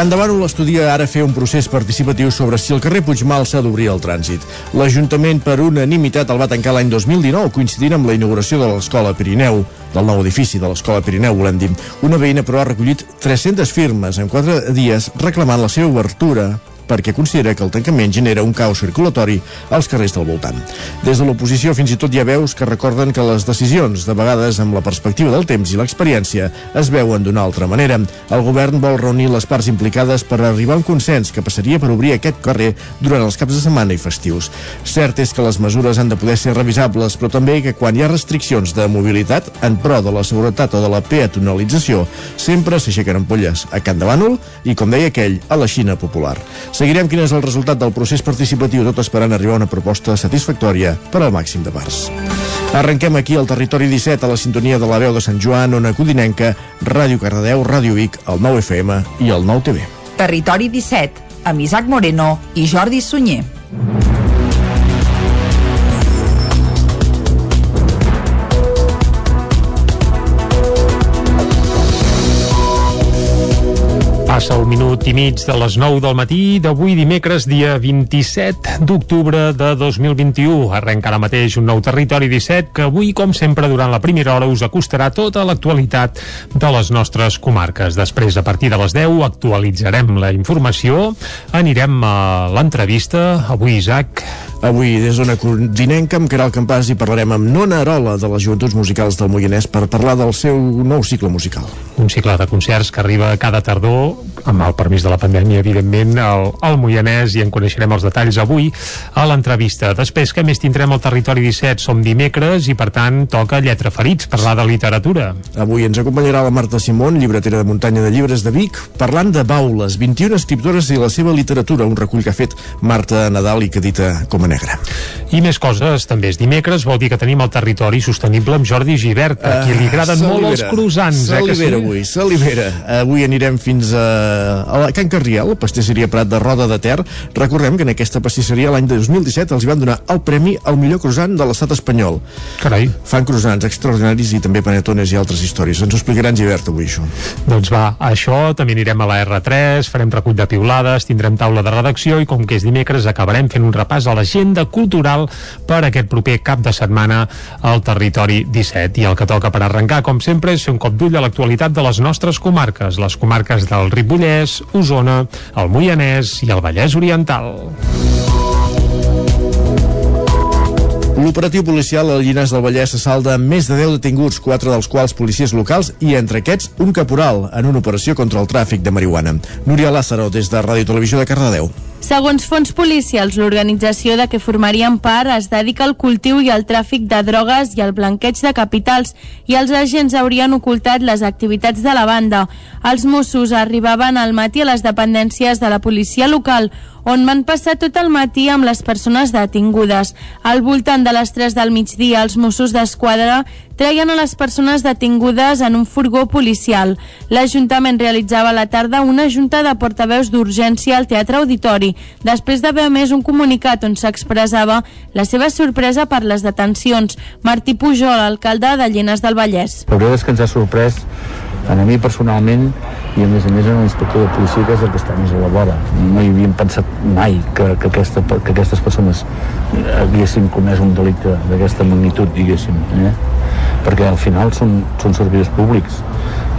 Can Davànol estudia ara fer un procés participatiu sobre si el carrer Puigmal s'ha d'obrir al trànsit. L'Ajuntament, per unanimitat, el va tancar l'any 2019, coincidint amb la inauguració de l'Escola Pirineu, del nou edifici de l'Escola Pirineu, volem dir. Una veïna, però, ha recollit 300 firmes en 4 dies reclamant la seva obertura perquè considera que el tancament genera un caos circulatori als carrers del voltant. Des de l'oposició fins i tot hi ha veus que recorden que les decisions, de vegades amb la perspectiva del temps i l'experiència, es veuen d'una altra manera. El govern vol reunir les parts implicades per arribar a un consens que passaria per obrir aquest carrer durant els caps de setmana i festius. Cert és que les mesures han de poder ser revisables, però també que quan hi ha restriccions de mobilitat en pro de la seguretat o de la peatonalització, sempre s'aixequen ampolles a Can de Bànol i, com deia aquell, a la Xina popular. Seguirem quin és el resultat del procés participatiu, tot esperant arribar a una proposta satisfactòria per al màxim de parts. Arrenquem aquí al territori 17 a la sintonia de la veu de Sant Joan, Ona Codinenca, Ràdio Cardedeu, Ràdio Vic, el 9 FM i el 9 TV. Territori 17, amb Isaac Moreno i Jordi Sunyer. Passa un minut i mig de les 9 del matí d'avui dimecres, dia 27 d'octubre de 2021. Arrenca ara mateix un nou territori 17 que avui, com sempre, durant la primera hora us acostarà tota l'actualitat de les nostres comarques. Després, a partir de les 10, actualitzarem la informació, anirem a l'entrevista. Avui, Isaac... Avui, des d'Ona Codinenca, amb Caral Campàs, i parlarem amb Nona Arola, de les Joventuts Musicals del Moianès, per parlar del seu nou cicle musical. Un cicle de concerts que arriba cada tardor, amb el permís de la pandèmia, evidentment, al, al Moianès, i en coneixerem els detalls avui a l'entrevista. Després, que més tindrem al Territori 17? Som dimecres i, per tant, toca Lletra Ferits, parlar de literatura. Avui ens acompanyarà la Marta Simón, llibretera de muntanya de llibres de Vic, parlant de Baules, 21 escriptores i la seva literatura, un recull que ha fet Marta Nadal i que edita com a negra. I més coses, també és dimecres, vol dir que tenim el territori sostenible amb Jordi Givert, a qui li agraden Uh, molt els croissants, se eh, sí? libera avui, se libera. Avui anirem fins a, a la Can Carriel, pastisseria Prat de Roda de Ter. Recordem que en aquesta pastisseria l'any 2017 els hi van donar el premi al millor croissant de l'estat espanyol. Carai, Fan croissants extraordinaris i també panetones i altres històries. Ens ho explicaran Givert avui, això. doncs va, això, també anirem a la R3, farem recull de piulades, tindrem taula de redacció i com que és dimecres acabarem fent un repàs a l'agenda cultural per aquest proper cap de setmana al territori 17. I el que toca per arrencar, com sempre, és fer un cop d'ull a l'actualitat de les nostres comarques, les comarques del Ripollès, Osona, el Moianès i el Vallès Oriental. L'operatiu policial al Llinars del Vallès assalda amb més de 10 detinguts, quatre dels quals policies locals i entre aquests un caporal en una operació contra el tràfic de marihuana. Núria Lázaro, des de Ràdio Televisió de Cardedeu. Segons fons policials, l'organització de què formarien part es dedica al cultiu i al tràfic de drogues i al blanqueig de capitals i els agents haurien ocultat les activitats de la banda. Els Mossos arribaven al matí a les dependències de la policia local on van passar tot el matí amb les persones detingudes. Al voltant de les 3 del migdia, els Mossos d'Esquadra treien a les persones detingudes en un furgó policial. L'Ajuntament realitzava a la tarda una junta de portaveus d'urgència al Teatre Auditori, després d'haver emès un comunicat on s'expressava la seva sorpresa per les detencions. Martí Pujol, alcalde de Llenes del Vallès. La veritat és que ens ha sorprès a mi personalment i a més a més en l'inspector de policia que és el que està més a la vora no hi havíem pensat mai que, que, aquesta, que aquestes persones haguessin comès un delicte d'aquesta magnitud diguéssim eh? Perquè al final són, són servidors públics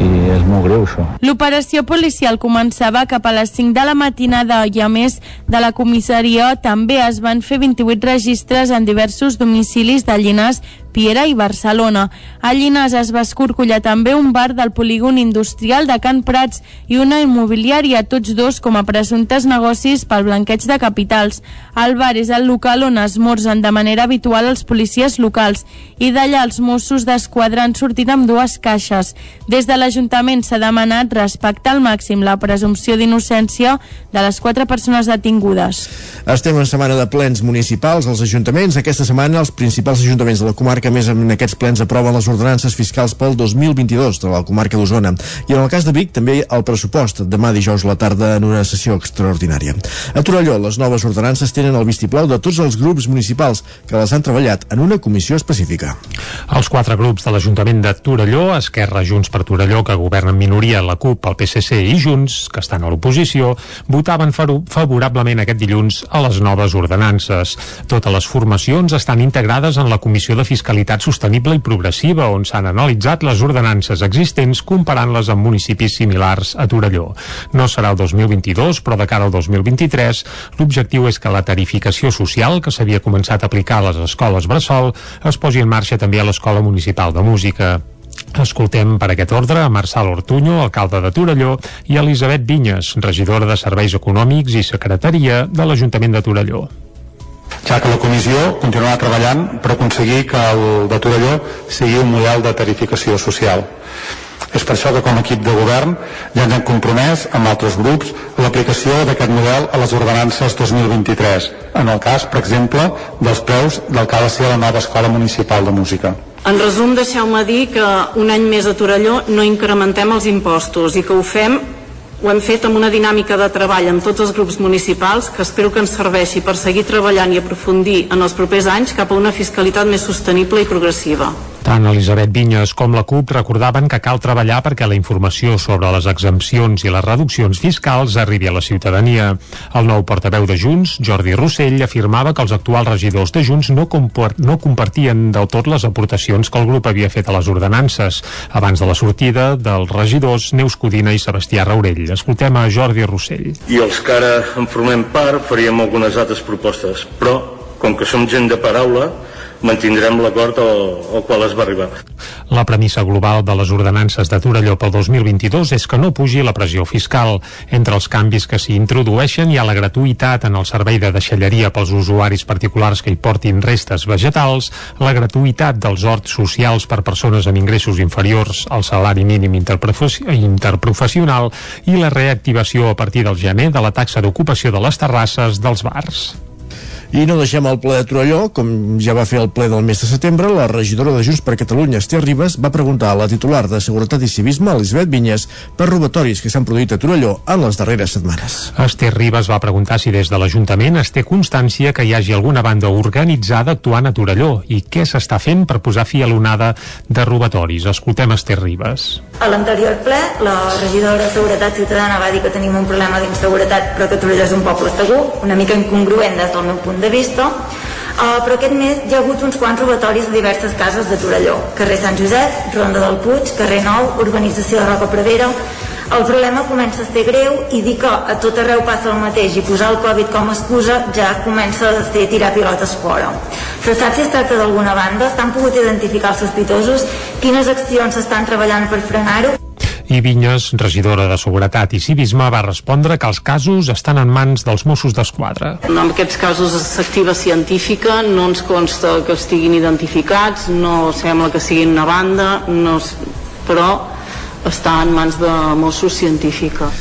i és molt greu això L'operació policial començava cap a les 5 de la matinada i a més de la comissaria també es van fer 28 registres en diversos domicilis de Llinars, Piera i Barcelona. A Llinars es va escorcollar també un bar del polígon industrial de Can Prats i una immobiliària, tots dos com a presumptes negocis pel blanqueig de capitals. El bar és el local on esmorzen de manera habitual els policies locals i d'allà els Mossos d'Esquadra han sortit amb dues caixes. Des de l'Ajuntament s'ha demanat respectar al màxim la presumpció d'innocència de les quatre persones detingudes. Estem en setmana de plens municipals als ajuntaments. Aquesta setmana els principals ajuntaments de la comarca comarca més en aquests plens aproven les ordenances fiscals pel 2022 de la comarca d'Osona. I en el cas de Vic també el pressupost demà dijous a la tarda en una sessió extraordinària. A Torelló, les noves ordenances tenen el vistiplau de tots els grups municipals que les han treballat en una comissió específica. Els quatre grups de l'Ajuntament de Torelló, Esquerra, Junts per Torelló, que governen minoria, la CUP, el PSC i Junts, que estan a l'oposició, votaven favorablement aquest dilluns a les noves ordenances. Totes les formacions estan integrades en la Comissió de Fiscalitat Sostenible i Progressiva, on s'han analitzat les ordenances existents comparant-les amb municipis similars a Torelló. No serà el 2022, però de cara al 2023, l'objectiu és que la tarificació social que s'havia començat a aplicar a les escoles Bressol es posi en marxa també a l'Escola Municipal de Música. Escoltem per aquest ordre a Marçal Ortuño, alcalde de Torelló, i Elisabet Vinyes, regidora de Serveis Econòmics i Secretaria de l'Ajuntament de Torelló ja que la comissió continuarà treballant per aconseguir que el de Torelló sigui un model de tarificació social. És per això que com a equip de govern ja ens hem compromès amb altres grups l'aplicació d'aquest model a les ordenances 2023, en el cas, per exemple, dels preus del que ha de ser la nova Escola Municipal de Música. En resum, deixeu-me dir que un any més a Torelló no incrementem els impostos i que ho fem ho hem fet amb una dinàmica de treball amb tots els grups municipals que espero que ens serveixi per seguir treballant i aprofundir en els propers anys cap a una fiscalitat més sostenible i progressiva. Tant Elisabet Vinyes com la CUP recordaven que cal treballar perquè la informació sobre les exempcions i les reduccions fiscals arribi a la ciutadania. El nou portaveu de Junts, Jordi Rossell, afirmava que els actuals regidors de Junts no, no compartien del tot les aportacions que el grup havia fet a les ordenances abans de la sortida dels regidors Neus Codina i Sebastià Raurell. Escoltem a Jordi Rossell. I els que ara en formem part faríem algunes altres propostes, però com que som gent de paraula, mantindrem l'acord al, qual es va arribar. La premissa global de les ordenances de Torelló pel 2022 és que no pugi la pressió fiscal. Entre els canvis que s'hi introdueixen hi ha la gratuïtat en el servei de deixalleria pels usuaris particulars que hi portin restes vegetals, la gratuïtat dels horts socials per persones amb ingressos inferiors al salari mínim interprofessional i la reactivació a partir del gener de la taxa d'ocupació de les terrasses dels bars. I no deixem el ple de Torelló, com ja va fer el ple del mes de setembre, la regidora de Junts per Catalunya, Esther Ribas, va preguntar a la titular de Seguretat i Civisme, Elisabet Vinyes, per robatoris que s'han produït a Torelló en les darreres setmanes. Esther Ribas va preguntar si des de l'Ajuntament es té constància que hi hagi alguna banda organitzada actuant a Torelló i què s'està fent per posar fi a l'onada de robatoris. Escoltem Esther Ribas. A l'anterior ple, la regidora de Seguretat Ciutadana va dir que tenim un problema d'inseguretat però que Torelló és un poble segur, una mica incongruent des del meu punt de vista uh, però aquest mes hi ha hagut uns quants robatoris a diverses cases de Torelló carrer Sant Josep, Ronda del Puig, carrer Nou, Urbanització de Roca Prevera el problema comença a ser greu i dir que a tot arreu passa el mateix i posar el Covid com a excusa ja comença a ser tirar pilotes fora. Se sap si es tracta d'alguna banda? Estan pogut identificar els sospitosos? Quines accions s'estan treballant per frenar-ho? I Vinyes, regidora de Seguretat i Civisme, va respondre que els casos estan en mans dels Mossos d'Esquadra. En aquests casos s'activa científica, no ens consta que estiguin identificats, no sembla que siguin una banda, no, però està en mans de Mossos científica.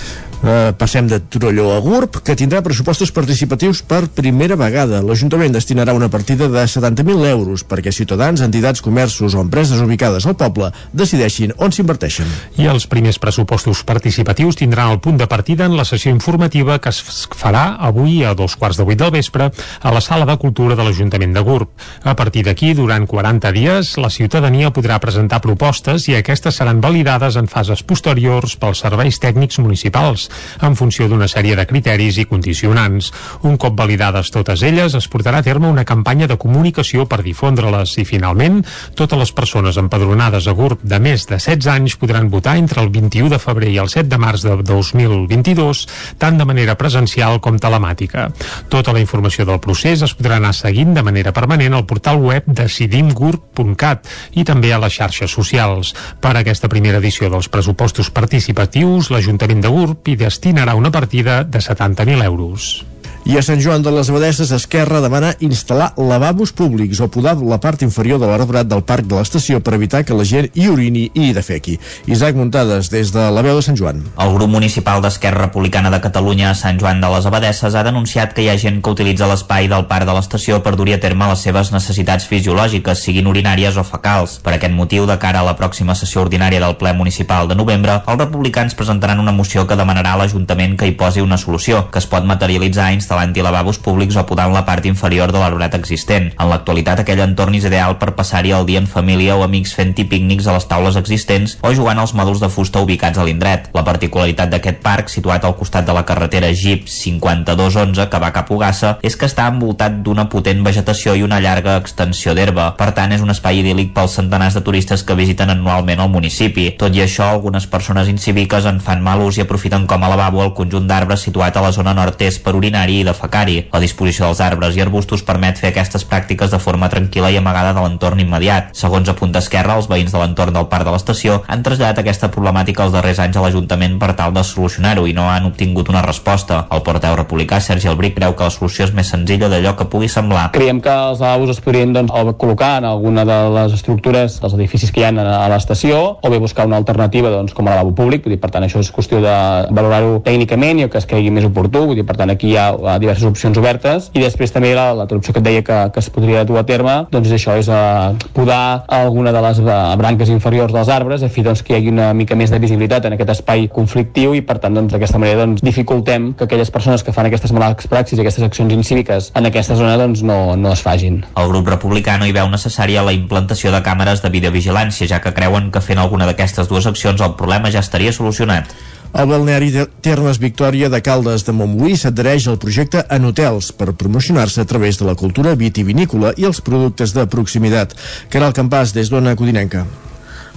Uh, passem de Torelló a GURB, que tindrà pressupostos participatius per primera vegada. L'Ajuntament destinarà una partida de 70.000 euros perquè ciutadans, entitats, comerços o empreses ubicades al poble decideixin on s'inverteixen. I els primers pressupostos participatius tindran el punt de partida en la sessió informativa que es farà avui a dos quarts de vuit del vespre a la Sala de Cultura de l'Ajuntament de GURB. A partir d'aquí, durant 40 dies, la ciutadania podrà presentar propostes i aquestes seran validades en fases posteriors pels serveis tècnics municipals en funció d'una sèrie de criteris i condicionants. Un cop validades totes elles, es portarà a terme una campanya de comunicació per difondre-les i, finalment, totes les persones empadronades a GURB de més de 16 anys podran votar entre el 21 de febrer i el 7 de març de 2022, tant de manera presencial com telemàtica. Tota la informació del procés es podrà anar seguint de manera permanent al portal web decidimgurb.cat i també a les xarxes socials. Per aquesta primera edició dels pressupostos participatius, l'Ajuntament de GURB hi destinarà una partida de 70.000 euros. I a Sant Joan de les Abadesses, Esquerra demana instal·lar lavabos públics o podar la part inferior de l'arbrat del parc de l'estació per evitar que la gent hi urini i hi defequi. Isaac Muntades, des de la veu de Sant Joan. El grup municipal d'Esquerra Republicana de Catalunya a Sant Joan de les Abadesses ha denunciat que hi ha gent que utilitza l'espai del parc de l'estació per dur-hi a terme les seves necessitats fisiològiques, siguin urinàries o fecals. Per aquest motiu, de cara a la pròxima sessió ordinària del ple municipal de novembre, els republicans presentaran una moció que demanarà a l'Ajuntament que hi posi una solució, que es pot materialitzar instal·lant-hi lavabos públics o podant la part inferior de l'arbrat existent. En l'actualitat aquell entorn és ideal per passar-hi el dia en família o amics fent-hi pícnics a les taules existents o jugant als mòduls de fusta ubicats a l'indret. La particularitat d'aquest parc, situat al costat de la carretera Jeep 5211 que va cap a Ugassa, és que està envoltat d'una potent vegetació i una llarga extensió d'herba. Per tant, és un espai idíl·lic pels centenars de turistes que visiten anualment el municipi. Tot i això, algunes persones incíviques en fan mal ús i aprofiten com a lavabo el conjunt d'arbres situat a la zona nord-est per orinar-hi i defecar necessari. La disposició dels arbres i arbustos permet fer aquestes pràctiques de forma tranquil·la i amagada de l'entorn immediat. Segons a Punt d'Esquerra, els veïns de l'entorn del parc de l'estació han traslladat aquesta problemàtica els darrers anys a l'Ajuntament per tal de solucionar-ho i no han obtingut una resposta. El porteu republicà Sergi Albric creu que la solució és més senzilla d'allò que pugui semblar. Creiem que els lavabos es podrien doncs, col·locar en alguna de les estructures dels edificis que hi ha a l'estació o bé buscar una alternativa doncs, com a lavabo públic, vull dir, per tant això és qüestió de valorar-ho tècnicament i que es cregui més oportú, vull dir, per tant aquí hi ha diverses opcions obertes i després també la, la opció que et deia que, que es podria dur a terme doncs això és uh, podar alguna de les uh, branques inferiors dels arbres a fi doncs, que hi hagi una mica més de visibilitat en aquest espai conflictiu i per tant doncs, d'aquesta doncs, manera doncs, dificultem que aquelles persones que fan aquestes males praxis i aquestes accions incíviques en aquesta zona doncs, no, no es fagin. El grup republicà no hi veu necessària la implantació de càmeres de videovigilància ja que creuen que fent alguna d'aquestes dues accions el problema ja estaria solucionat. El balneari Termes Victòria de Caldes de Montbui s'adhereix al projecte en hotels per promocionar-se a través de la cultura vitivinícola i els productes de proximitat. Caral Campàs, des d'Ona Codinenca.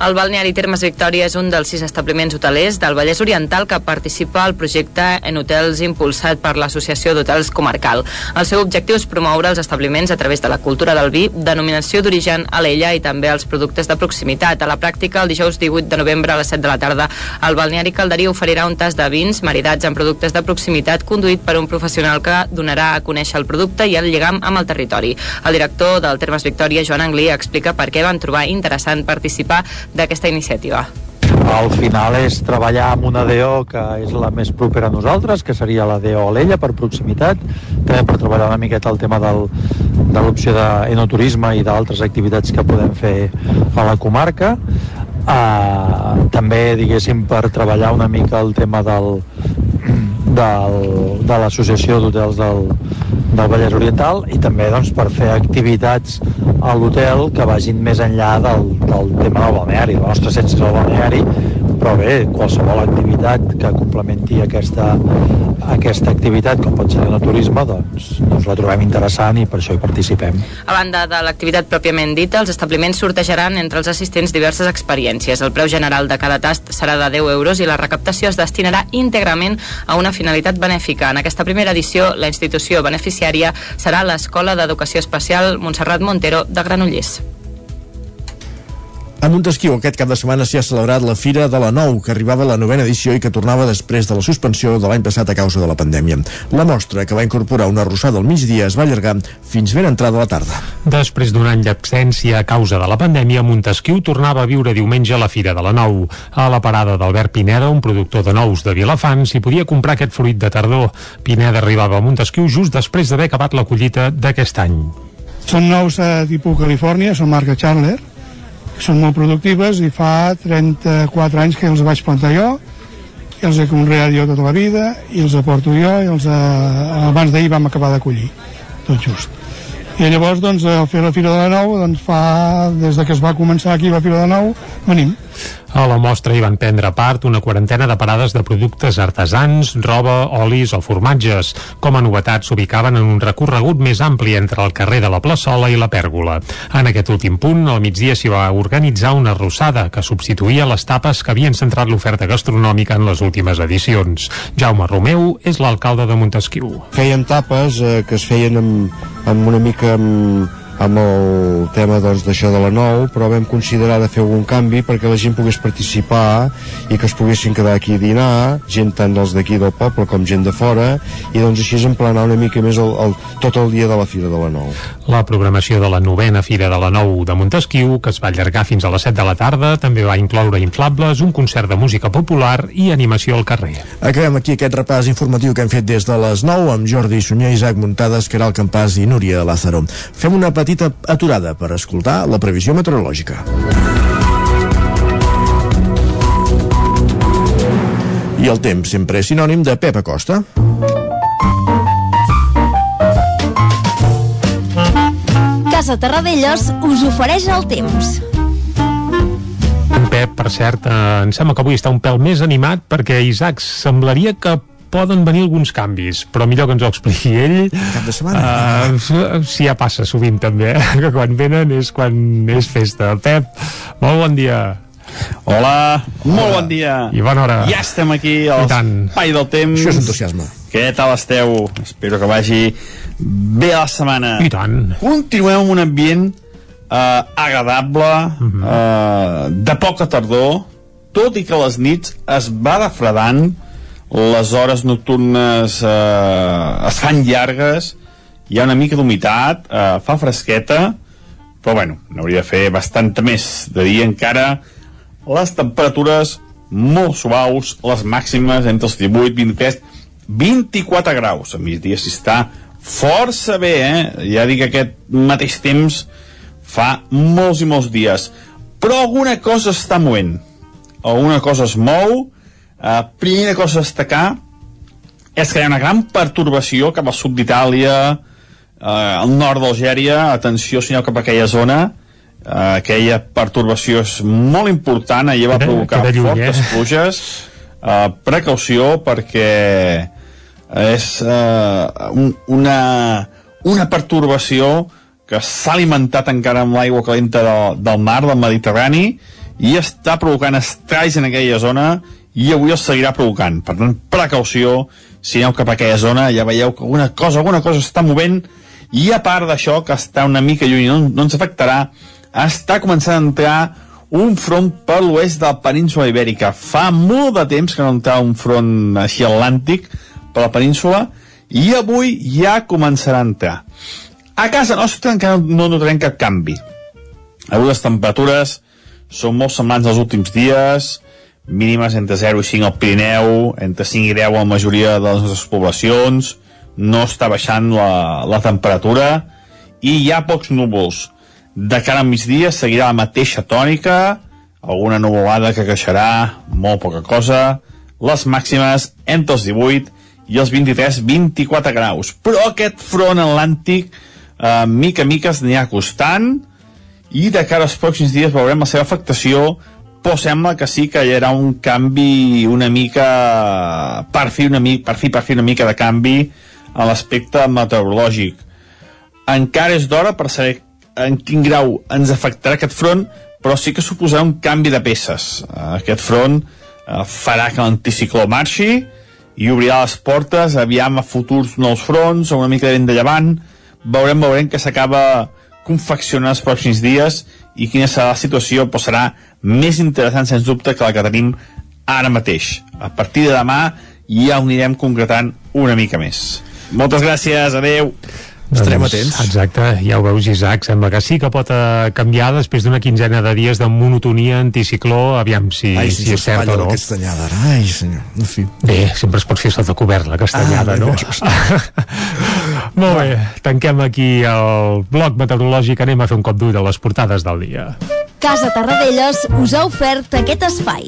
El balneari Termes Victòria és un dels sis establiments hotelers del Vallès Oriental que participa al projecte en hotels impulsat per l'Associació d'Hotels Comarcal. El seu objectiu és promoure els establiments a través de la cultura del vi, denominació d'origen a l'ella i també els productes de proximitat. A la pràctica, el dijous 18 de novembre a les 7 de la tarda, el balneari Calderí oferirà un tas de vins maridats amb productes de proximitat conduït per un professional que donarà a conèixer el producte i el lligam amb el territori. El director del Termes Victòria, Joan Anglí, explica per què van trobar interessant participar d'aquesta iniciativa. Al final és treballar amb una DO que és la més propera a nosaltres, que seria la DO Alella per proximitat, també per treballar una miqueta el tema del, de l'opció d'enoturisme i d'altres activitats que podem fer a la comarca. Uh, també, diguéssim, per treballar una mica el tema del, del, de l'Associació d'Hotels del, del Vallès Oriental i també doncs, per fer activitats a l'hotel que vagin més enllà del, del tema del balneari. La nostra essència és el balneari, però bé, qualsevol activitat que complementi aquesta, aquesta activitat, com pot ser el turisme, doncs, doncs la trobem interessant i per això hi participem. A banda de l'activitat pròpiament dita, els establiments sortejaran entre els assistents diverses experiències. El preu general de cada tast serà de 10 euros i la recaptació es destinarà íntegrament a una finalitat benèfica. En aquesta primera edició, la institució beneficiària serà l'Escola d'Educació Especial Montserrat Montero de Granollers. A Montesquieu aquest cap de setmana s'hi ha celebrat la Fira de la Nou, que arribava a la novena edició i que tornava després de la suspensió de l'any passat a causa de la pandèmia. La mostra, que va incorporar una arrossada al migdia, es va allargar fins ben entrada la tarda. Després d'un any d'absència a causa de la pandèmia, Montesquieu tornava a viure diumenge a la Fira de la Nou. A la parada d'Albert Pineda, un productor de nous de Vilafant, s'hi podia comprar aquest fruit de tardor. Pineda arribava a Montesquieu just després d'haver acabat la collita d'aquest any. Són nous a tipus Califòrnia, són marca Chandler, són molt productives i fa 34 anys que els vaig plantar jo i els he conreat jo tota la vida i els aporto jo i els, eh, abans d'ahir vam acabar de collir tot just. I llavors doncs al fer la Fira de la Nou doncs fa, des de que es va començar aquí la Fira de la Nou venim a la mostra hi van prendre part una quarantena de parades de productes artesans, roba, olis o formatges. Com a novetat s'ubicaven en un recorregut més ampli entre el carrer de la Plaçola i la Pèrgola. En aquest últim punt, al migdia s'hi va organitzar una arrossada que substituïa les tapes que havien centrat l'oferta gastronòmica en les últimes edicions. Jaume Romeu és l'alcalde de Montesquieu. Feien tapes eh, que es feien amb, amb una mica amb, amb el tema doncs, d'això de la nou, però vam considerar de fer algun canvi perquè la gent pogués participar i que es poguessin quedar aquí a dinar, gent tant dels d'aquí del poble com gent de fora, i doncs així és emplenar una mica més el, el, tot el dia de la Fira de la Nou. La programació de la novena Fira de la Nou de Montesquieu, que es va allargar fins a les 7 de la tarda, també va incloure inflables, un concert de música popular i animació al carrer. Acabem aquí aquest repàs informatiu que hem fet des de les 9 amb Jordi Sunyer, Isaac Muntades, Caral Campàs i Núria Lázaro. Fem una petita aturada per escoltar la previsió meteorològica. I el temps sempre és sinònim de Pep Acosta. Casa Terradellos us ofereix el temps. En Pep, per cert, eh, em sembla que avui està un pèl més animat perquè Isaac semblaria que poden venir alguns canvis, però millor que ens ho expliqui ell. Cap de setmana. Uh, sí, ja passa sovint també, eh? que quan venen és quan és festa. Pep, molt bon dia. Hola, molt bon dia. I bona hora. Ja estem aquí al. Espai del Temps. Això és entusiasme. Què tal esteu? Espero que vagi bé la setmana. I tant. Continuem amb un ambient eh, agradable, uh -huh. eh, de poca tardor, tot i que les nits es va refredant, les hores nocturnes eh, es fan llargues, hi ha una mica d'humitat, eh, fa fresqueta, però bueno, n'hauria de fer bastanta més. De dia encara les temperatures molt suaus, les màximes entre els 18, 23, 24 graus. A migdia s'hi està força bé, eh? Ja dic que aquest mateix temps fa molts i molts dies. Però alguna cosa està movent. Alguna cosa es mou. Uh, primera cosa a destacar és que hi ha una gran pertorbació cap al sud d'Itàlia, uh, al nord d'Algèria, atenció, aneu cap a aquella zona, uh, aquella pertorbació és molt important, allà va provocar lluny, fortes eh? pluges, uh, precaució perquè és uh, un, una, una pertorbació que s'ha alimentat encara amb l'aigua calenta del, del mar, del Mediterrani, i està provocant estralls en aquella zona i avui els seguirà provocant. Per tant, precaució, si aneu cap a aquella zona, ja veieu que alguna cosa, alguna cosa està movent, i a part d'això, que està una mica lluny, no, no ens afectarà, està començant a entrar un front per l'oest de la península ibèrica. Fa molt de temps que no entrava un front així atlàntic per la península, i avui ja començarà a entrar. A casa nostra encara no notarem cap canvi. Avui les temperatures són molt semblants als últims dies, mínimes entre 0 i 5 al Pirineu, entre 5 i 10 a la majoria de les nostres poblacions, no està baixant la, la temperatura. I hi ha pocs núvols. De cara al migdia seguirà la mateixa tònica, alguna nuvolada que creixerà, molt poca cosa, les màximes entre els 18 i els 23-24 graus. Però aquest front atlàntic, eh, mica a mica es anirà acostant, i de cara als pròxims dies veurem la seva afectació però sembla que sí que hi haurà un canvi una mica per fi una mica, per fi, per fi una mica de canvi a l'aspecte meteorològic. Encara és d'hora per saber en quin grau ens afectarà aquest front però sí que suposarà un canvi de peces. Aquest front eh, farà que l'anticicló marxi i obrirà les portes aviam a futurs nous fronts o una mica de vent de llevant. Veurem, veurem que s'acaba confeccionar els pròxims dies i quina serà la situació doncs serà més interessant sens dubte que la que tenim ara mateix. A partir de demà ja ho anirem concretant una mica més. Moltes gràcies, adeu. Estarem atents. Exacte, ja ho veus, Isaac, sembla que sí que pot eh, canviar després d'una quinzena de dies de monotonia anticicló, aviam si, Ai, si, si és cert o no. Castanyada, ai senyor, en fi. Bé, sempre es pot fer sota cobert, la castanyada, Ah, no? bé, Molt bé, tanquem aquí el bloc meteorològic, anem a fer un cop d'ull a les portades del dia. Casa Tarradellas us ha ofert aquest espai.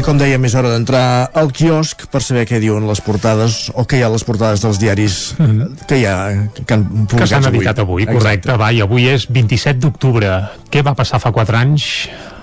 Com dèiem, és hora d'entrar al quiosc per saber què diuen les portades o què hi ha a les portades dels diaris que hi ha que han que publicat s'han editat avui, correcte, va, i avui és 27 d'octubre. Què va passar fa 4 anys?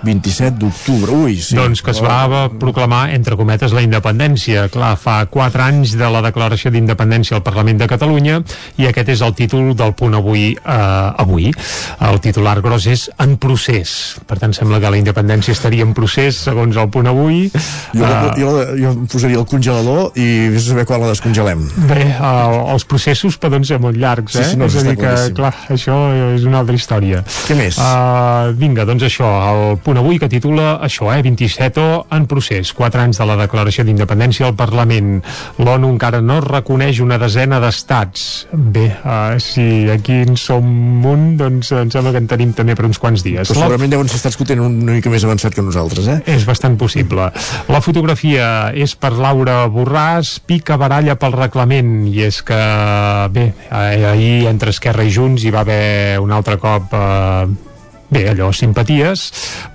27 d'octubre, ui, sí. Doncs que es va proclamar, entre cometes, la independència. Clar, fa 4 anys de la declaració d'independència al Parlament de Catalunya i aquest és el títol del punt avui. Eh, avui. El titular gros és en procés. Per tant, sembla que la independència estaria en procés, segons el punt avui. Jo, Eh, jo, jo em posaria el congelador i vés a saber quan la descongelem. Bé, el, els processos poden ser molt llargs, Sí, eh? sí, no, és a dir que, claríssim. clar, això és una altra història. Què més? Uh, vinga, doncs això, el punt avui que titula això, eh, 27 en procés, 4 anys de la declaració d'independència al Parlament. L'ONU encara no reconeix una desena d'estats. Bé, uh, si aquí en som un, doncs em sembla que en tenim també per uns quants dies. Però segurament deuen ser estats que ho tenen una mica més avançat que nosaltres, eh? és bastant possible. La fotografia és per Laura Borràs, pica baralla pel reglament, i és que, bé, eh, ahir entre Esquerra i Junts hi va haver un altre cop... Eh, bé, allò, simpaties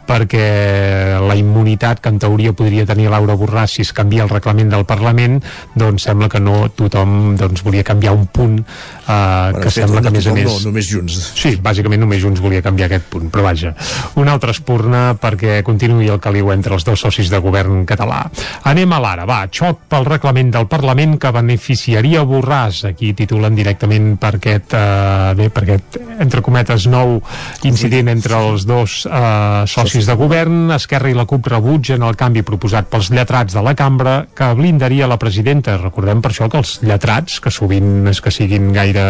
perquè la immunitat que en teoria podria tenir Laura Borràs si es canvia el reglament del Parlament doncs sembla que no tothom doncs, volia canviar un punt eh, que de fet, sembla que a més a més No, només Junts. Sí, bàsicament només Junts volia canviar aquest punt, però vaja. Un altre espurna perquè continuï el caliu entre els dos socis de govern català. Anem a l'ara, va, xoc pel reglament del Parlament que beneficiaria Borràs. Aquí titulen directament per aquest, eh, bé, per aquest, entre cometes, nou incident entre els dos eh, socis de govern. Esquerra i la CUP rebutgen el canvi proposat pels lletrats de la cambra que blindaria la presidenta. Recordem per això que els lletrats, que sovint és que siguin gaire...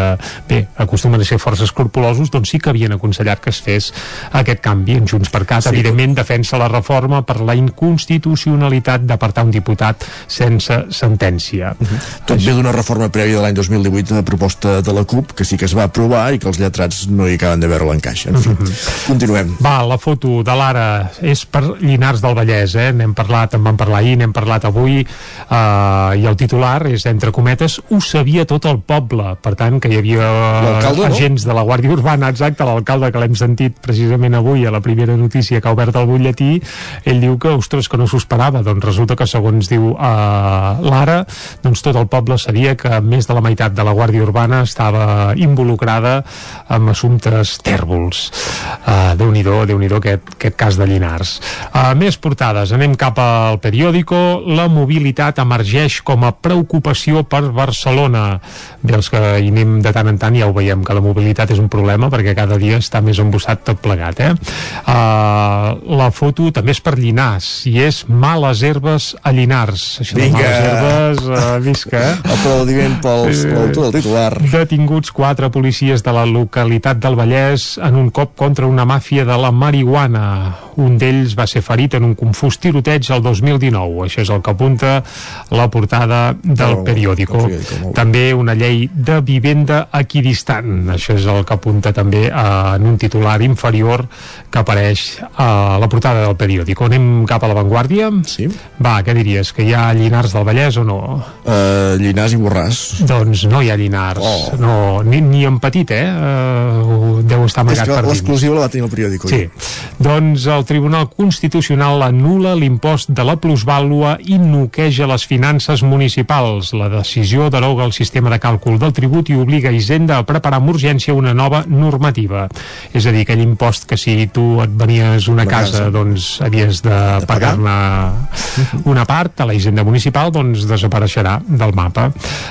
Bé, acostumen a ser força escrupulosos, doncs sí que havien aconsellat que es fes aquest canvi en Junts per Cat. Sí. Evidentment, defensa la reforma per la inconstitucionalitat d'apartar un diputat sense sentència. Tot ve d'una reforma prèvia de l'any 2018 de proposta de la CUP, que sí que es va aprovar i que els lletrats no hi acaben de veure l'encaix. En fi, continuem. Va, la foto de l'ara és per Llinars del Vallès, eh? N'hem parlat, en vam parlar ahir, n'hem parlat avui, eh, i el titular és, entre cometes, ho sabia tot el poble. Per tant, que hi havia L'alcalde, no? agents de la Guàrdia Urbana, exacte, l'alcalde que l'hem sentit precisament avui a la primera notícia que ha obert el butlletí, ell diu que, ostres, que no s'ho esperava. Doncs resulta que, segons diu eh, l'ara, doncs tot el poble sabia que més de la meitat de la Guàrdia Urbana estava involucrada amb assumptes tèrbols. Uh, Déu-n'hi-do, déu nhi déu aquest, aquest cas de Llinars. Uh, més portades, anem cap al periòdico. La mobilitat emergeix com a preocupació per Barcelona. Bé, els que hi anem de tant en tant ja ho veiem, que la mobilitat és un problema perquè cada dia està més embossat tot plegat, eh? Uh, la foto també és per Llinars i és males herbes a Llinars. Això de Vinga. males herbes, uh, visca, eh? Aplaudiment pels l'autor del titular. Detinguts quatre policies de la localitat del Vallès en un cop contra una màfia de la marihuana. Un d'ells va ser ferit en un confús tiroteig el 2019. Això és el que apunta la portada del Del- periòdico. També una llei de vivenda equidistant. Això és el que apunta també en un titular inferior que apareix a la portada del periòdico. Anem cap a l'avantguàrdia? Sí. Va, què diries? Que hi ha Llinars del Vallès o no? Uh, Llinars i Borràs. Doncs no hi ha Llinars, Oh. no, ni, ni en petit, eh? Uh, deu estar amagat per dins. l'exclusiva la va tenir el periòdico. Sí. Doncs el Tribunal Constitucional anula l'impost de la plusvàlua i noqueja les finances municipals. La decisió deroga el sistema de càlcul del tribut i obliga Hisenda a preparar amb urgència una nova normativa. És a dir, aquell impost que si tu et venies una casa, casa. doncs havies de, De pagar. pagar-ne una part a la Hisenda Municipal, doncs desapareixerà del mapa.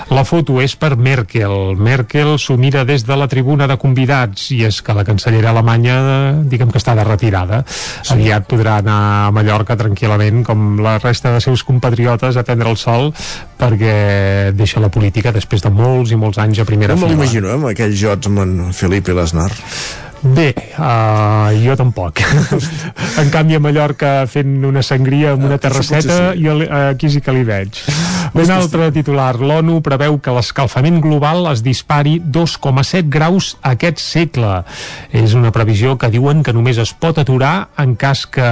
La foto és per Merkel. Merkel s'ho mira des de la tribuna de convidats i és que la cancellera alemanya, diguem que està de retirada. Sí. Aviat podrà anar a Mallorca tranquil·lament, com la resta de seus compatriotes, a prendre el sol, perquè deixa la política després de molts i molts anys a primera No me fila. l'imagino, eh, amb aquells jocs amb en Felipe Lesnar. Bé, uh, jo tampoc. en canvi, a Mallorca fent una sangria amb una potser terrasseta, sí. jo li- aquí sí que li veig. Un altre titular. L'ONU preveu que l'escalfament global es dispari 2,7 graus aquest segle. És una previsió que diuen que només es pot aturar en cas que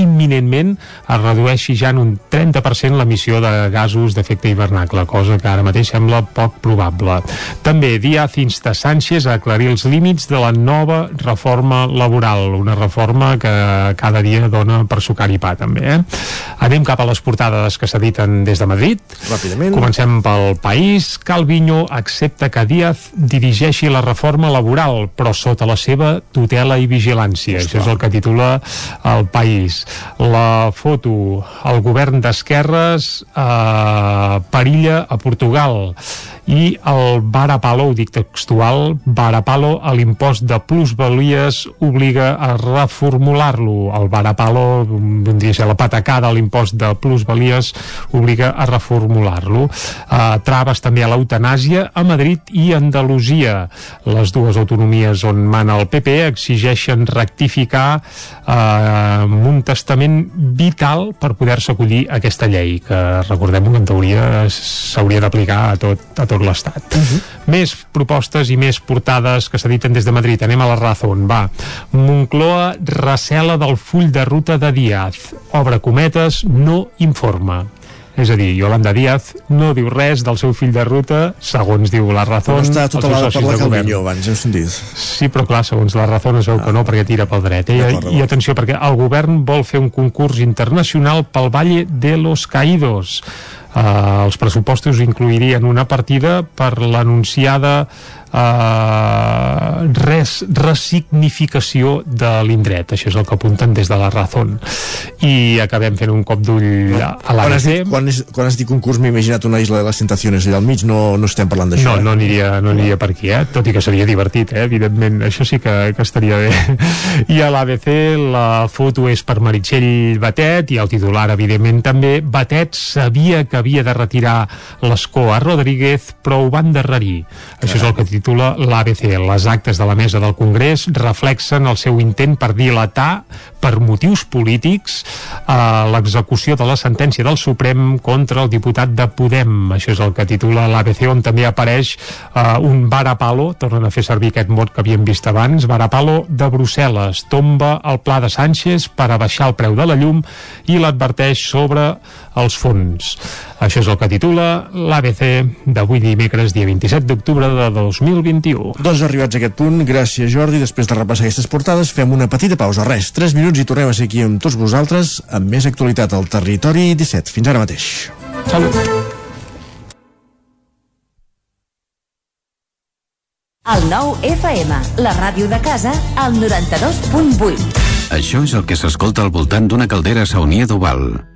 imminentment es redueixi ja en un 30% l'emissió de gasos d'efecte hivernacle, cosa que ara mateix sembla poc probable. També Díaz insta Sánchez a aclarir els límits de la nova reforma laboral, una reforma que cada dia dona per sucar i pa també. Eh? Anem cap a les portades que s'editen des de Madrid. Ràpidament. Comencem pel país. Calviño accepta que Díaz dirigeixi la reforma laboral, però sota la seva tutela i vigilància. Això és el que titula el país. La foto, el govern d'esquerres eh, perilla a Portugal i el Barapalo, ho dic textual, Barapalo a l'impost de plusvalies obliga a reformular-lo. El Barapalo, vindria a ser la patacada a l'impost de plusvalies, obliga a reformular-lo. Uh, traves també a l'eutanàsia a Madrid i Andalusia. Les dues autonomies on mana el PP exigeixen rectificar uh, un testament vital per poder-se acollir aquesta llei, que recordem que en teoria s'hauria d'aplicar a tot, a tot l'Estat. Uh -huh. Més propostes i més portades que s'editen des de Madrid. Anem a la Razón, va. Moncloa recela del full de ruta de Díaz. Obre cometes, no informa. És a dir, Yolanda Díaz no diu res del seu fill de ruta, segons diu la Razón. Però està tota la per la Calviño abans, heu sentit? Sí, però clar, segons la Razón es veu ah. que no, perquè tira pel dret. Eh? I, I atenció, perquè el govern vol fer un concurs internacional pel Valle de los Caídos eh, els pressupostos incluirien una partida per l'anunciada eh, res, resignificació de l'indret. Això és el que apunten des de la Razón. I acabem fent un cop d'ull a l'ABC. Quan, quan, quan has dit concurs m'he imaginat una isla de les tentacions allà al mig, no, no estem parlant d'això. No, no aniria, no aniria per aquí, eh? tot i que seria divertit, eh? evidentment, això sí que, que estaria bé. I a l'ABC la foto és per Meritxell Batet i el titular, evidentment, també. Batet sabia que havia de retirar l'escó a Rodríguez, però ho van darrerir. Això és el que titula l'ABC. Les actes de la mesa del Congrés reflexen el seu intent per dilatar per motius polítics eh, l'execució de la sentència del Suprem contra el diputat de Podem. Això és el que titula l'ABC, on també apareix eh, un varapalo, tornen a fer servir aquest mot que havíem vist abans, varapalo de Brussel·les. Tomba el pla de Sánchez per abaixar el preu de la llum i l'adverteix sobre els fons. Això és el que titula l'ABC d'avui dimecres, dia 27 d'octubre de 2021. Doncs arribats a aquest punt, gràcies Jordi. Després de repassar aquestes portades, fem una petita pausa. Res, 3 minuts i tornem a ser aquí amb tots vosaltres amb més actualitat al Territori 17. Fins ara mateix. Salut. El nou FM, la ràdio de casa, al 92.8. Això és el que s'escolta al voltant d'una caldera saunia d'Oval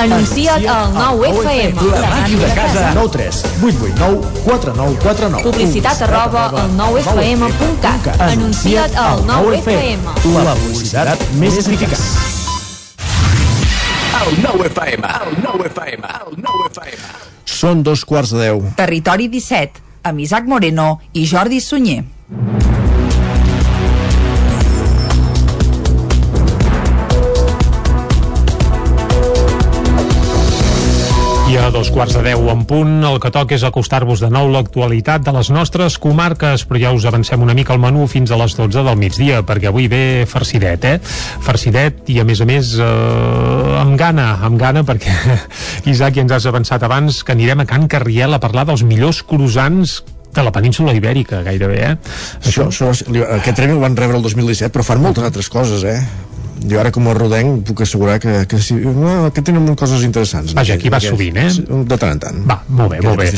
Anuncia't al 9FM. La màquina de casa. 9 3 8 8 9 4 9 4 9 Publicitat arroba al 9FM.cat. Anuncia't al 9FM. La publicitat més eficaç. El 9FM, el 9FM, el 9FM. Són dos quarts de deu. Territori 17, amb Isaac Moreno i Jordi Sunyer. Dos quarts de deu en punt, el que toca és acostar-vos de nou l'actualitat de les nostres comarques, però ja us avancem una mica al menú fins a les 12 del migdia, perquè avui ve farcidet, eh? Farcidet i, a més a més, eh, amb gana, amb gana, perquè, Isaac, ja ens has avançat abans que anirem a Can Carriel a parlar dels millors croissants de la península ibèrica, gairebé, eh? Això, això, aquest premi el van rebre el 2017, però fan moltes altres coses, eh? Jo ara com a rodenc puc assegurar que, que, sí, no, que tenen coses interessants. Vaja, aquí va sovint, eh? De tant en tant. Va, molt bé, molt bé.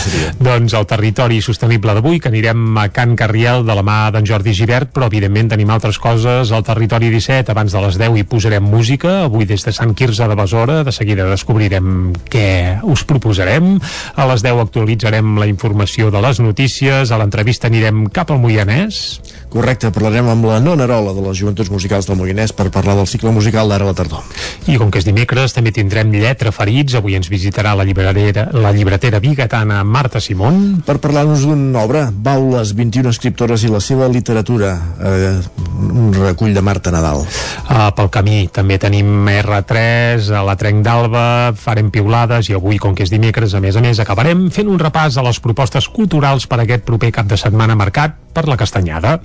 Doncs el territori sostenible d'avui, que anirem a Can Carriel de la mà d'en Jordi Givert, però evidentment tenim altres coses al territori 17, abans de les 10 hi posarem música, avui des de Sant Quirze de Besora, de seguida descobrirem què us proposarem, a les 10 actualitzarem la informació de les notícies, a l'entrevista anirem cap al Moianès. Correcte, parlarem amb la nona Arola de les Joventuts Musicals del Moianès per parlar del cicle musical d'ara a la tardor. I com que és dimecres, també tindrem lletra ferits. Avui ens visitarà la llibretera, la llibretera bigatana Marta Simón. Per parlar-nos d'una obra, Baules, 21 escriptores i la seva literatura, eh, un recull de Marta Nadal. Uh, pel camí també tenim R3, a la Trenc d'Alba, farem piulades i avui, com que és dimecres, a més a més, acabarem fent un repàs a les propostes culturals per aquest proper cap de setmana marcat per la castanyada.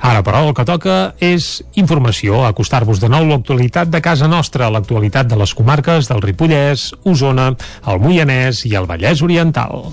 Ara, però, el que toca és informació, acostar-vos de nou l'actualitat de casa nostra, l'actualitat de les comarques del Ripollès, Osona, el Moianès i el Vallès Oriental.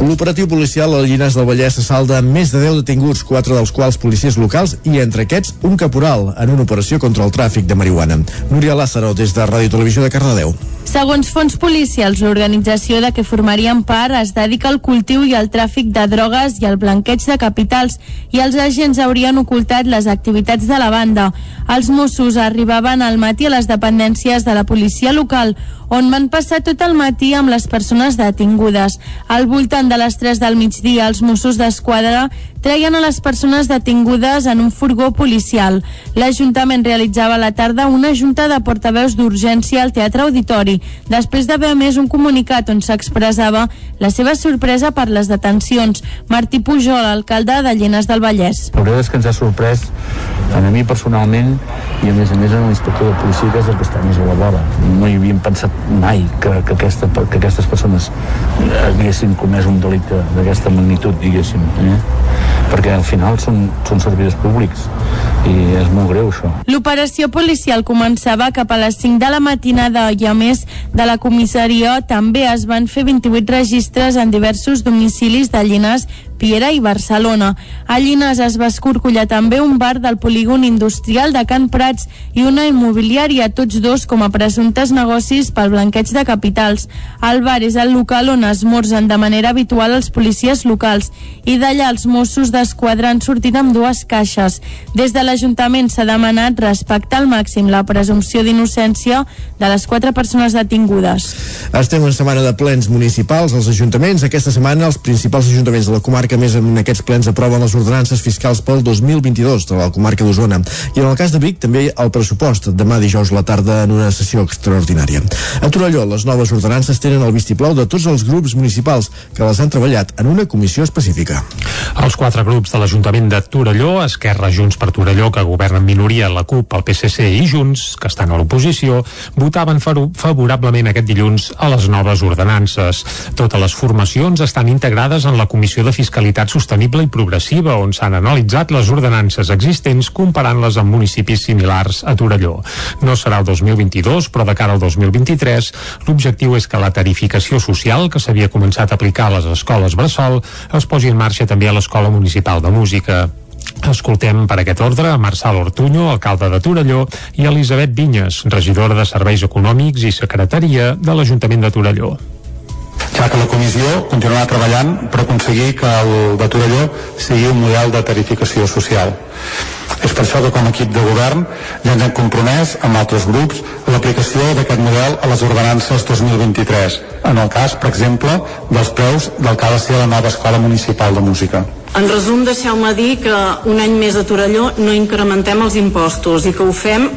L'operatiu policial al Llinars del Vallès s'assalda amb més de 10 detinguts, quatre dels quals policies locals i entre aquests un caporal en una operació contra el tràfic de marihuana. Núria Lázaro, des de Ràdio Televisió de Cardedeu. Segons fons policials, l'organització de què formarien part es dedica al cultiu i al tràfic de drogues i al blanqueig de capitals i els agents haurien ocultat les activitats de la banda. Els Mossos arribaven al matí a les dependències de la policia local on van passar tot el matí amb les persones detingudes. Al voltant de les 3 del migdia, els Mossos d'Esquadra treien a les persones detingudes en un furgó policial. L'Ajuntament realitzava a la tarda una junta de portaveus d'urgència al Teatre Auditori, després d'haver més un comunicat on s'expressava la seva sorpresa per les detencions. Martí Pujol, alcalde de Llenes del Vallès. La veritat és que ens ha sorprès a mi personalment i a més a més a l'inspector de policia que és el que està més a la vora. No hi havíem pensat mai que, que, aquesta, que aquestes persones haguessin comès un delicte d'aquesta magnitud, diguéssim. Eh? Perquè al final són, són servidors públics i és molt greu això. L'operació policial començava cap a les 5 de la matinada i a més de la comissaria també es van fer 28 registres en diversos domicilis de Llinars, Piera i Barcelona. A Llinars es va escorcollar també un bar del polígon industrial de Can Prats i una immobiliària, tots dos com a presumptes negocis pel blanqueig de capitals. El bar és el local on esmorzen de manera habitual els policies locals i d'allà els Mossos d'Esquadra han sortit amb dues caixes. Des de l'Ajuntament s'ha demanat respectar al màxim la presumpció d'innocència de les quatre persones detingudes. Estem en setmana de plens municipals als ajuntaments. Aquesta setmana els principals ajuntaments de la comarca que més en aquests plens aproven les ordenances fiscals pel 2022 de la comarca d'Osona. I en el cas de Vic, també el pressupost demà dijous la tarda en una sessió extraordinària. A Torelló, les noves ordenances tenen el vistiplau de tots els grups municipals que les han treballat en una comissió específica. Els quatre grups de l'Ajuntament de Torelló, Esquerra, Junts per Torelló, que governen minoria, la CUP, el PSC i Junts, que estan a l'oposició, votaven favorablement aquest dilluns a les noves ordenances. Totes les formacions estan integrades en la Comissió de Fiscalitat Sostenible i Progressiva, on s'han analitzat les ordenances existents comparant-les amb municipis similars a Torelló. No serà el 2022, però de cara al 2023, l'objectiu és que la tarificació social que s'havia començat a aplicar a les escoles Bressol es posi en marxa també a l'Escola Municipal de Música. Escoltem per aquest ordre a Marçal Ortuño, alcalde de Torelló, i Elisabet Vinyes, regidora de Serveis Econòmics i Secretaria de l'Ajuntament de Torelló ja que la comissió continuarà treballant per aconseguir que el de Torelló sigui un model de tarificació social. És per això que com a equip de govern ja ens hem compromès amb altres grups l'aplicació d'aquest model a les ordenances 2023, en el cas, per exemple, dels preus del que ha de ser la nova Escola Municipal de Música. En resum, deixeu-me dir que un any més a Torelló no incrementem els impostos i que ho fem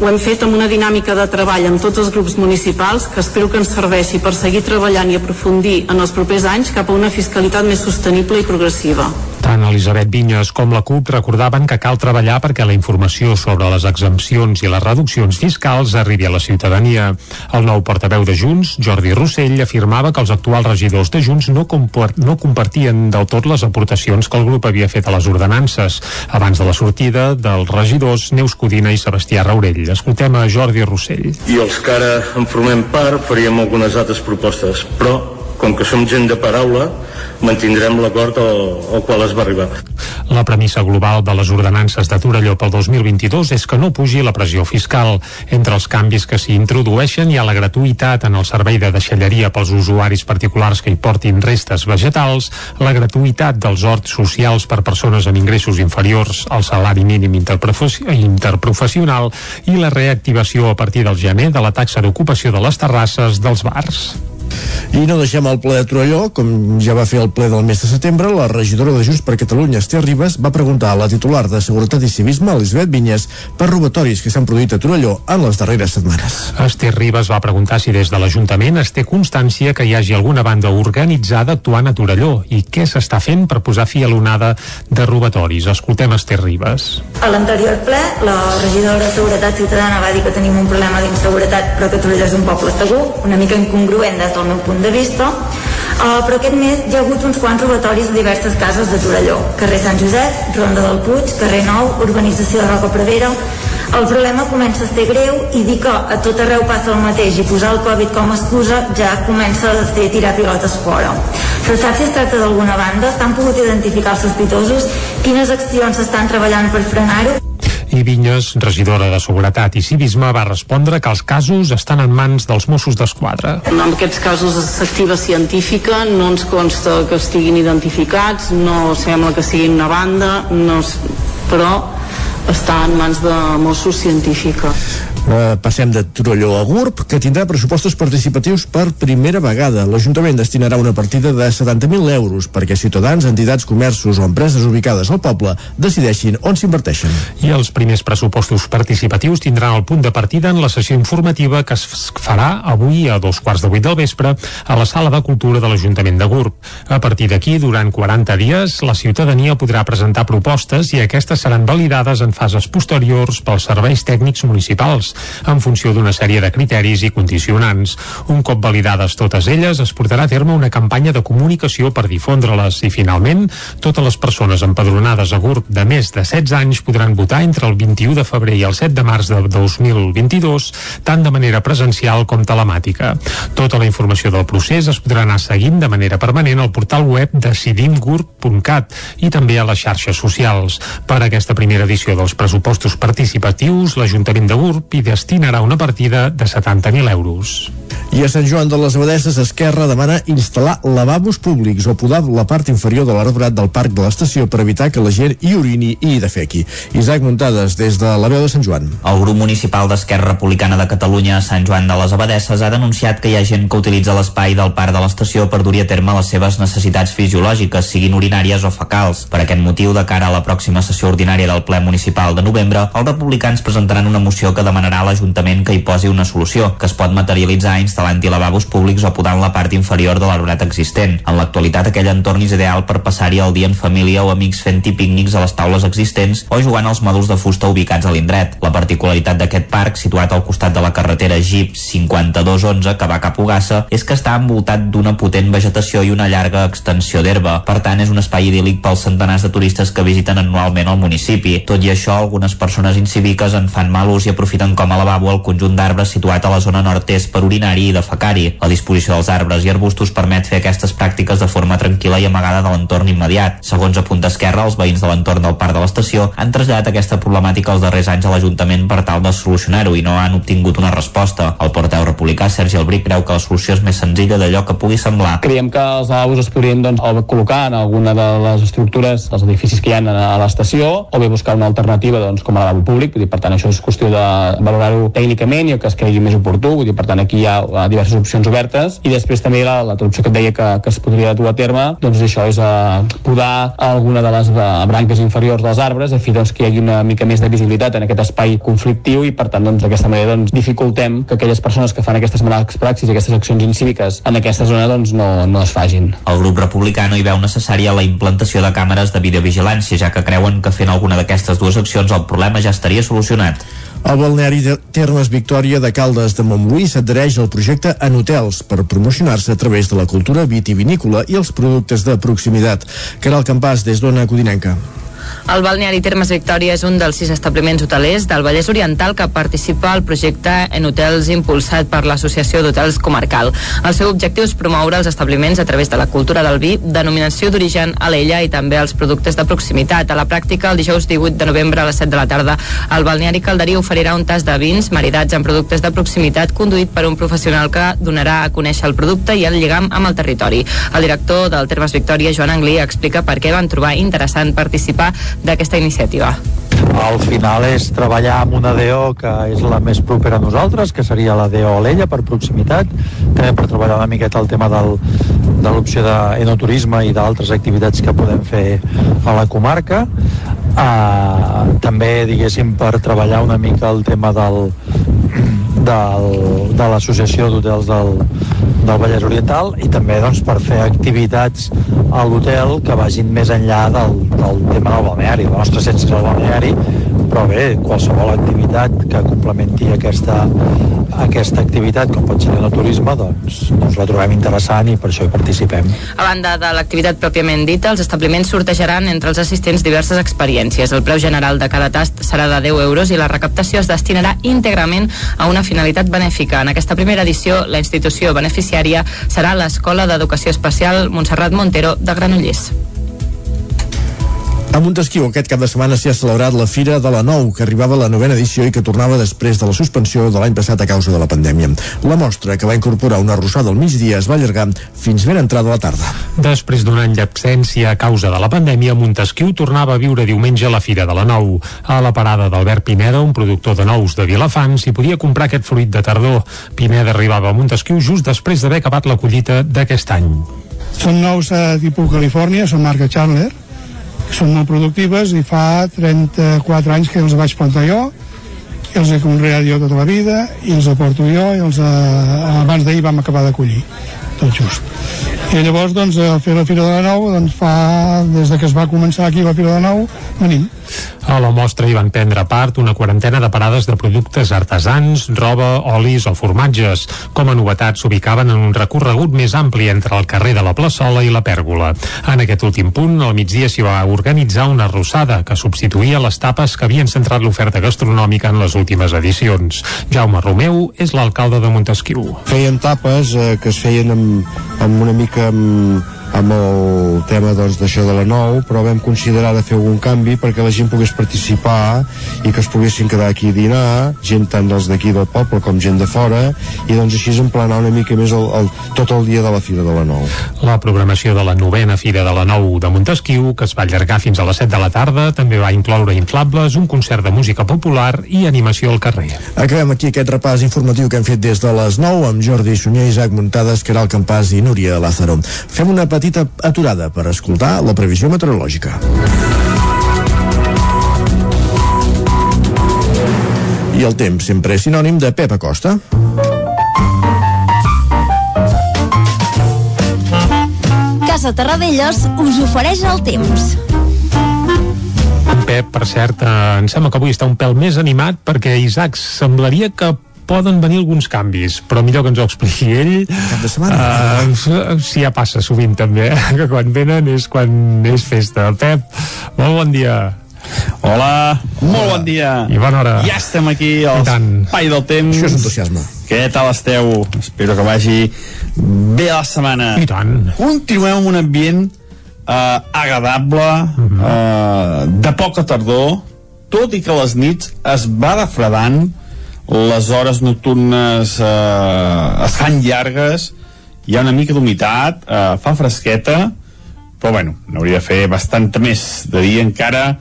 ho hem fet amb una dinàmica de treball amb tots els grups municipals que espero que ens serveixi per seguir treballant i aprofundir en els propers anys cap a una fiscalitat més sostenible i progressiva. Tant Elisabet Vinyes com la CUP recordaven que cal treballar perquè la informació sobre les exempcions i les reduccions fiscals arribi a la ciutadania. El nou portaveu de Junts, Jordi Rossell, afirmava que els actuals regidors de Junts no, no compartien del tot les aportacions que el grup havia fet a les ordenances abans de la sortida dels regidors Neus Codina i Sebastià Raurell. Escoltem a Jordi Rossell. I els que ara en formem part faríem algunes altres propostes, però com que som gent de paraula, mantindrem l'acord al, al qual es va arribar. La premissa global de les ordenances de Torelló pel 2022 és que no pugi la pressió fiscal. Entre els canvis que s'hi introdueixen hi ha la gratuïtat en el servei de deixalleria pels usuaris particulars que hi portin restes vegetals, la gratuïtat dels horts socials per persones amb ingressos inferiors al salari mínim interprofessional i la reactivació a partir del gener de la taxa d'ocupació de les terrasses dels bars. I no deixem el ple de Torelló, com ja va fer el ple del mes de setembre, la regidora de Junts per Catalunya, Esther Ribas, va preguntar a la titular de Seguretat i Civisme, Elisabet Vinyes, per robatoris que s'han produït a Torelló en les darreres setmanes. Esther Ribas va preguntar si des de l'Ajuntament es té constància que hi hagi alguna banda organitzada actuant a Torelló i què s'està fent per posar fi a l'onada de robatoris. Escoltem Esther Ribas. A l'anterior ple, la regidora de Seguretat Ciutadana va dir que tenim un problema d'inseguretat però que Torelló és un poble segur, una mica incongruent des del meu punt de vista, uh, però aquest mes hi ha hagut uns quants robatoris a diverses cases de Torelló. Carrer Sant Josep, Ronda del Puig, Carrer Nou, Urbanització de Roca Prevera... El problema comença a ser greu i dir que a tot arreu passa el mateix i posar el Covid com a excusa ja comença a ser tirar pilotes fora. Se sap si es tracta d'alguna banda? S'han pogut identificar els sospitosos? Quines accions s'estan treballant per frenar-ho? I Vinyes, regidora de Seguretat i Civisme, va respondre que els casos estan en mans dels Mossos d'Esquadra. En aquests casos s'activa científica, no ens consta que estiguin identificats, no sembla que siguin una banda, no, però està en mans de Mossos científica. Uh, passem de Torelló a GURB, que tindrà pressupostos participatius per primera vegada. L'Ajuntament destinarà una partida de 70.000 euros perquè ciutadans, entitats, comerços o empreses ubicades al poble decideixin on s'inverteixen. I els primers pressupostos participatius tindran el punt de partida en la sessió informativa que es farà avui a dos quarts de vuit del vespre a la Sala de Cultura de l'Ajuntament de GURB. A partir d'aquí, durant 40 dies, la ciutadania podrà presentar propostes i aquestes seran validades en fases posteriors pels serveis tècnics municipals en funció d'una sèrie de criteris i condicionants. Un cop validades totes elles, es portarà a terme una campanya de comunicació per difondre-les i, finalment, totes les persones empadronades a GURB de més de 16 anys podran votar entre el 21 de febrer i el 7 de març de 2022, tant de manera presencial com telemàtica. Tota la informació del procés es podrà anar seguint de manera permanent al portal web decidimgurb.cat i també a les xarxes socials. Per aquesta primera edició dels pressupostos participatius, l'Ajuntament de GURB hi destinarà una partida de 70.000 euros. I a Sant Joan de les Abadesses, Esquerra demana instal·lar lavabos públics o podar la part inferior de l'arbrat del parc de l'estació per evitar que la gent hi urini i hi defequi. Isaac Muntades, des de la veu de Sant Joan. El grup municipal d'Esquerra Republicana de Catalunya a Sant Joan de les Abadesses ha denunciat que hi ha gent que utilitza l'espai del parc de l'estació per dur-hi a terme les seves necessitats fisiològiques, siguin urinàries o fecals. Per aquest motiu, de cara a la pròxima sessió ordinària del ple municipal de novembre, els republicans presentaran una moció que demanarà a l'Ajuntament que hi posi una solució, que es pot materialitzar instal·lant-hi lavabos públics o podant la part inferior de l'arbrat existent. En l'actualitat, aquell entorn és ideal per passar-hi el dia en família o amics fent-hi pícnics a les taules existents o jugant als mòduls de fusta ubicats a l'indret. La particularitat d'aquest parc, situat al costat de la carretera Jeep 5211 que va cap a Ugassa, és que està envoltat d'una potent vegetació i una llarga extensió d'herba. Per tant, és un espai idíl·lic pels centenars de turistes que visiten anualment el municipi. Tot i això, algunes persones incíviques en fan mal ús i aprofiten com a lavabo el conjunt d'arbres situat a la zona nord-est per orinar-hi i defecar-hi. La disposició dels arbres i arbustos permet fer aquestes pràctiques de forma tranquil·la i amagada de l'entorn immediat. Segons apunta Esquerra, els veïns de l'entorn del parc de l'estació han traslladat aquesta problemàtica els darrers anys a l'Ajuntament per tal de solucionar-ho i no han obtingut una resposta. El porteu republicà Sergi Albric creu que la solució és més senzilla d'allò que pugui semblar. Creiem que els lavabos es podrien doncs, col·locar en alguna de les estructures dels edificis que hi ha a l'estació o bé buscar una alternativa doncs, com a lavabo públic, per tant això és qüestió de valorar-ho tècnicament i el que es cregui més oportú, vull dir, per tant aquí hi ha diverses opcions obertes i després també la, la opció que et deia que, que es podria dur a terme doncs això és a podar alguna de les uh, branques inferiors dels arbres a fi doncs, que hi hagi una mica més de visibilitat en aquest espai conflictiu i per tant doncs, d'aquesta manera doncs, dificultem que aquelles persones que fan aquestes males praxis i aquestes accions incíviques en aquesta zona doncs, no, no es fagin. El grup republicà no hi veu necessària la implantació de càmeres de videovigilància, ja que creuen que fent alguna d'aquestes dues accions el problema ja estaria solucionat. El balneari de Termes Victòria de Caldes de Montbui s'adhereix al projecte en hotels per promocionar-se a través de la cultura vitivinícola i els productes de proximitat. Caral Campàs, des d'Ona Codinenca. El balneari Termes Victòria és un dels sis establiments hotelers del Vallès Oriental que participa al projecte en hotels impulsat per l'Associació d'Hotels Comarcal. El seu objectiu és promoure els establiments a través de la cultura del vi, denominació d'origen a l'ella i també els productes de proximitat. A la pràctica, el dijous 18 de novembre a les 7 de la tarda, el balneari Calderí oferirà un tas de vins maridats amb productes de proximitat conduït per un professional que donarà a conèixer el producte i el lligam amb el territori. El director del Termes Victòria, Joan Anglí, explica per què van trobar interessant participar d'aquesta iniciativa. Al final és treballar amb una DO que és la més propera a nosaltres, que seria la DO Alella per proximitat, també per treballar una miqueta el tema del, de l'opció d'enoturisme i d'altres activitats que podem fer a la comarca. Uh, també, diguéssim, per treballar una mica el tema del, del, de l'Associació d'Hotels del, del Vallès Oriental i també doncs, per fer activitats a l'hotel que vagin més enllà del, del tema del balneari. La nostra essència és el balneari, però bé, qualsevol activitat que complementi aquesta, aquesta activitat, com pot ser el turisme, doncs, doncs la trobem interessant i per això hi participem. A banda de l'activitat pròpiament dita, els establiments sortejaran entre els assistents diverses experiències. El preu general de cada tast serà de 10 euros i la recaptació es destinarà íntegrament a una finalitat benèfica. En aquesta primera edició, la institució beneficiària serà l'Escola d'Educació Especial Montserrat Montero de Granollers. A Montesquieu aquest cap de setmana s'hi ha celebrat la Fira de la Nou, que arribava a la novena edició i que tornava després de la suspensió de l'any passat a causa de la pandèmia. La mostra, que va incorporar una arrossada al migdia, es va allargar fins ben entrada la tarda. Després d'un any d'absència a causa de la pandèmia, Montesquieu tornava a viure diumenge a la Fira de la Nou. A la parada d'Albert Pineda, un productor de nous de Vilafant, s'hi podia comprar aquest fruit de tardor. Pineda arribava a Montesquieu just després d'haver acabat la collita d'aquest any. Són nous a tipus Califòrnia, són marca Chandler, són molt productives i fa 34 anys que els vaig plantar jo. I els he conreat jo tota la vida i els aporto jo i els, eh, abans d'ahir vam acabar de collir tot just. I llavors doncs a fer la Fira de la Nou doncs fa, des de que es va començar aquí la Fira de la Nou venim a la mostra hi van prendre part una quarantena de parades de productes artesans, roba, olis o formatges. Com a novetat s'ubicaven en un recorregut més ampli entre el carrer de la Plaçola i la Pèrgola. En aquest últim punt, al migdia s'hi va organitzar una arrossada que substituïa les tapes que havien centrat l'oferta gastronòmica en les últimes edicions. Jaume Romeu és l'alcalde de Montesquieu. Feien tapes eh, que es feien amb, amb una mica amb, amb el tema doncs, d'això de la nou, però vam considerar de fer algun canvi perquè la gent pogués participar i que es poguessin quedar aquí a dinar, gent tant dels d'aquí del poble com gent de fora, i doncs així emplenar una mica més el, el, tot el dia de la Fira de la Nou. La programació de la novena Fira de la Nou de Montesquieu, que es va allargar fins a les 7 de la tarda, també va incloure inflables, un concert de música popular i animació al carrer. Acabem aquí aquest repàs informatiu que hem fet des de les 9 amb Jordi Sunyer, Isaac Muntades, Caral Campàs i Núria Lázaro. Fem una petita aturada per escoltar la previsió meteorològica. I el temps sempre és sinònim de Pep Acosta. Casa Terradellos us ofereix el temps. Pep, per cert, eh, em sembla que avui està un pèl més animat perquè Isaac semblaria que poden venir alguns canvis, però millor que ens ho expliqui ell. Cap de setmana? Uh, sí, ja passa sovint també, eh? que quan venen és quan és festa. Pep, molt bon dia. Hola, molt bon dia. I bona hora. Ja estem aquí al Espai del Temps. Això és entusiasme. Què tal esteu? Espero que vagi bé la setmana. I tant. Continuem amb un ambient eh, agradable, uh -huh. eh, de poca tardor, tot i que les nits es va defredant, les hores nocturnes eh, es fan llargues, hi ha una mica d'humitat, eh, fa fresqueta, però bueno, n'hauria de fer bastanta més. De dia encara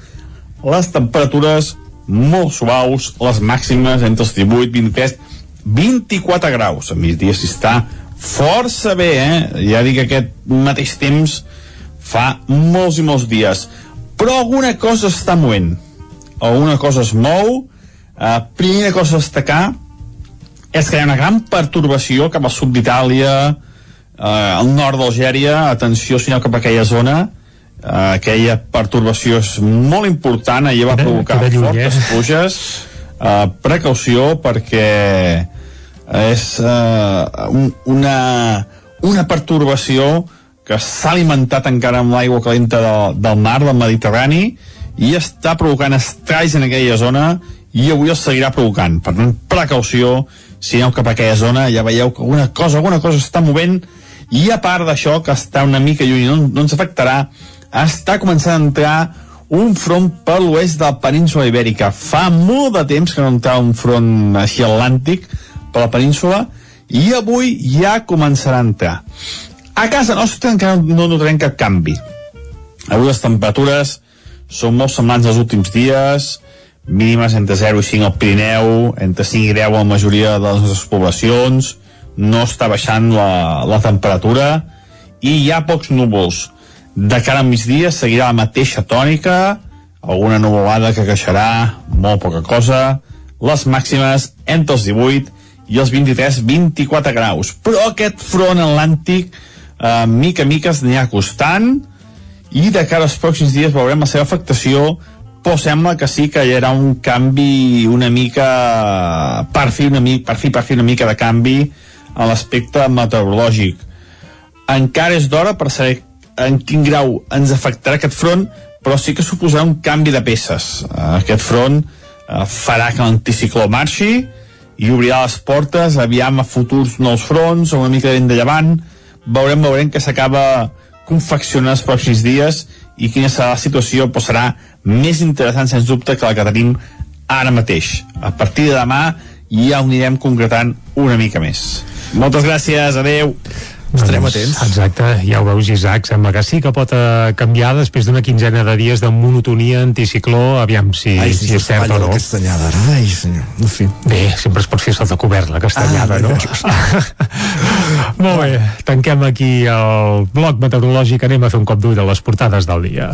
les temperatures molt suaus, les màximes entre els 18, 23, 24 graus. A migdia s'hi està força bé, eh? Ja dic que aquest mateix temps fa molts i molts dies. Però alguna cosa està movent. Alguna cosa es mou. Uh, primera cosa a destacar és que hi ha una gran pertorbació cap al sud d'Itàlia, uh, al nord d'Algèria, atenció si aneu cap a aquella zona, uh, aquella pertorbació és molt important, ahir va provocar lluny, fortes eh? pluges, uh, precaució perquè és uh, un, una, una pertorbació que s'ha alimentat encara amb l'aigua calenta del, del mar, del Mediterrani, i està provocant estralls en aquella zona i avui els seguirà provocant. Per tant, precaució, si aneu cap a aquella zona, ja veieu que alguna cosa, alguna cosa està movent, i a part d'això, que està una mica lluny no, no ens afectarà, està començant a entrar un front per l'oest de la península ibèrica. Fa molt de temps que no entrava un front així atlàntic per la península, i avui ja començarà a entrar. A casa nostra encara no notarem cap canvi. Avui les temperatures són molt semblants als últims dies, mínimes entre 0 i 5 al Pirineu, entre 5 i 10 a la majoria de les nostres poblacions, no està baixant la, la temperatura. I hi ha pocs núvols. De cara al migdia seguirà la mateixa tònica, alguna nuvolada que queixarà, molt poca cosa, les màximes entre els 18 i els 23-24 graus. Però aquest front atlàntic, eh, mica a mica es anirà acostant, i de cara als pròxims dies veurem la seva afectació però sembla que sí que hi haurà un canvi una mica per fi una mica, per fi, per fi una mica de canvi a l'aspecte meteorològic. Encara és d'hora per saber en quin grau ens afectarà aquest front però sí que suposarà un canvi de peces. Aquest front eh, farà que l'anticicló marxi i obrirà les portes aviam a futurs nous fronts una mica de vent de llevant. Veurem, veurem que s'acaba confeccionar els pròxims dies i quina serà la situació però serà més interessant sens dubte que la que tenim ara mateix a partir de demà ja ho anirem concretant una mica més moltes gràcies, adeu Estarem atents. Exacte, ja ho veus, Isaac, sembla que sí que pot uh, canviar després d'una quinzena de dies de monotonia anticicló, aviam si, Ai, si és cert o no. La castanyada, ara. Ai, senyor. En fi. Bé, sempre es pot fer sota cobert, la castanyada, Ah, no? Molt bé, tanquem aquí el bloc meteorològic, anem a fer un cop d'ull a les portades del dia.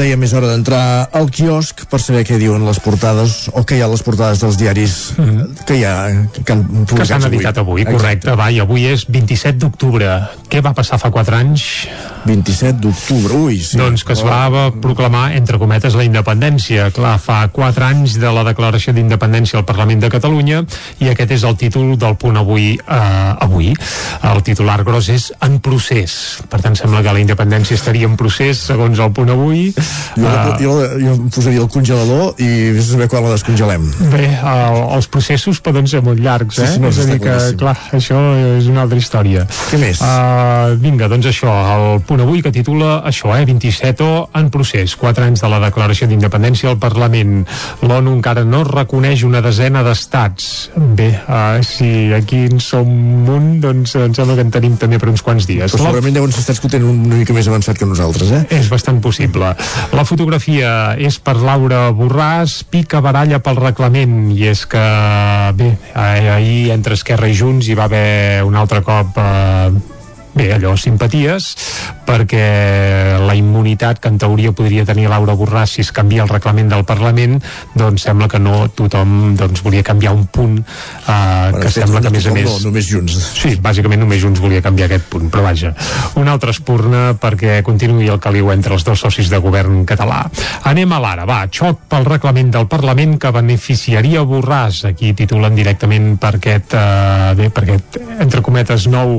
Deia, més hora d'entrar al quiosc per saber què diuen les portades o què hi ha a les portades dels diaris mm. que hi ha que han que s'han editat avui, avui correcte, va, i avui és 27 d'octubre. Què va passar fa 4 anys? 27 d'octubre, ui, sí. Doncs que es va oh. proclamar, entre cometes, la independència. Clar, fa 4 anys de la declaració d'independència al Parlament de Catalunya i aquest és el títol del punt avui. Eh, avui. El titular gros és en procés. Per tant, sembla que la independència estaria en procés, segons el punt avui. Jo, uh, jo, jo em posaria el congelador i vés a saber quan la descongelem. Bé, el, els processos poden ser molt llargs, eh? Sí, sí, no, és a dir que, clar, això és una altra història. Què més? Uh, vinga, doncs això, el punt avui que titula això, eh, 27 o en procés, 4 anys de la declaració d'independència al Parlament. L'ONU encara no reconeix una desena d'estats. Bé, uh, si aquí en som un, doncs em sembla que en tenim també per uns quants dies. Però segurament deuen ser estats que ho tenen una mica més avançat que nosaltres, eh? És bastant possible. La fotografia és per Laura Borràs, pica baralla pel reglament, i és que, bé, ahir entre Esquerra i Junts hi va haver un altre cop eh, bé, allò, simpaties perquè la immunitat que en teoria podria tenir Laura Borràs si es canvia el reglament del Parlament doncs sembla que no tothom doncs, volia canviar un punt eh, bueno, que sembla que a més a més no, només Junts. Sí, bàsicament només Junts volia canviar aquest punt però vaja, una altra espurna perquè continuï el caliu entre els dos socis de govern català. Anem a l'ara, va, xoc pel reglament del Parlament que beneficiaria Borràs, aquí titulen directament per aquest, eh, bé, per aquest entre cometes nou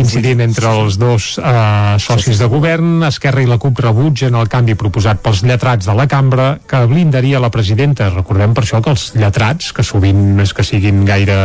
incident entre els dos eh, socis de govern, Esquerra i la CUP rebutgen el canvi proposat pels lletrats de la cambra que blindaria la presidenta. Recordem per això que els lletrats, que sovint és que siguin gaire...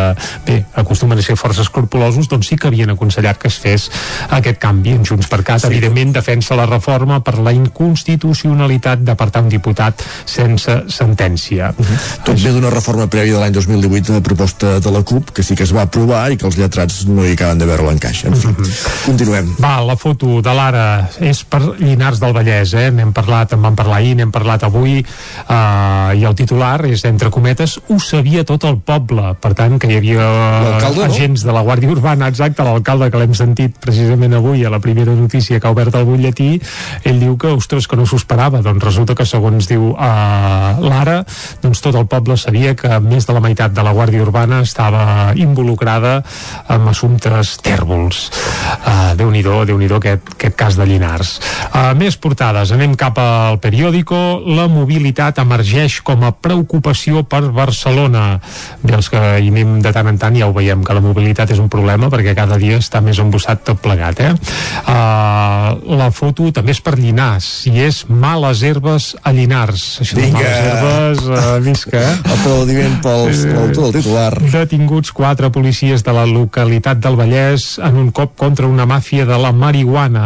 bé, acostumen a ser força escrupulosos, doncs sí que havien aconsellat que es fes aquest canvi en Junts per Cat. Sí. Evidentment defensa la reforma per la inconstitucionalitat d'apartar un diputat sense sentència. Uh -huh. Tot ve d'una reforma prèvia de l'any 2018 de proposta de la CUP, que sí que es va aprovar i que els lletrats no hi acaben de veure l'encaix. En fi, uh -huh. Continuem. Va, la foto de l'ara és per Llinars del Vallès, eh? N'hem parlat, en vam parlar ahir, n'hem parlat avui, eh, i el titular és, entre cometes, ho sabia tot el poble. Per tant, que hi havia agents no? de la Guàrdia Urbana, exacte, l'alcalde que l'hem sentit precisament avui a la primera notícia que ha obert el butlletí, ell diu que, ostres, que no s'ho esperava. Doncs resulta que, segons diu eh, l'ara, doncs tot el poble sabia que més de la meitat de la Guàrdia Urbana estava involucrada en assumptes tèrbols. Uh, Déu-n'hi-do, déu nhi déu aquest, aquest cas de Llinars. Uh, més portades, anem cap al periòdico. La mobilitat emergeix com a preocupació per Barcelona. Bé, els que hi anem de tant en tant ja ho veiem, que la mobilitat és un problema perquè cada dia està més embossat tot plegat, eh? Uh, la foto també és per Llinars, i és males herbes a Llinars. Això Vinga. de males herbes, uh, visca, eh? Aplaudiment pels, l'autor del titular. Detinguts quatre policies de la localitat del Vallès en un cop contra una màfia de la marihuana.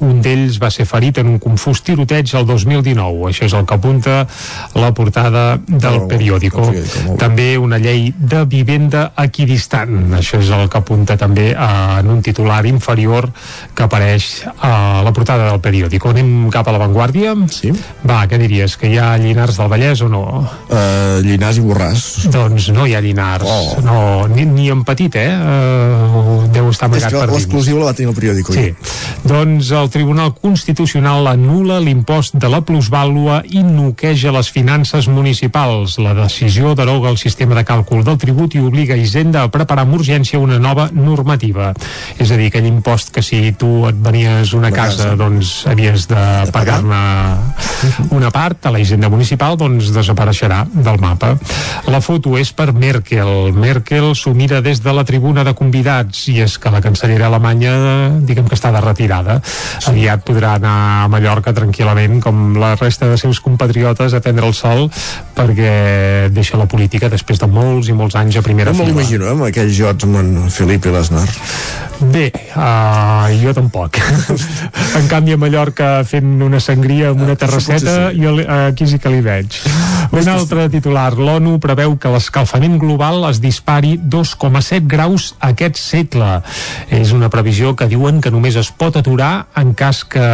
Un d'ells va ser ferit en un confús tiroteig el 2019. Això és el que apunta la portada del Oh, periòdico. També una llei de vivenda equidistant. Això és el que apunta també en un titular inferior que apareix a la portada del periòdico. Anem cap a l'avantguàrdia? Sí. Va, què diries? Que hi ha Llinars del Vallès o no? Uh, Llinars i Borràs. Doncs no hi ha Llinars. Oh. No, ni, ni en petit, eh? Uh, deu estar És amagat que per dins. l'exclusiva la va tenir el periòdico. Sí. Doncs el Tribunal Constitucional anula l'impost de la plusvàlua i noqueja les finances municipals. La decisió deroga el sistema de càlcul del tribut i obliga Hisenda a preparar amb urgència una nova normativa. És a dir, aquell impost que si tu et venies una casa, doncs havies de pagar-ne una part a la Hisenda Municipal, doncs desapareixerà del mapa. La foto és per Merkel. Merkel s'ho mira des de la tribuna de convidats i és que la cancellera alemanya diguem que està de retirada. Aviat podrà anar a Mallorca tranquil·lament com la resta de seus compatriotes a prendre el sol perquè deixa la política després de molts i molts anys a primera No fila. l'imagino, eh, amb aquells jocs amb en Felip i. Bé, uh, jo tampoc. en canvi a Mallorca fent una sangria amb una terrasseta, jo aquí sí que li veig. Un altre titular, l'ONU preveu que l'escalfament global es dispari 2,7 graus aquest segle. És una previsió que diuen que només es pot aturar en cas que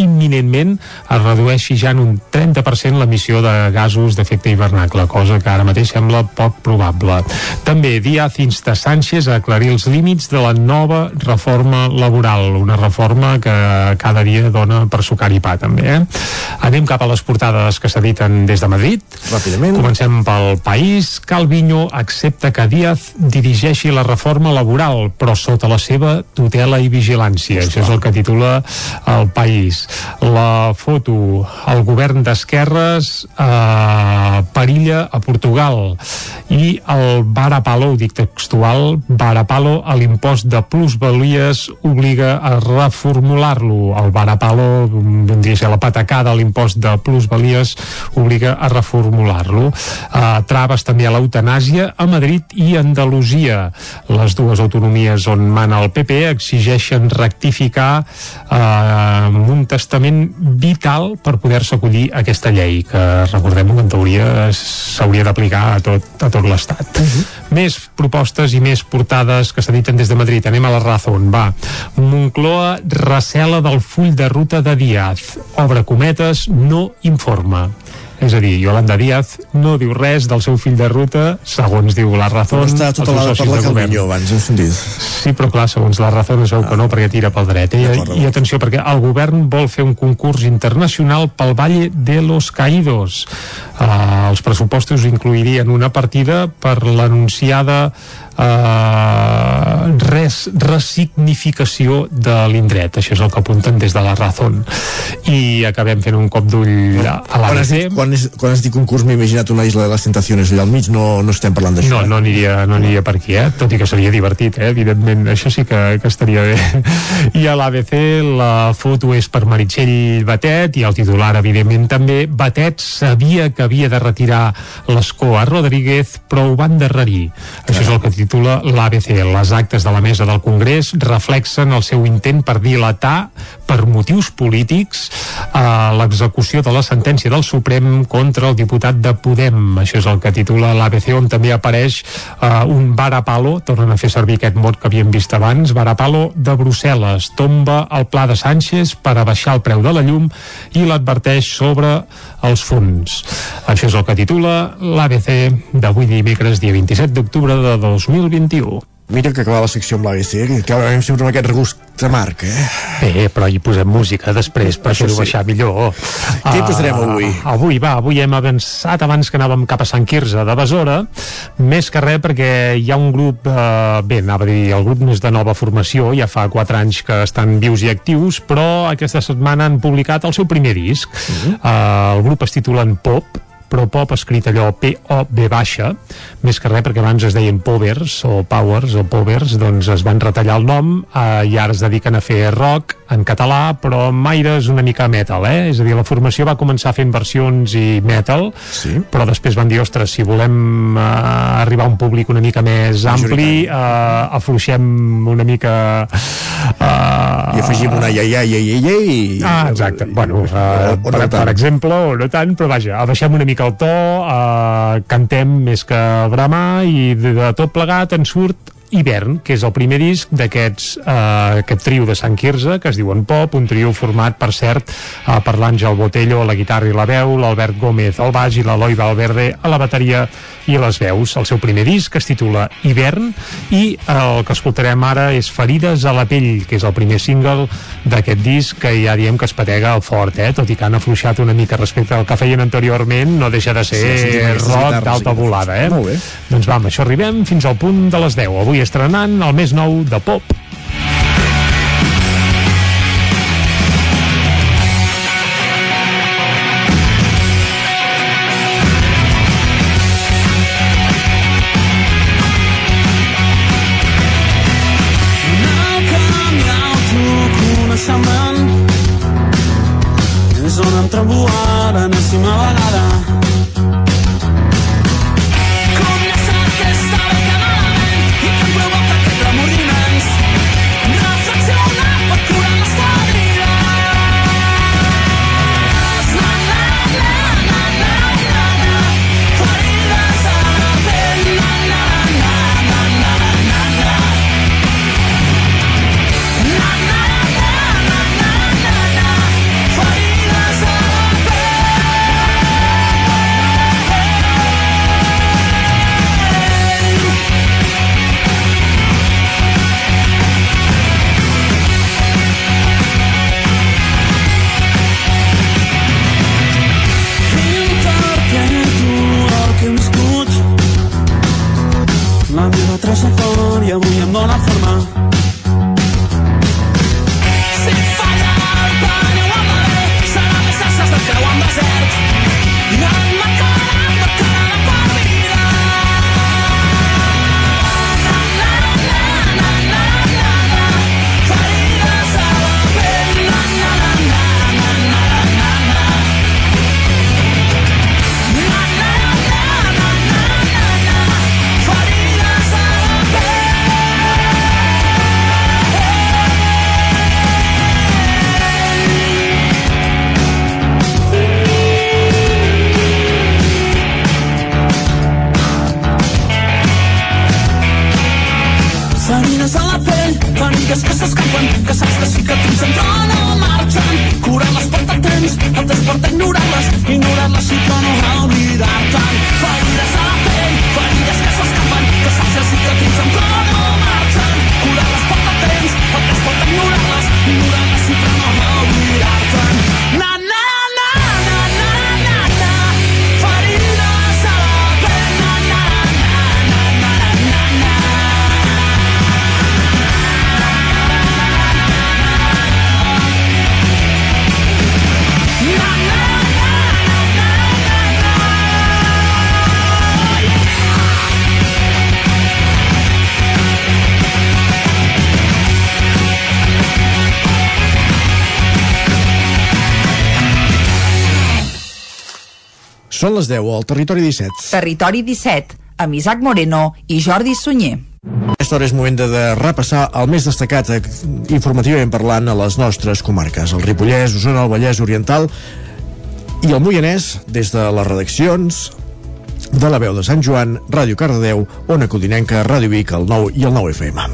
imminentment es redueixi ja en un 30% l'emissió de gasos d'efecte hivernacle, cosa que ara mateix sembla poc probable. També Díaz insta Sánchez a aclarir els límits de la nova reforma laboral, una reforma que cada dia dona per sucar i pa també. Eh? Anem cap a les portades que s'editen des de Madrid. Ràpidament. Comencem pel país. Calviño accepta que Díaz dirigeixi la reforma laboral, però sota la seva tutela i vigilància. Això és el que titula el país. La foto, el govern d'esquerres eh, perilla a Portugal i el Barapalo, dic textual, Barapalo a l'impost de plusvalies obliga a reformular-lo. El Barapalo, vindria a ser la patacada, l'impost de plusvalies obliga a reformular-lo. Uh, traves també a l'eutanàsia a Madrid i Andalusia. Les dues autonomies on mana el PP exigeixen rectificar uh, un testament vital per poder-se acollir a aquesta llei, que recordem que en teoria s'hauria d'aplicar a tot, a tot l'Estat. Uh -huh. Més propostes i més portades que s'editen des de Madrid. Anem a la Razón, va. Moncloa recela del full de ruta de Díaz. Obre cometes, no informa. És a dir, Yolanda Díaz no diu res del seu fill de ruta, segons diu la Razón. Però està tota la, per la Calviño abans, heu sentit? Sí, però clar, segons la Razón es veu ah. que no, perquè tira pel dret. I, I atenció, perquè el govern vol fer un concurs internacional pel Valle de los Caídos. Uh, els pressupostos incluirien una partida per l'anunciada uh, res, resignificació de l'indret. Això és el que apunten des de la Razón. I acabem fent un cop d'ull a l'ABC. Quan, és, quan has dit concurs m'he imaginat una isla de les tentacions allà al mig, no, no estem parlant d'això. No, no aniria, no aniria per aquí, eh? tot i que seria divertit, eh? evidentment, això sí que, que estaria bé. I a l'ABC la foto és per Meritxell Batet i el titular, evidentment, també. Batet sabia que havia de retirar l'escó a Rodríguez, però ho va endarrerir. Això és el que titula l'ABC. Les actes de la mesa del Congrés reflexen el seu intent per dilatar per motius polítics eh, l'execució de la sentència del Suprem contra el diputat de Podem. Això és el que titula l'ABC, on també apareix eh, un varapalo, tornen a fer servir aquest mot que havíem vist abans, varapalo de Brussel·les. Tomba el pla de Sánchez per abaixar el preu de la llum i l'adverteix sobre els fons. Això és el que titula l'ABC d'avui dimecres, dia 27 d'octubre de 2021. Mira que acaba la secció amb l'ABC, que acabem sempre amb aquest regust de marc, eh? Bé, però hi posem música després per fer-ho sí. baixar millor. Què hi posarem avui? Uh, avui, va, avui hem avançat abans que anàvem cap a Sant Quirze de Besora, més que res perquè hi ha un grup, uh, bé, anava a dir, el grup més de nova formació, ja fa 4 anys que estan vius i actius, però aquesta setmana han publicat el seu primer disc. Uh -huh. uh, el grup es titulen Pop, però pop escrit allò P-O-B baixa, més que res perquè abans es deien Povers o Powers o Povers, doncs es van retallar el nom eh, i ara es dediquen a fer rock en català, però amb aires una mica metal, eh? És a dir, la formació va començar fent versions i metal, sí. però després van dir, ostres, si volem eh, arribar a un públic una mica més ampli, eh, afluixem una mica... Eh, I afegim una iaia, iaia, iaia, i... Ah, exacte. Bueno, eh, per, per exemple, o no tant, però vaja, abaixem una mica el to, eh, cantem més que bramar i de, de tot plegat en surt Hivern, que és el primer disc d'aquests eh, aquest trio de Sant Quirze, que es diuen Pop, un trio format, per cert, eh, per l'Àngel Botello a la guitarra i la veu, l'Albert Gómez al baix i l'Eloi Valverde a la bateria i les veus. El seu primer disc es titula Hivern i el que escoltarem ara és Ferides a la pell, que és el primer single d'aquest disc que ja diem que es patega fort, eh? tot i que han afluixat una mica respecte al que feien anteriorment, no deixa de ser sí, rock d'alta volada. Eh? Molt bé. Doncs va, amb això arribem fins al punt de les 10. Avui estrenant el més nou de Pop. Les 10 al Territori 17. Territori 17, amb Isaac Moreno i Jordi Sunyer. Aquesta hora és moment de, de repassar el més destacat eh, informativament parlant a les nostres comarques. El Ripollès, Osona, el Vallès Oriental i el Moianès des de les redaccions de la veu de Sant Joan, Ràdio Cardedeu, Ona Codinenca, Ràdio Vic, el 9 i el 9 FM.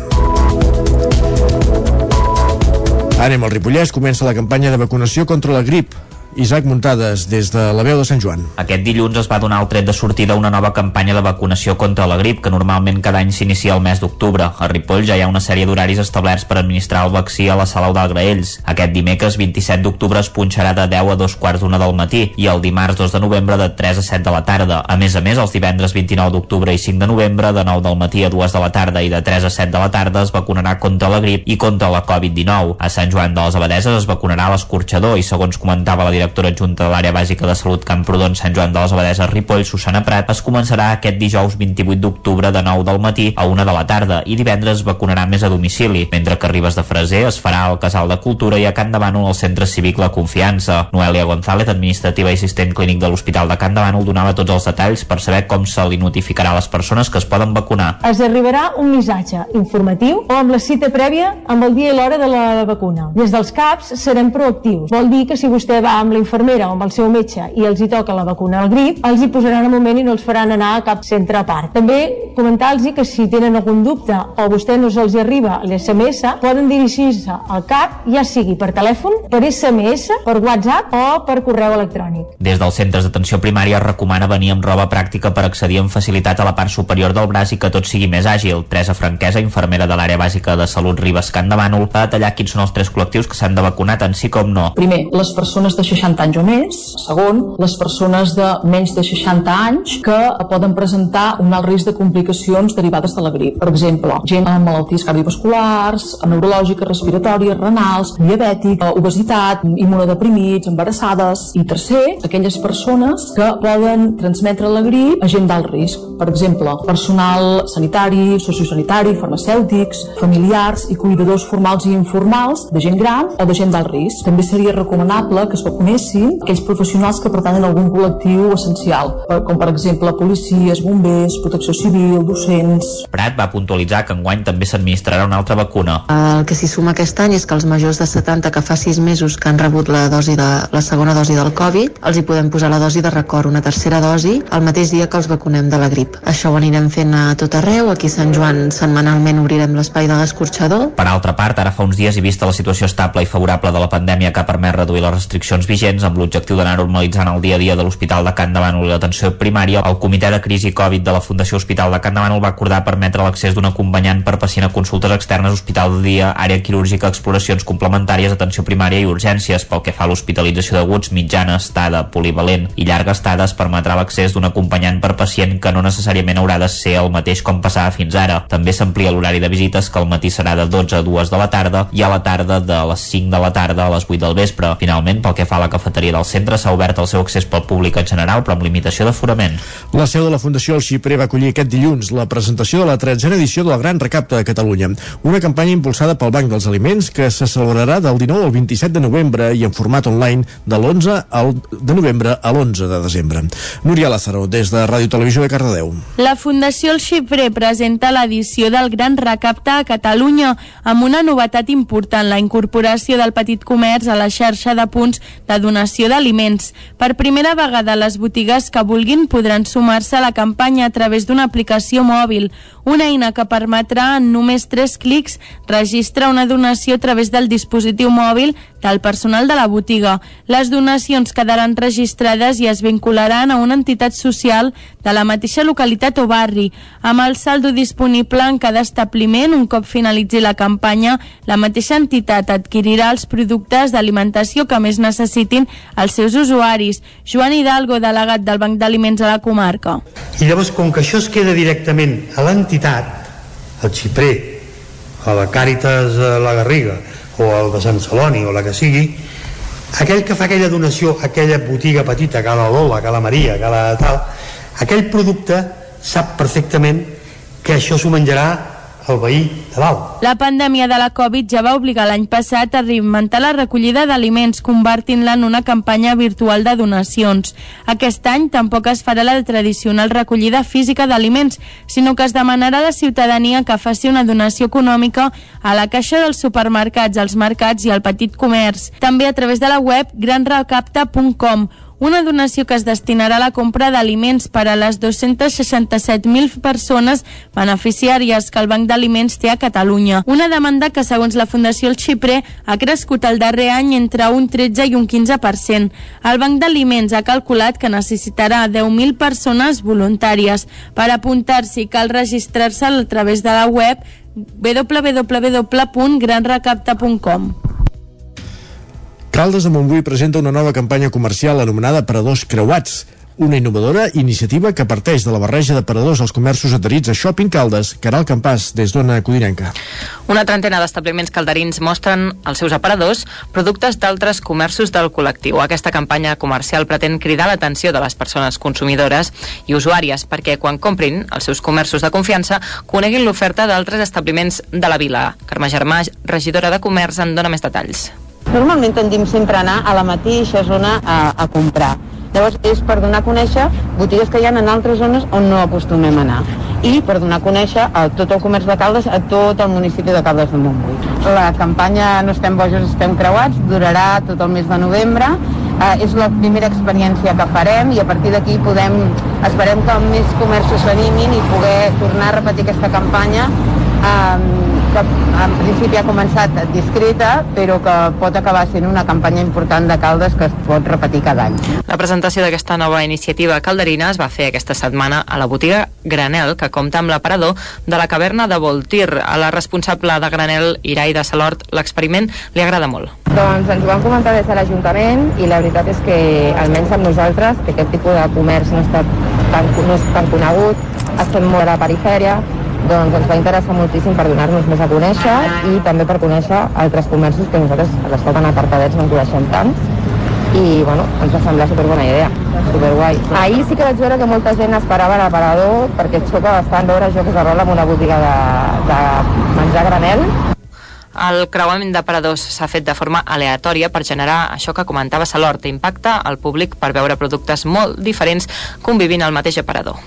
Anem al Ripollès, comença la campanya de vacunació contra la grip. Isaac Muntades, des de la veu de Sant Joan. Aquest dilluns es va donar el tret de sortida una nova campanya de vacunació contra la grip, que normalment cada any s'inicia el mes d'octubre. A Ripoll ja hi ha una sèrie d'horaris establerts per administrar el vaccí a la sala Eudal Graells. Aquest dimecres 27 d'octubre es punxarà de 10 a 2 quarts d'una del matí i el dimarts 2 de novembre de 3 a 7 de la tarda. A més a més, els divendres 29 d'octubre i 5 de novembre de 9 del matí a 2 de la tarda i de 3 a 7 de la tarda es vacunarà contra la grip i contra la Covid-19. A Sant Joan de les Abadeses es vacunarà l'escorxador i segons comentava la adjunta de l'àrea bàsica de salut Camprodon Sant Joan de les Abadeses Ripoll, Susana Prat, es començarà aquest dijous 28 d'octubre de 9 del matí a 1 de la tarda i divendres es vacunarà més a domicili, mentre que Ribes de Freser es farà al Casal de Cultura i a Can Bànol al Centre Cívic La Confiança. Noelia González, administrativa i assistent clínic de l'Hospital de Can Bànol, donava tots els detalls per saber com se li notificarà a les persones que es poden vacunar. Es arribarà un missatge informatiu o amb la cita prèvia amb el dia i l'hora de la vacuna. Des dels CAPs serem proactius. Vol dir que si vostè va amb la infermera o amb el seu metge i els hi toca la vacuna al grip, els hi posaran al moment i no els faran anar a cap centre a part. També comentar-los que si tenen algun dubte o vostè no se'ls arriba l'SMS, poden dirigir-se al CAP, ja sigui per telèfon, per SMS, per WhatsApp o per correu electrònic. Des dels centres d'atenció primària es recomana venir amb roba pràctica per accedir amb facilitat a la part superior del braç i que tot sigui més àgil. Teresa Franquesa, infermera de l'àrea bàsica de salut Ribes Can de Bànol, va detallar quins són els tres col·lectius que s'han de vacunar tant sí com no. Primer, les persones de 60 anys o més. Segon, les persones de menys de 60 anys que poden presentar un alt risc de complicacions derivades de la grip. Per exemple, gent amb malalties cardiovasculars, neurològiques, respiratòries, renals, diabètic, obesitat, immunodeprimits, embarassades. I tercer, aquelles persones que poden transmetre la grip a gent d'alt risc. Per exemple, personal sanitari, sociosanitari, farmacèutics, familiars i cuidadors formals i informals de gent gran o de gent d'alt risc. També seria recomanable que es vacunessin aquells professionals que pertanyen a algun col·lectiu essencial, com per exemple policies, bombers, protecció civil, docents... Prat va puntualitzar que enguany també s'administrarà una altra vacuna. El que s'hi suma aquest any és que els majors de 70 que fa 6 mesos que han rebut la, dosi de, la segona dosi del Covid, els hi podem posar la dosi de record, una tercera dosi, el mateix dia que els vacunem de la grip. Això ho anirem fent a tot arreu, aquí a Sant Joan setmanalment obrirem l'espai de l'escorxador. Per altra part, ara fa uns dies i vista la situació estable i favorable de la pandèmia que ha permès reduir les restriccions vigents, vigents amb l'objectiu d'anar normalitzant el dia a dia de l'Hospital de Can Bànol i l'atenció primària, el Comitè de Crisi Covid de la Fundació Hospital de Can Bànol va acordar permetre l'accés d'un acompanyant per pacient a consultes externes, hospital de dia, àrea quirúrgica, exploracions complementàries, atenció primària i urgències. Pel que fa a l'hospitalització d'aguts, mitjana estada, polivalent i llarga estada, es permetrà l'accés d'un acompanyant per pacient que no necessàriament haurà de ser el mateix com passava fins ara. També s'amplia l'horari de visites que al matí serà de 12 a 2 de la tarda i a la tarda de les 5 de la tarda a les 8 del vespre. Finalment, pel que fa a la cafeteria del centre, s'ha obert el seu accés pel públic en general, però amb limitació d'aforament. La seu de la Fundació El Xiprer va acollir aquest dilluns la presentació de la tretzena edició de la Gran Recapta de Catalunya, una campanya impulsada pel Banc dels Aliments que se celebrarà del 19 al 27 de novembre i en format online de l'11 al de novembre a l'11 de desembre. Núria Lázaro, des de Ràdio Televisió de Cardedeu. La Fundació El Xiprer presenta l'edició del Gran Recapte a Catalunya amb una novetat important, la incorporació del petit comerç a la xarxa de punts de donació d'aliments. Per primera vegada, les botigues que vulguin podran sumar-se a la campanya a través d'una aplicació mòbil, una eina que permetrà en només 3 clics registrar una donació a través del dispositiu mòbil del personal de la botiga. Les donacions quedaran registrades i es vincularan a una entitat social de la mateixa localitat o barri. Amb el saldo disponible en cada establiment, un cop finalitzi la campanya, la mateixa entitat adquirirà els productes d'alimentació que més necessitin els seus usuaris. Joan Hidalgo, delegat del Banc d'Aliments a la comarca. I llavors, com que això es queda directament a l'entitat, el xiprer, a la Càritas a la Garriga, o el de Sant Celoni, o la que sigui, aquell que fa aquella donació aquella botiga petita, que la Lola, que la Maria, que la tal, aquell producte sap perfectament que això s'ho menjarà el veí de dalt. La pandèmia de la Covid ja va obligar l'any passat a reinventar la recollida d'aliments, convertint-la en una campanya virtual de donacions. Aquest any tampoc es farà la tradicional recollida física d'aliments, sinó que es demanarà a la ciutadania que faci una donació econòmica a la caixa dels supermercats, als mercats i al petit comerç. També a través de la web granrecapta.com una donació que es destinarà a la compra d'aliments per a les 267.000 persones beneficiàries que el Banc d'Aliments té a Catalunya. Una demanda que, segons la Fundació El Xiprer, ha crescut el darrer any entre un 13 i un 15%. El Banc d'Aliments ha calculat que necessitarà 10.000 persones voluntàries. Per apuntar-s'hi cal registrar-se a través de la web www.granrecapta.com. Caldes de Montbui presenta una nova campanya comercial anomenada Paradors Creuats, una innovadora iniciativa que parteix de la barreja de paradors als comerços adherits a Shopping Caldes, Caral Campàs, des d'Ona Codinenca. Una trentena d'establiments calderins mostren als seus aparadors productes d'altres comerços del col·lectiu. Aquesta campanya comercial pretén cridar l'atenció de les persones consumidores i usuàries perquè quan comprin els seus comerços de confiança coneguin l'oferta d'altres establiments de la vila. Carme Germà, regidora de Comerç, en dona més detalls. Normalment tendim sempre a anar a la mateixa zona a, a comprar. Llavors és per donar a conèixer botigues que hi ha en altres zones on no acostumem a anar i per donar a conèixer a tot el comerç de Caldes, a tot el municipi de Caldes de Montbui. La campanya No estem bojos, estem creuats durarà tot el mes de novembre eh, és la primera experiència que farem i a partir d'aquí podem, esperem que més comerços s'animin i poder tornar a repetir aquesta campanya eh, que en principi ha començat discreta però que pot acabar sent una campanya important de Caldes que es pot repetir cada any. La presentació d'aquesta nova iniciativa calderina es va fer aquesta setmana a la botiga Granel, que compta amb l'aparador de la caverna de Voltir. A la responsable de Granel, Iraida Salort, l'experiment li agrada molt. Doncs ens ho van comentar des de l'Ajuntament i la veritat és que, almenys amb nosaltres, que aquest tipus de comerç no, està tan, no és tan conegut, estem molt a la perifèria, doncs ens va interessar moltíssim per donar-nos més a conèixer i també per conèixer altres comerços que nosaltres, a l'estat tan apartadets, no en coneixem tant i bueno, ens va semblar superbona idea, superguai. Ahir sí que vaig veure que molta gent esperava l'aparador perquè xoca bastant veure jocs de rol en una botiga de, de menjar granel el creuament d'aparadors s'ha fet de forma aleatòria per generar això que comentava Salort, impacte al públic per veure productes molt diferents convivint al mateix aparador.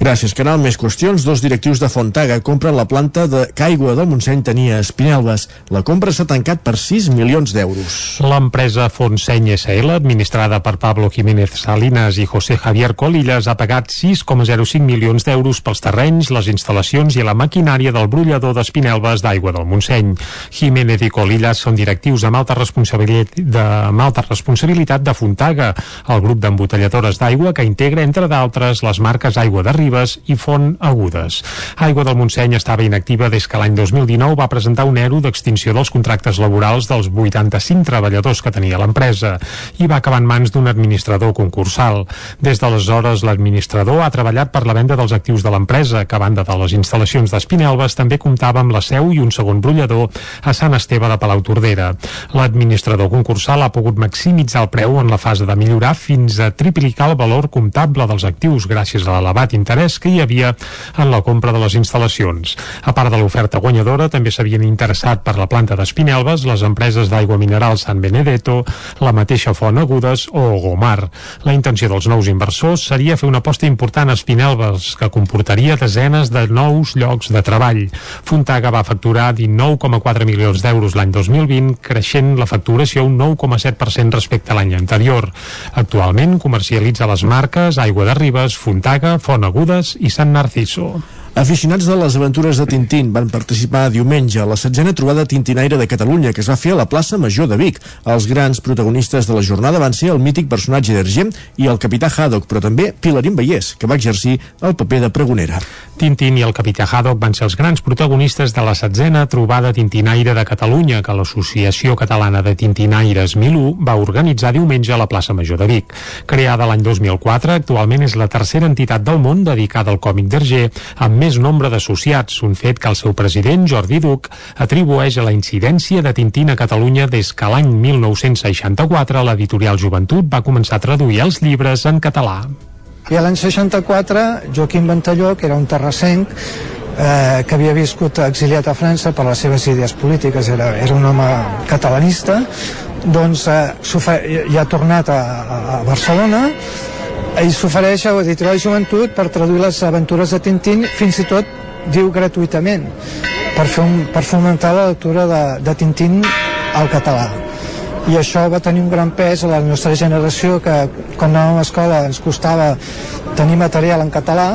Gràcies, Canal. Més qüestions. Dos directius de Fontaga compren la planta de Caigua del Montseny tenia Espinelves. La compra s'ha tancat per 6 milions d'euros. L'empresa Fontseny SL, administrada per Pablo Jiménez Salinas i José Javier Colillas, ha pagat 6,05 milions d'euros pels terrenys, les instal·lacions i la maquinària del brollador d'Espinelves d'aigua del Montseny. Jiménez i Colillas són directius amb alta responsabilitat de, amb alta responsabilitat de Fontaga, el grup d'embotelladores d'aigua que integra, entre d'altres, les marques Aigua de Ribes i Font Agudes. Aigua del Montseny estava inactiva des que l'any 2019 va presentar un ERO d'extinció dels contractes laborals dels 85 treballadors que tenia l'empresa i va acabar en mans d'un administrador concursal. Des d'aleshores, l'administrador ha treballat per la venda dels actius de l'empresa, que a banda de les instal·lacions d'Espinelves també comptava amb la seu i un segon brollador a Sant Esteve de Palautordera. L'administrador concursal ha pogut maximitzar el preu en la fase de millorar fins a triplicar el valor comptable dels actius gràcies a l'elevat interès que hi havia en la compra de les instal·lacions. A part de l'oferta guanyadora, també s'havien interessat per la planta d'Espinelves les empreses d'aigua mineral San Benedetto, la mateixa Font Agudes o Gomar. La intenció dels nous inversors seria fer una aposta important a Espinelves, que comportaria desenes de nous llocs de treball. Fontaga va facturar 19,4 milions d'euros l'any 2020, creixent la facturació un 9,7% respecte a l'any anterior. Actualment comercialitza les marques Aigua de Ribes, Fontaga, Font Agudes i Sant Narciso. Aficionats de les aventures de Tintín van participar diumenge a la setzena trobada tintinaire de Catalunya que es va fer a la plaça Major de Vic. Els grans protagonistes de la jornada van ser el mític personatge d'Ergem i el capità Haddock, però també Pilarín Vallès, que va exercir el paper de pregonera. Tintín i el capità Haddock van ser els grans protagonistes de la setzena trobada tintinaire de Catalunya que l'Associació Catalana de Tintinaires Milú va organitzar diumenge a la plaça Major de Vic. Creada l'any 2004, actualment és la tercera entitat del món dedicada al còmic d'Erger, amb més nombre d'associats, un fet que el seu president, Jordi Duc, atribueix a la incidència de Tintín a Catalunya des que l'any 1964 l'editorial Joventut va començar a traduir els llibres en català. I a l'any 64, Joaquim Ventalló, que era un terrassenc, eh, que havia viscut exiliat a França per les seves idees polítiques, era, era un home catalanista, doncs eh, ja ha tornat a, a Barcelona i s'ofereix a l'editorial Joventut per traduir les aventures de Tintín fins i tot diu gratuïtament per, fer un, per fomentar la lectura de, de Tintín al català. I això va tenir un gran pes a la nostra generació que quan anàvem a l'escola ens costava tenir material en català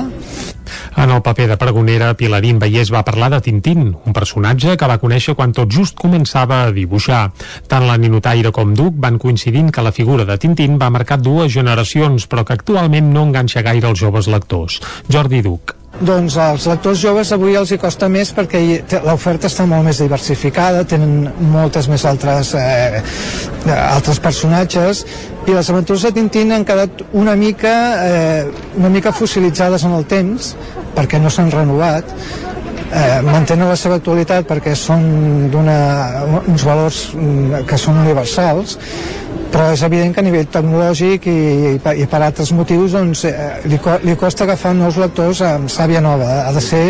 en el paper de pregonera, Pilarín Vallès va parlar de Tintín, un personatge que va conèixer quan tot just començava a dibuixar. Tant la Ninotaire com Duc van coincidint que la figura de Tintín va marcar dues generacions, però que actualment no enganxa gaire els joves lectors. Jordi Duc. Doncs als lectors joves avui els hi costa més perquè l'oferta està molt més diversificada, tenen moltes més altres, eh, altres personatges i les aventures de Tintín han quedat una mica, eh, una mica fossilitzades en el temps perquè no s'han renovat eh, mantenen la seva actualitat perquè són d'uns valors mm, que són universals però és evident que a nivell tecnològic i, i per altres motius doncs, eh, li, li costa agafar nous lectors amb sàvia nova. Ha de ser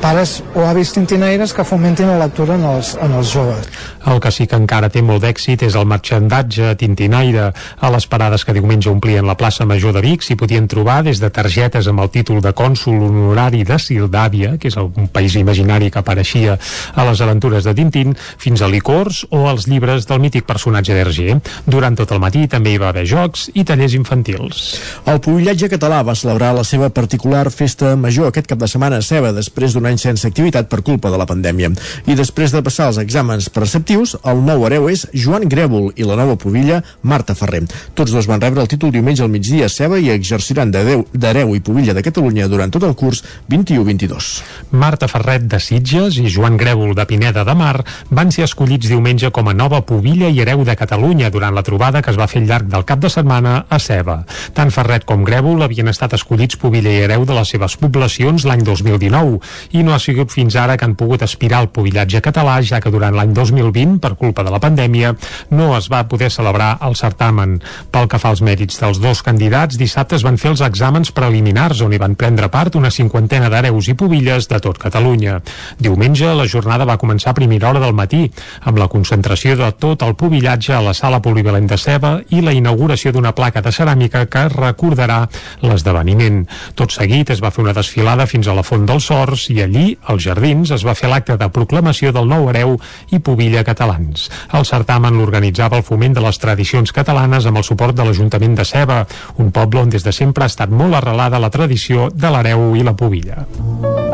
pares o avis tintinaires que fomentin la lectura en els, en els joves. El que sí que encara té molt d'èxit és el marxandatge tintinaire. A les parades que diumenge omplien la plaça Major de Vic s'hi podien trobar des de targetes amb el títol de cònsul honorari de Sildàvia, que és un país imaginari que apareixia a les aventures de Tintín, fins a licors o als llibres del mític personatge d'Hergé. Durant tot el matí també hi va haver jocs i tallers infantils. El Pubillatge català va celebrar la seva particular festa major aquest cap de setmana a Ceba, després d'un any sense activitat per culpa de la pandèmia. I després de passar els exàmens preceptius, el nou hereu és Joan Grèvol i la nova pubilla Marta Ferrer. Tots dos van rebre el títol diumenge al migdia a Ceba i exerciran d'hereu i pubilla de Catalunya durant tot el curs 21-22. Marta Ferret de Sitges i Joan Grèvol de Pineda de Mar van ser escollits diumenge com a nova pubilla i hereu de Catalunya durant la trobada que es va fer al llarg del cap de setmana a Ceba. Tant Ferret com Grèvol havien estat escollits pubilla i hereu de les seves poblacions l'any 2019 i no ha sigut fins ara que han pogut aspirar al pobillatge català, ja que durant l'any 2020, per culpa de la pandèmia, no es va poder celebrar el certamen. Pel que fa als mèrits dels dos candidats, dissabte es van fer els exàmens preliminars on hi van prendre part una cinquantena d'hereus i pobilles de tot Catalunya. Diumenge la jornada va començar a primera hora del matí, amb la concentració de tot el pobillatge a la sala polivalent de Ceba i la inauguració d'una placa de ceràmica que recordarà l'esdeveniment. Tot seguit es va fer una desfilada fins a la Font dels Sorts i allí, als Jardins, es va fer l'acte de proclamació del nou hereu i pobilla catalans. El certamen l'organitzava el Foment de les Tradicions Catalanes amb el suport de l'Ajuntament de Ceba, un poble on des de sempre ha estat molt arrelada la tradició de l'hereu i la pobilla.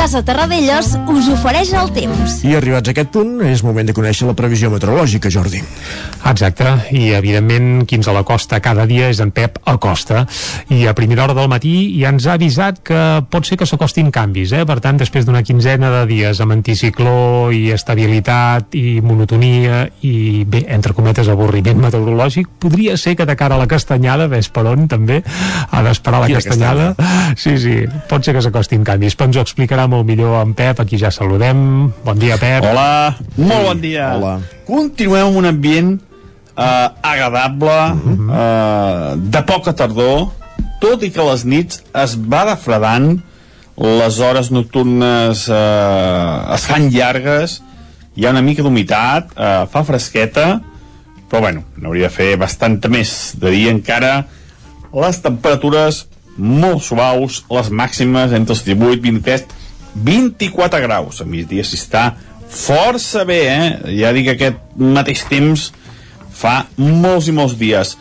Casa Terradellos us ofereix el temps. I arribats a aquest punt, és moment de conèixer la previsió meteorològica, Jordi. Exacte, i evidentment qui ens a la costa cada dia és en Pep Acosta i a primera hora del matí ja ens ha avisat que pot ser que s'acostin canvis, eh? per tant després d'una quinzena de dies amb anticicló i estabilitat i monotonia i bé, entre cometes avorriment meteorològic, podria ser que de cara a la castanyada, ves per on també ha d'esperar la Quina castanyada sí, sí, pot ser que s'acostin canvis però ens ho explicarà molt millor en Pep, aquí ja saludem bon dia Pep Hola, molt bon dia. Hola. Continuem amb un ambient eh, agradable, eh, de poca tardor, tot i que les nits es va refredant, les hores nocturnes eh, es fan llargues, hi ha una mica d'humitat, eh, fa fresqueta, però bueno, n'hauria de fer bastanta més. De dia encara les temperatures molt suaus, les màximes entre els 18, 23, 24 graus. A migdia s'hi està força bé, eh? Ja dic que aquest mateix temps fa molts i molts dies.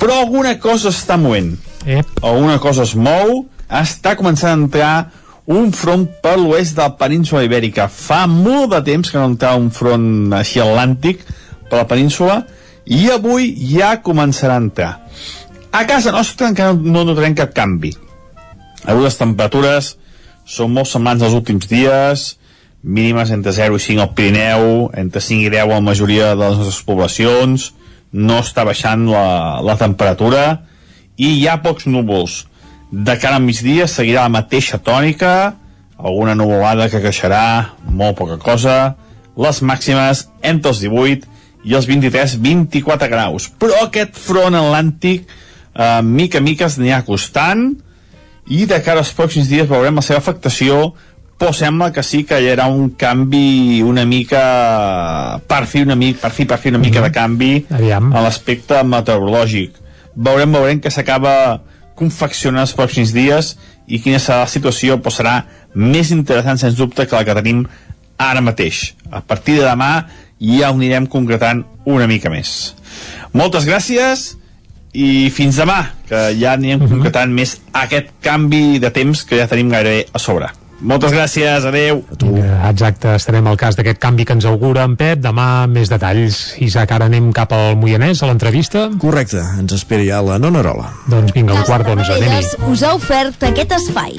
Però alguna cosa està movent. Ep. Alguna cosa es mou, està començant a entrar un front per l'oest de la península ibèrica. Fa molt de temps que no entrava un front així atlàntic per la península i avui ja començarà a entrar. A casa nostra encara no notarem cap canvi. Avui les temperatures són molt semblants als últims dies, mínimes entre 0 i 5 al Pirineu, entre 5 i 10 a la majoria de les nostres poblacions, no està baixant la, la temperatura i hi ha pocs núvols. De cara al migdia seguirà la mateixa tònica, alguna nuvolada que creixerà, molt poca cosa, les màximes entre els 18 i els 23-24 graus. Però aquest front atlàntic, eh, mica a mica es anirà acostant, i de cara als pròxims dies veurem la seva afectació. Però sembla que sí que hi haurà un canvi una mica per fi una mica, per fi, per fi una mica de canvi Aviam. a l'aspecte meteorològic. Veurem, veurem que s'acaba confeccionant els pròxims dies i quina serà la situació però serà més interessant sens dubte que la que tenim ara mateix. A partir de demà ja ho anirem concretant una mica més. Moltes gràcies i fins demà, que ja anirem concretant més aquest canvi de temps que ja tenim gairebé a sobre. Moltes gràcies, adeu. Exacte, estarem al cas d'aquest canvi que ens augura en Pep. Demà més detalls. Isaac, ara anem cap al Moianès, a l'entrevista. Correcte, ens espera ja la nona rola. Doncs vinga, un quart d'onze, anem-hi. Us ha ofert aquest espai.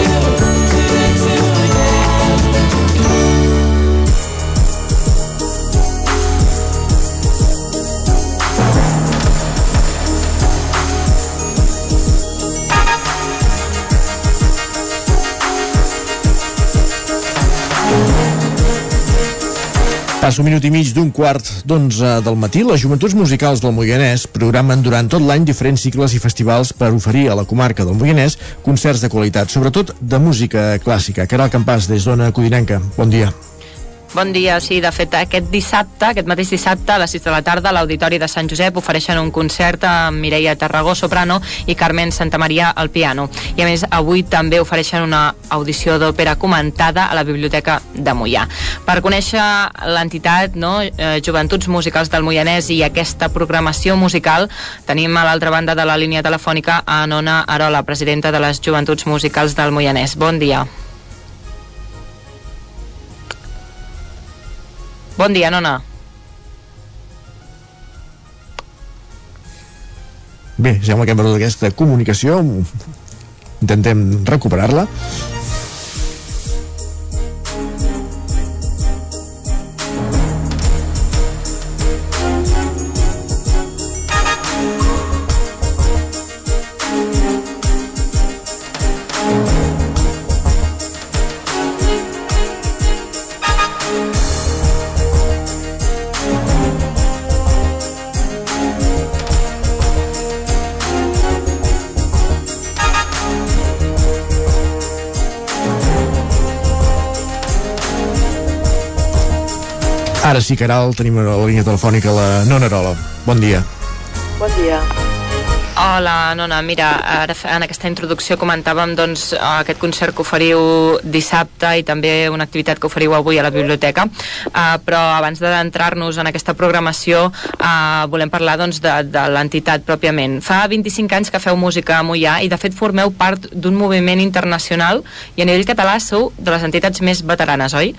Passa un minut i mig d'un quart d'onze del matí, les joventuts musicals del Moianès programen durant tot l'any diferents cicles i festivals per oferir a la comarca del Moianès concerts de qualitat, sobretot de música clàssica. Caral Campàs, des d'Ona Codinenca. Bon dia. Bon dia, sí, de fet aquest dissabte, aquest mateix dissabte a les 6 de la tarda a l'Auditori de Sant Josep ofereixen un concert amb Mireia Tarragó soprano i Carmen Santamaria al piano. I a més avui també ofereixen una audició d'òpera comentada a la Biblioteca de Mollà. Per conèixer l'entitat no, eh, Joventuts Musicals del Moianès i aquesta programació musical tenim a l'altra banda de la línia telefònica a Nona Arola, presidenta de les Joventuts Musicals del Moianès. Bon dia. Bon dia, Nona. Bé, sembla que hem perdut aquesta comunicació. Intentem recuperar-la. Ara sí, Caral, tenim a la línia telefònica la Nona Arola. Bon dia. Bon dia. Hola, Nona, mira, ara en aquesta introducció comentàvem doncs, aquest concert que oferiu dissabte i també una activitat que oferiu avui a la biblioteca, uh, però abans d'entrar-nos en aquesta programació uh, volem parlar doncs, de, de l'entitat pròpiament. Fa 25 anys que feu música a Mollà i de fet formeu part d'un moviment internacional i a nivell català sou de les entitats més veteranes, oi?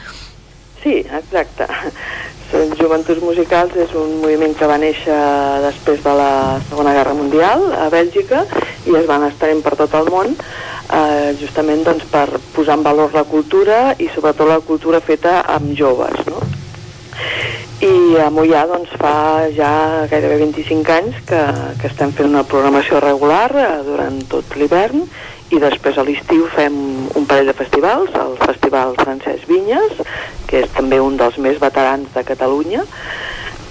Sí, exacte. Són Joventuts Musicals és un moviment que va néixer després de la Segona Guerra Mundial a Bèlgica i es van estenent per tot el món eh, justament doncs, per posar en valor la cultura i sobretot la cultura feta amb joves. No? I a Mollà doncs, fa ja gairebé 25 anys que, que estem fent una programació regular eh, durant tot l'hivern i després a l'estiu fem un parell de festivals, el Festival Francesc Vinyes, que és també un dels més veterans de Catalunya,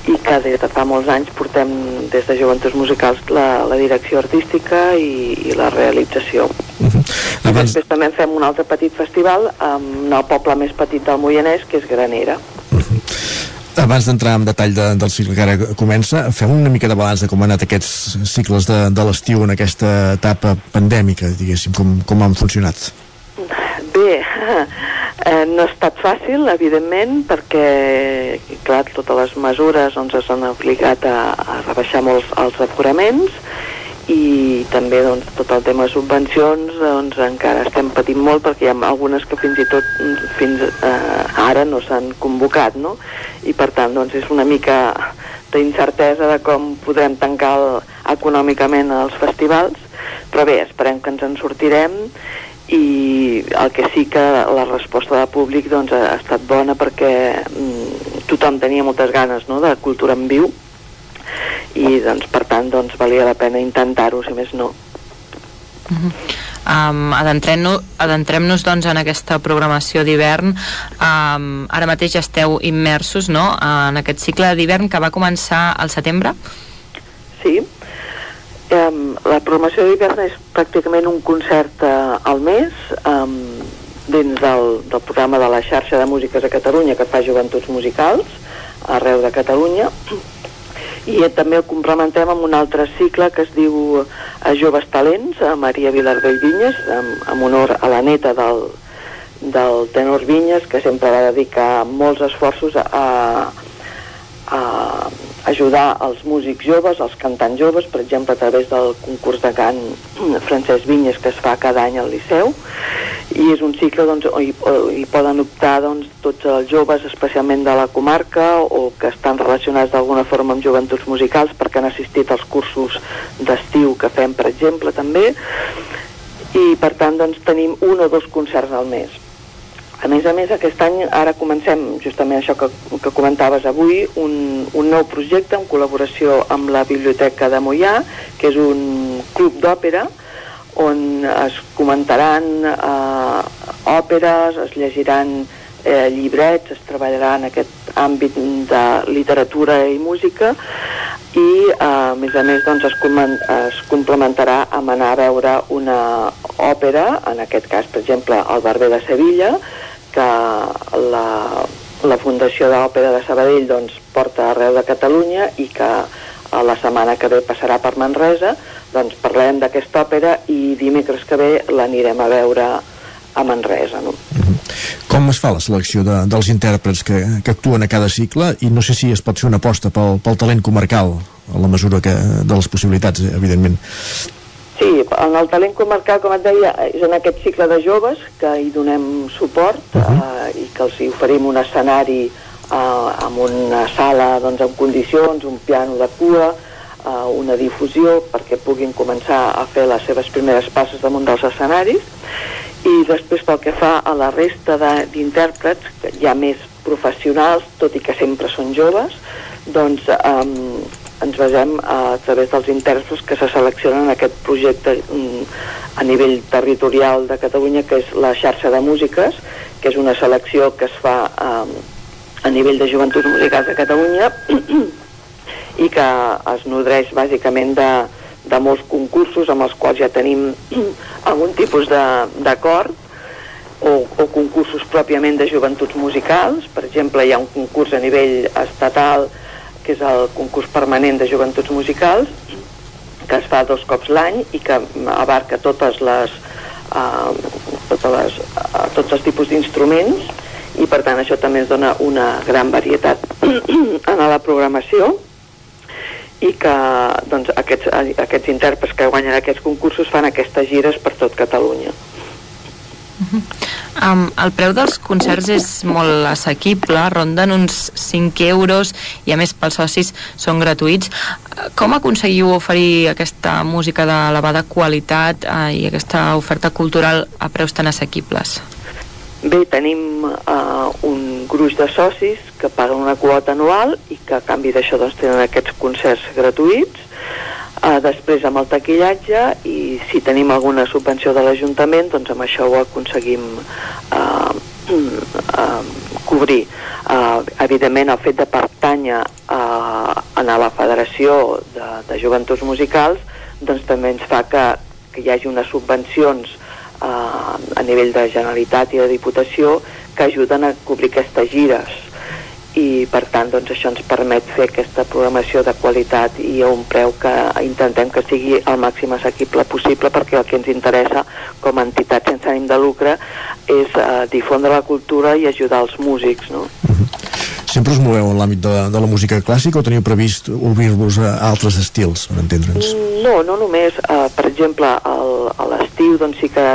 i que des de fa molts anys portem des de Joventuts Musicals la, la direcció artística i, i la realització. Uh -huh. Abans... Després també fem un altre petit festival en el poble més petit del Moianès, que és Granera. Abans d'entrar en detall de, del cicle que ara comença, fem una mica de balanç de com han anat aquests cicles de, de l'estiu en aquesta etapa pandèmica, diguéssim, com, com han funcionat. Bé, eh, no ha estat fàcil, evidentment, perquè, clar, totes les mesures doncs, s'han obligat a, a rebaixar molts els aforaments i també doncs, tot el tema de subvencions doncs, encara estem patint molt perquè hi ha algunes que fins i tot fins eh, ara no s'han convocat no? i per tant doncs, és una mica d'incertesa de com podrem tancar el, econòmicament els festivals però bé, esperem que ens en sortirem i el que sí que la resposta del públic doncs, ha estat bona perquè mm, tothom tenia moltes ganes no? de cultura en viu i doncs, per tant doncs, valia la pena intentar-ho, si més no. Uh -huh. Um, adentrem-nos adentrem doncs, en aquesta programació d'hivern um, ara mateix esteu immersos no? en aquest cicle d'hivern que va començar al setembre Sí um, la programació d'hivern és pràcticament un concert uh, al mes um, dins del, del programa de la xarxa de músiques a Catalunya que fa joventuts musicals arreu de Catalunya i també el complementem amb un altre cicle que es diu a Joves Talents, a Maria Vilardell Vinyes, en, en honor a la neta del, del tenor Vinyes, que sempre va dedicar molts esforços a, a ajudar els músics joves, els cantants joves, per exemple, a través del concurs de cant Francesc Vinyes que es fa cada any al Liceu, i és un cicle doncs, on hi, hi poden optar doncs, tots els joves, especialment de la comarca o que estan relacionats d'alguna forma amb joventuts musicals perquè han assistit als cursos d'estiu que fem, per exemple, també i per tant doncs, tenim un o dos concerts al mes. A més a més, aquest any ara comencem justament això que, que comentaves avui, un, un nou projecte en col·laboració amb la Biblioteca de Mollà, que és un club d'òpera, on es comentaran eh, òperes, es llegiran eh, llibrets, es treballarà en aquest àmbit de literatura i música i eh, a més a més doncs, es, es complementarà amb anar a veure una òpera, en aquest cas per exemple el Barber de Sevilla, que la la Fundació d'Òpera de Sabadell doncs, porta arreu de Catalunya i que a la setmana que ve passarà per Manresa, doncs parlarem d'aquesta òpera i dimecres que ve l'anirem a veure a Manresa. No? Com es fa la selecció de, dels intèrprets que, que actuen a cada cicle i no sé si es pot fer una aposta pel, pel talent comarcal a la mesura que, de les possibilitats, evidentment. Sí, en el talent comarcal, com et deia, és en aquest cicle de joves que hi donem suport uh -huh. eh, i que els hi oferim un escenari eh, amb una sala doncs, en condicions, un piano de cua, eh, una difusió perquè puguin començar a fer les seves primeres passes damunt dels escenaris i després pel que fa a la resta d'intèrprets, ja més professionals, tot i que sempre són joves, doncs eh, ens basem a, a través dels intèrprets que se seleccionen en aquest projecte mm, a nivell territorial de Catalunya, que és la xarxa de músiques, que és una selecció que es fa eh, a nivell de joventuts musicals de Catalunya i que es nodreix bàsicament de, de molts concursos amb els quals ja tenim algun tipus d'acord o, o concursos pròpiament de joventuts musicals. Per exemple, hi ha un concurs a nivell estatal que és el concurs permanent de joventuts musicals, que es fa dos cops l'any i que abarca totes les, uh, totes les, uh, tots els tipus d'instruments i per tant això també ens dona una gran varietat en la programació i que doncs, aquests, aquests intèrprets que guanyen aquests concursos fan aquestes gires per tot Catalunya. Um, el preu dels concerts és molt assequible, ronden uns 5 euros i a més pels socis són gratuïts. Com aconseguiu oferir aquesta música d'elevada qualitat uh, i aquesta oferta cultural a preus tan assequibles? Bé, tenim uh, un gruix de socis que paguen una quota anual i que a canvi d'això doncs, tenen aquests concerts gratuïts Uh, després amb el taquillatge i si tenim alguna subvenció de l'Ajuntament doncs amb això ho aconseguim uh, uh, cobrir. Uh, evidentment el fet de pertànyer uh, a la Federació de, de Joventuts Musicals doncs també ens fa que, que hi hagi unes subvencions uh, a nivell de Generalitat i de Diputació que ajuden a cobrir aquestes gires i per tant doncs, això ens permet fer aquesta programació de qualitat i a un preu que intentem que sigui el màxim assequible possible perquè el que ens interessa com a entitat sense ànim de lucre és eh, difondre la cultura i ajudar els músics no? Uh -huh. Sempre us moveu en l'àmbit de, de la música clàssica o teniu previst obrir-vos a altres estils, per entendre'ns? No, no només. Uh, per exemple, el, a l'estiu doncs, sí que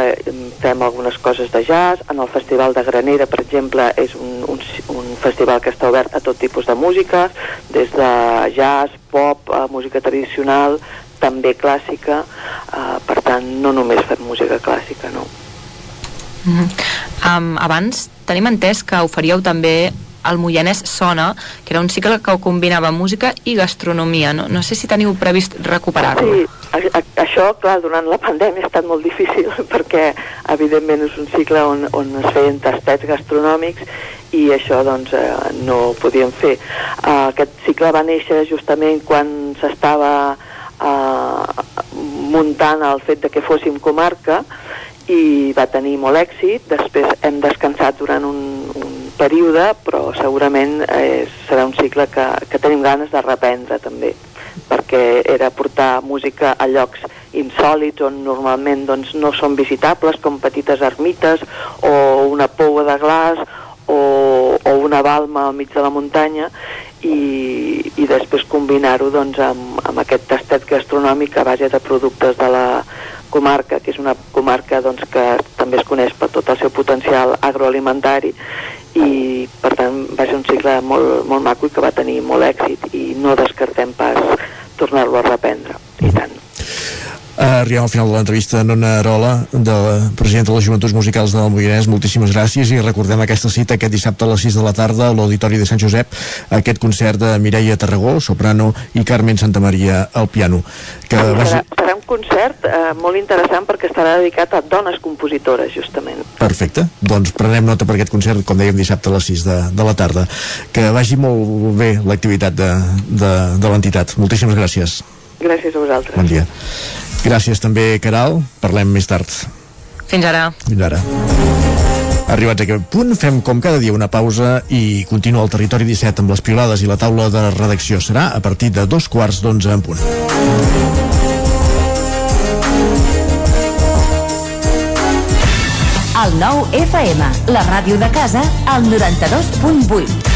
fem algunes coses de jazz. En el Festival de Granera, per exemple, és un, un, un festival que està obert a tot tipus de música, des de jazz, pop, a música tradicional, també clàssica, uh, per tant no només fem música clàssica, no. Mm -hmm. um, abans tenim entès que oferíeu també el Moianès Sona, que era un cicle que combinava música i gastronomia. No, no sé si teniu previst recuperar-lo. Sí, a, a, això, clar, durant la pandèmia ha estat molt difícil perquè, evidentment, és un cicle on, on es feien tastets gastronòmics i això doncs eh, no ho podíem fer. Uh, aquest cicle va néixer justament quan s'estava uh, muntant el fet de que fóssim comarca i va tenir molt èxit, després hem descansat durant un, un període, però segurament eh, serà un cicle que, que tenim ganes de reprendre també, perquè era portar música a llocs insòlits on normalment doncs, no són visitables, com petites ermites o una poua de glaç o, o una balma al mig de la muntanya i, i després combinar-ho doncs, amb, amb aquest tastet gastronòmic a base de productes de la comarca, que és una comarca doncs, que també es coneix per tot el seu potencial agroalimentari i per tant va ser un cicle molt, molt maco i que va tenir molt èxit i no descartem pas tornar-lo a reprendre, i tant. Uh, arribem al final de l'entrevista Nona Arola, de la presidenta de les Joventuts Musicals del Moianès, moltíssimes gràcies i recordem aquesta cita aquest dissabte a les 6 de la tarda a l'Auditori de Sant Josep, aquest concert de Mireia Tarragó, soprano, i Carmen Santamaria al piano. Que sí, vagi... serà, serà un concert eh, molt interessant perquè estarà dedicat a dones compositores, justament. Perfecte, doncs prenem nota per aquest concert, com dèiem, dissabte a les 6 de, de la tarda. Que vagi molt bé l'activitat de, de, de l'entitat. Moltíssimes gràcies. Gràcies a vosaltres. Bon dia. Gràcies també, Caral. Parlem més tard. Fins ara. Fins ara. Arribats a aquest punt, fem com cada dia una pausa i continua el Territori 17 amb les pilades i la taula de redacció. Serà a partir de dos quarts d'onze en punt. El nou FM, la ràdio de casa, al 92.8.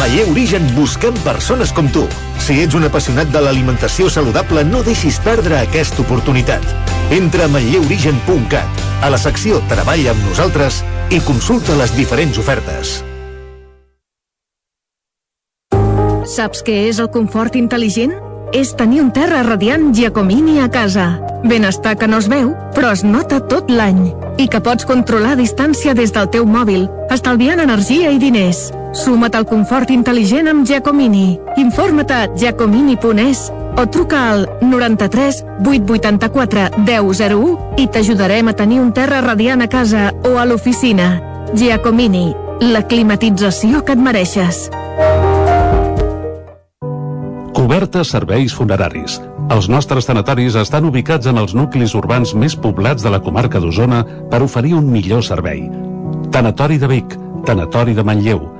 A Maller Origen busquem persones com tu. Si ets un apassionat de l'alimentació saludable, no deixis perdre aquesta oportunitat. Entra a manlleuorigen.cat, a la secció Treballa amb nosaltres i consulta les diferents ofertes. Saps què és el confort intel·ligent? És tenir un terra radiant Giacomini a casa. Benestar que no es veu, però es nota tot l'any. I que pots controlar a distància des del teu mòbil, estalviant energia i diners. Suma't al confort intel·ligent amb Giacomini. Informa't a giacomini.es o truca al 93 884 1001 i t'ajudarem a tenir un terra radiant a casa o a l'oficina. Giacomini, la climatització que et mereixes. Cobertes serveis funeraris. Els nostres tanatoris estan ubicats en els nuclis urbans més poblats de la comarca d'Osona per oferir un millor servei. Tanatori de Vic, Tanatori de Manlleu,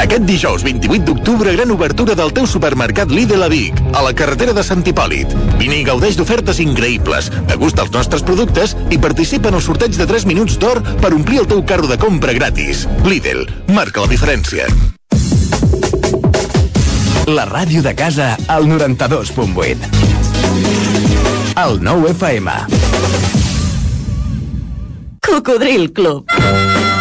Aquest dijous 28 d'octubre, gran obertura del teu supermercat Lidl a Vic, a la carretera de Sant Hipòlit. Vine i gaudeix d'ofertes increïbles, degusta els nostres productes i participa en el sorteig de 3 minuts d'or per omplir el teu carro de compra gratis. Lidl, marca la diferència. La ràdio de casa al 92.8. El 9 FM. Cocodril Club.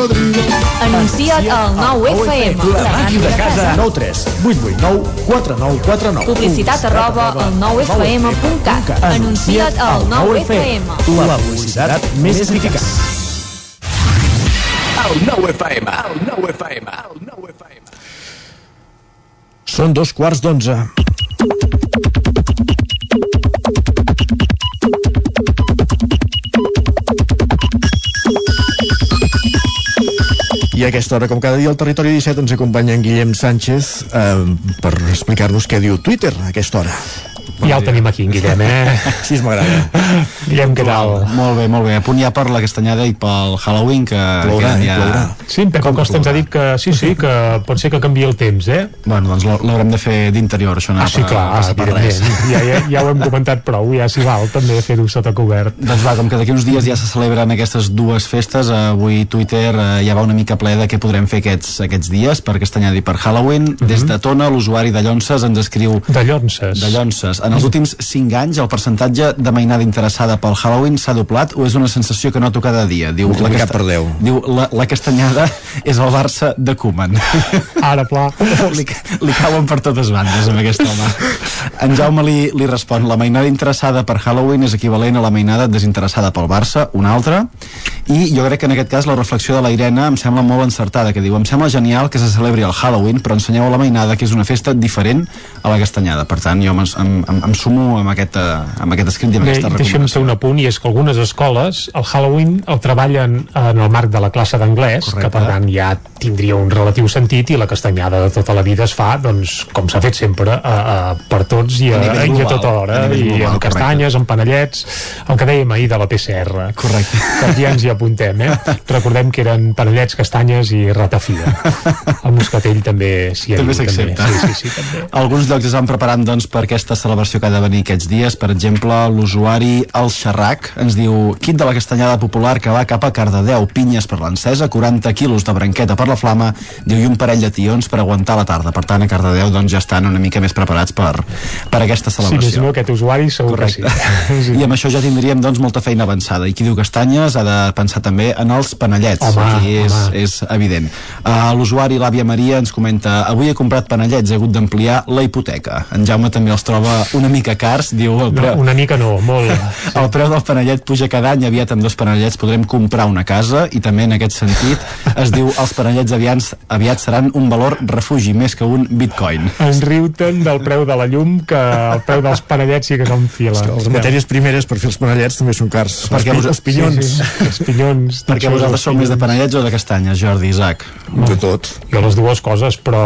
Anuncia't al 9FM. La màquina de casa. 9 3 8 8 9 4 9 4 9 Publicitat arroba al 9FM.cat. Anuncia't al 9FM. La publicitat més eficaç. El 9 FM. El 9 FM. El 9 FM. Són dos quarts d'onze. I a aquesta hora, com cada dia, al Territori 17 ens acompanya en Guillem Sánchez eh, per explicar-nos què diu Twitter a aquesta hora. Ja el tenim aquí, en Guillem, eh? Sí, m'agrada. Guillem, què tal? Molt bé, molt bé. A punt ja per la castanyada i pel Halloween, que, Plourà, que eh, plourà. Sí, en Pep Acosta ens ha dit que sí, sí, que pot ser que canvi el temps, eh? Bueno, doncs l'ha- l'haurem de fer d'interior, això no Ah, sí, per- clar, passa per res. Ja, ja, ja ho hem comentat prou, ja s'hi val també fer-ho sota cobert. Doncs va, com que d'aquí uns dies ja se celebren aquestes dues festes, avui Twitter eh, ja va una mica ple de què podrem fer aquests, aquests dies per Castanyada i per Halloween. Des de Tona, l'usuari de Llonces ens escriu... De Llonces? De Llonces. En els últims 5 anys, el percentatge de mainada interessada pel Halloween s'ha doblat o és una sensació que noto cada dia? Diu, Multiplicat per 10. Diu, la, la castanyada és el Barça de Koeman. Ara, pla. li, li cauen per totes bandes amb aquest home. En Jaume li, li respon la mainada interessada per Halloween és equivalent a la mainada desinteressada pel Barça, una altra i jo crec que en aquest cas la reflexió de la Irene em sembla molt encertada, que diu em sembla genial que se celebri el Halloween però ensenyeu a la mainada que és una festa diferent a la castanyada per tant jo em, em, em, em sumo amb aquest, eh, amb aquest escrit i amb Bé, aquesta deixa'm recomanació. fer un apunt, i és que algunes escoles el Halloween el treballen en el marc de la classe d'anglès, que per tant ja tindria un relatiu sentit i la castanyada de tota la vida es fa, doncs, com s'ha fet sempre, a, a, per tots i a, A nivell i a global, tota hora, a i global, amb castanyes, amb panellets, el que dèiem ahir de la PCR. Correcte. Que ja ens hi apuntem, eh? Recordem que eren panellets, castanyes i ratafia. El moscatell també s'hi també diu, s'accepta. Sí, sí, sí, també. Alguns llocs es van preparant doncs, per aquesta celebració que ha de venir aquests dies. Per exemple, l'usuari El Xerrac ens diu kit de la castanyada popular que va cap a Cardedeu, pinyes per l'encesa, 40 quilos de branqueta per la flama, diu, i un parell de tions per aguantar la tarda. Per tant, a Cardedeu doncs, ja estan una mica més preparats per, per aquesta celebració. no, aquest usuari segur Correcte. que sí. I amb això ja tindríem doncs, molta feina avançada. I qui diu castanyes ha de pensar també en els panellets. Home, Aquí és, home. és evident. Uh, L'usuari, l'àvia Maria, ens comenta avui he comprat panellets, he hagut d'ampliar la hipoteca. En Jaume també els troba una mica cars, diu el No, preu, una mica no, molt. el preu del panellet puja cada any, aviat amb dos panellets podrem comprar una casa i també en aquest sentit es diu els panellets aviat, aviat seran un valor refugi més que un bitcoin. Ens riuten del preu de la llum que el preu dels panellets sí que són fila. Les matèries primeres per fer els panellets també són cars. Perquè els, els pinyons. Sí, sí, els pinyons. Perquè vosaltres els sou més de panellets o de castanyes, Jordi, Isaac? De tot. Jo les dues coses, però...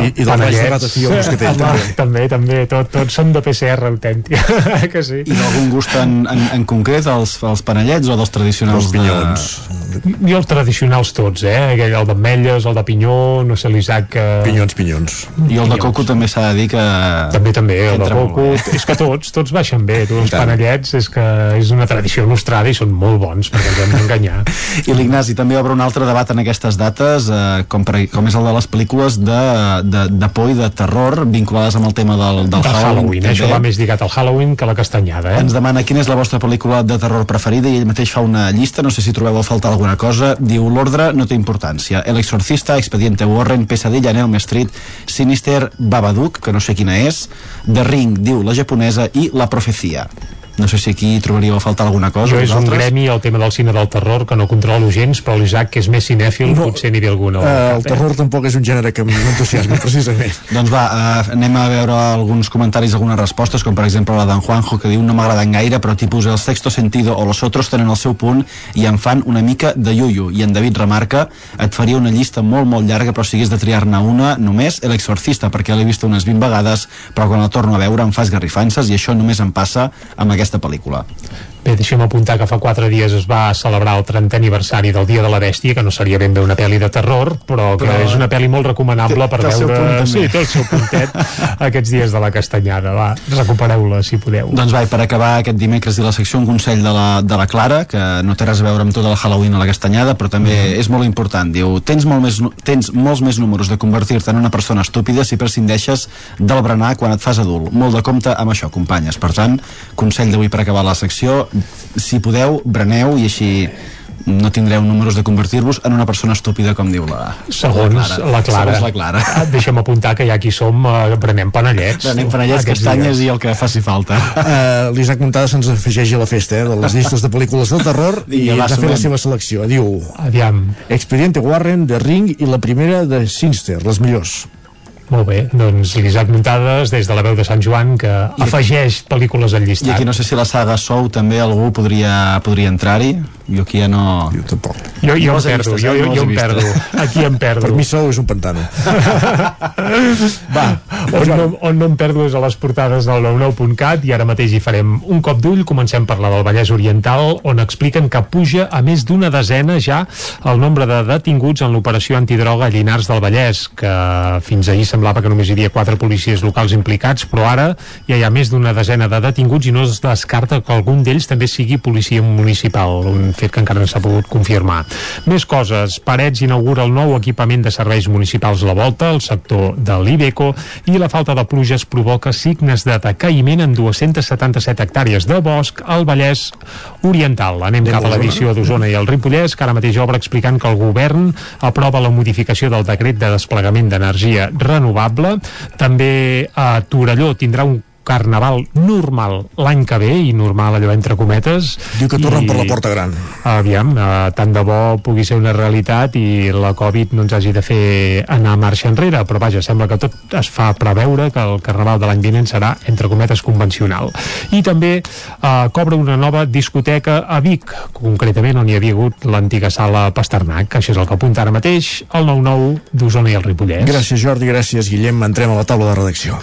I- i del de ratafia o mosquetell, Home, també. també, també, tot, tots són de PCR autèntic, que sí. I d'algun gust en, en, en concret, els, els panellets o dels tradicionals? Els pinyons. Jo els tradicionals tots, eh? Aquell, el d'ametlles, el de pinyó, no sé l'Isaac... Que... Pinyons, pinyons. De... I el de coco també s'ha de dir que... També, també, el de coco, és que tots, tots baixen bé, tots els panellets, és que és una tradició il·lustrada i són molt bons, perquè ens hem d'enganyar. I l'Ignasi també obre un altre debat en aquestes dates, eh, com, per, com és el de les pel·lícules de, de, de por i de terror vinculades amb el tema del, del, Del Halloween, eh? això també. va més lligat al Halloween que la castanyada, eh? Ens demana quina és la vostra pel·lícula de terror preferida i ell mateix fa una llista, no sé si trobeu a faltar alguna cosa, diu l'ordre no té importància. El Exorcista, Expediente Warren, Pesadilla en Elm Street, Sinister Babadook, que no sé quina és, The Ring, diu la japonesa, i La Profecia. No sé si aquí trobaríeu a faltar alguna cosa. Jo és un gremi el tema del cine del terror que no controlo gens, però l'Isaac, que és més cinèfil, no, potser n'hi ve alguna. Uh, al el terror tampoc és un gènere que m'entusiasmi, precisament. Doncs va, uh, anem a veure alguns comentaris, algunes respostes, com per exemple la d'en Juanjo, que diu no m'agraden gaire, però tipus el sexto sentido o los otros tenen el seu punt i en fan una mica de yuyu. I en David remarca, et faria una llista molt, molt llarga, però si hagués de triar-ne una, només El Exorcista, perquè l'he vist unes 20 vegades, però quan el torno a veure em fa esgarrifances i això només em passa amb aquesta pel·lícula. Bé, deixem apuntar que fa quatre dies es va celebrar el 30è aniversari del Dia de la Bèstia, que no seria ben bé una pel·li de terror, però que Però és una pel·li molt recomanable té- per té el seu veure... punt, sí, té el seu puntet aquests dies de la castanyada. Va, recupereu-la, si podeu. Doncs va, per acabar aquest dimecres i la secció un consell de la, de la Clara, que no té res a veure amb tot el Halloween a la castanyada, però també és molt important. Diu, tens, molt més, tens molts més números de convertir-te en una persona estúpida si prescindeixes del berenar quan et fas adult. Molt de compte amb això, companyes. Per tant, consell d'avui per acabar la secció, si podeu, breneu i així no tindreu números de convertir-vos en una persona estúpida, com diu la, Segons la Clara. Segons la Clara. Ah, Deixa'm apuntar que ja aquí som, eh, prenem panellets. Prenem panellets, Aquests castanyes dies. i el que faci falta. Uh, L'Isaac Montada se'ns afegeix a la festa eh, de les llistes de pel·lícules de terror i va, ens ha fet la seva selecció. Diu Aviam. Expediente Warren, The Ring i la primera de Sinister, les millors. Molt bé, doncs l'Isaac Muntades des de la veu de Sant Joan que afegeix pel·lícules al I llistat. aquí no sé si la saga Sou també algú podria, podria entrar-hi. Jo aquí ja no... Jo tampoc. Jo, jo No em perdo, vistes, jo, jo, No jo em perdo. Aquí em perdo. Per mi Sou és un pantano. Va, on no, on no em perdo és a les portades del 99.cat i ara mateix hi farem un cop d'ull. Comencem per la del Vallès Oriental, on expliquen que puja a més d'una desena ja el nombre de detinguts en l'operació antidroga a Llinars del Vallès, que fins ahir semblava que només hi havia quatre policies locals implicats, però ara ja hi ha més d'una desena de detinguts i no es descarta que algun d'ells també sigui policia municipal, un fet que encara no s'ha pogut confirmar. Més coses. Parets inaugura el nou equipament de serveis municipals la volta, el sector de l'Ibeco, i la falta de pluges provoca signes de decaïment en 277 hectàrees de bosc al Vallès Oriental. Anem cap a l'edició d'Osona i el Ripollès, que ara mateix obre explicant que el govern aprova la modificació del decret de desplegament d'energia renovable. També a Torelló tindrà un carnaval normal l'any que ve, i normal allò entre cometes. Diu que tornen i, per la porta gran. Aviam, eh, tant de bo pugui ser una realitat i la Covid no ens hagi de fer anar marxa enrere, però vaja, sembla que tot es fa preveure que el carnaval de l'any vinent serà, entre cometes, convencional. I també eh, cobra una nova discoteca a Vic, concretament on hi havia hagut l'antiga sala Pasternac. Això és el que apunta ara mateix el 9-9 d'Osona i el Ripollès. Gràcies Jordi, gràcies Guillem. Entrem a la taula de redacció.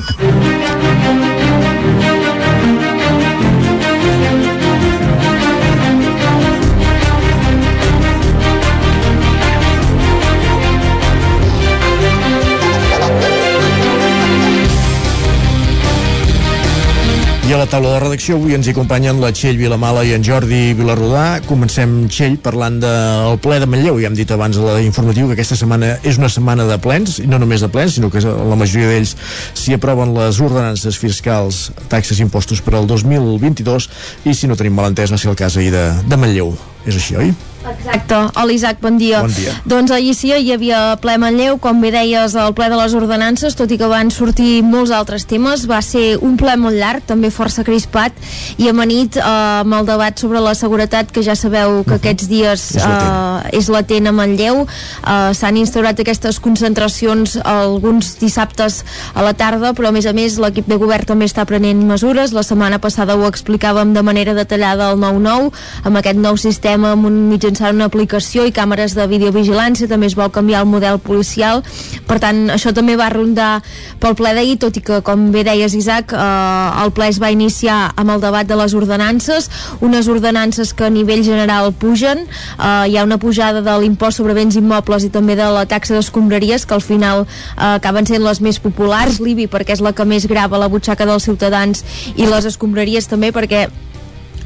La taula de redacció avui ens hi acompanyen la Txell Vilamala i en Jordi Vilarrodà. Comencem, Txell, parlant del ple de Manlleu. Ja hem dit abans a l'informatiu que aquesta setmana és una setmana de plens, i no només de plens, sinó que la majoria d'ells s'hi aproven les ordenances fiscals, taxes i impostos per al 2022, i si no tenim malentès va ser el cas ahir de, de Manlleu. És així, oi? Exacte. Hola Isaac, bon dia. Bon dia. Doncs ahir sí, hi havia ple Manlleu, com bé deies, el ple de les ordenances, tot i que van sortir molts altres temes. Va ser un ple molt llarg, també força crispat, i amanit eh, amb el debat sobre la seguretat, que ja sabeu que uh -huh. aquests dies És latent. eh, és latent a Manlleu. Eh, S'han instaurat aquestes concentracions alguns dissabtes a la tarda, però a més a més l'equip de govern també està prenent mesures. La setmana passada ho explicàvem de manera detallada al 9-9, amb aquest nou sistema amb un mitjançant una aplicació i càmeres de videovigilància, també es vol canviar el model policial, per tant això també va rondar pel ple d'ahir, tot i que com bé deies Isaac, eh, el ple es va iniciar amb el debat de les ordenances, unes ordenances que a nivell general pugen, eh, hi ha una pujada de l'impost sobre béns immobles i també de la taxa d'escombraries que al final eh, acaben sent les més populars, l'IBI perquè és la que més grava la butxaca dels ciutadans i les escombraries també perquè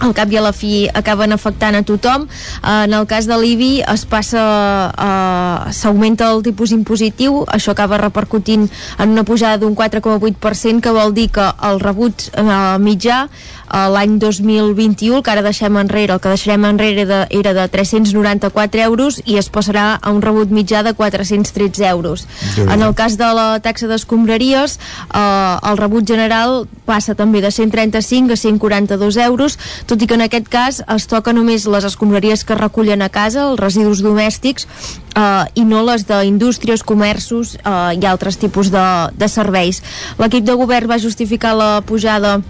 al cap i a la fi acaben afectant a tothom. En el cas de l'IBI es passa, eh, s'augmenta el tipus impositiu, això acaba repercutint en una pujada d'un 4,8%, que vol dir que el rebut eh, mitjà l'any 2021, el que ara deixem enrere, el que deixarem enrere de, era de 394 euros i es passarà a un rebut mitjà de 413 euros. Déu-n'hi-do. En el cas de la taxa d'escombraries, eh, el rebut general passa també de 135 a 142 euros, tot i que en aquest cas es toca només les escombraries que recullen a casa, els residus domèstics, eh, i no les d'indústries, comerços eh, i altres tipus de, de serveis. L'equip de govern va justificar la pujada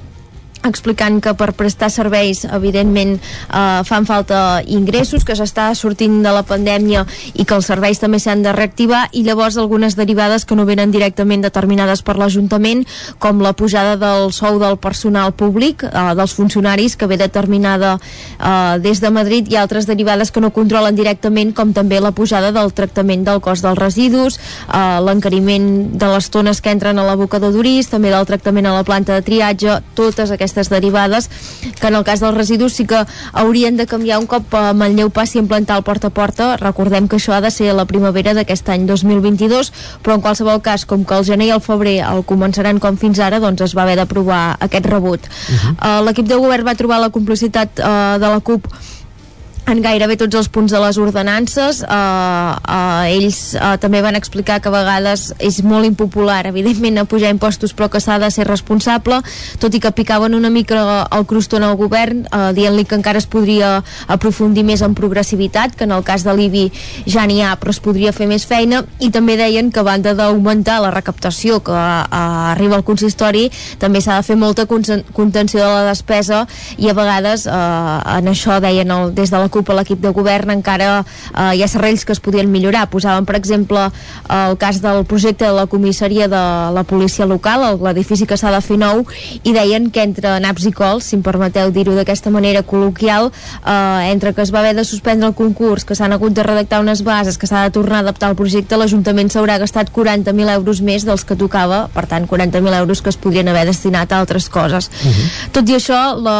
explicant que per prestar serveis evidentment eh, fan falta ingressos que s'està sortint de la pandèmia i que els serveis també s'han de reactivar i llavors algunes derivades que no venen directament determinades per l'Ajuntament com la pujada del sou del personal públic eh, dels funcionaris que ve determinada eh, des de Madrid i altres derivades que no controlen directament com també la pujada del tractament del cost dels residus eh, l'encariment de les tones que entren a l'abocador d'Uris també del tractament a la planta de triatge totes aquestes derivades que en el cas dels residus sí que haurien de canviar un cop a Manlleu passi a implantar el porta a porta recordem que això ha de ser a la primavera d'aquest any 2022 però en qualsevol cas com que el gener i el febrer el començaran com fins ara doncs es va haver d'aprovar aquest rebut uh -huh. uh, l'equip de govern va trobar la complicitat uh, de la CUP en gairebé tots els punts de les ordenances eh, eh, ells eh, també van explicar que a vegades és molt impopular evidentment pujar impostos però que s'ha de ser responsable tot i que picaven una mica el crostó al govern eh, dient-li que encara es podria aprofundir més en progressivitat que en el cas de l'IBI ja n'hi ha però es podria fer més feina i també deien que a banda d'augmentar la recaptació que eh, arriba al consistori també s'ha de fer molta contenció de la despesa i a vegades eh, en això deien el, des de la CUP a l'equip de govern encara eh, hi ha serrells que es podien millorar. Posaven per exemple el cas del projecte de la comissaria de la policia local el- l'edifici que s'ha de fer nou i deien que entre naps i cols si em permeteu dir-ho d'aquesta manera col·loquial eh, entre que es va haver de suspendre el concurs que s'han hagut de redactar unes bases que s'ha de tornar a adaptar al projecte l'Ajuntament s'haurà gastat 40.000 euros més dels que tocava per tant 40.000 euros que es podrien haver destinat a altres coses. Tot i això la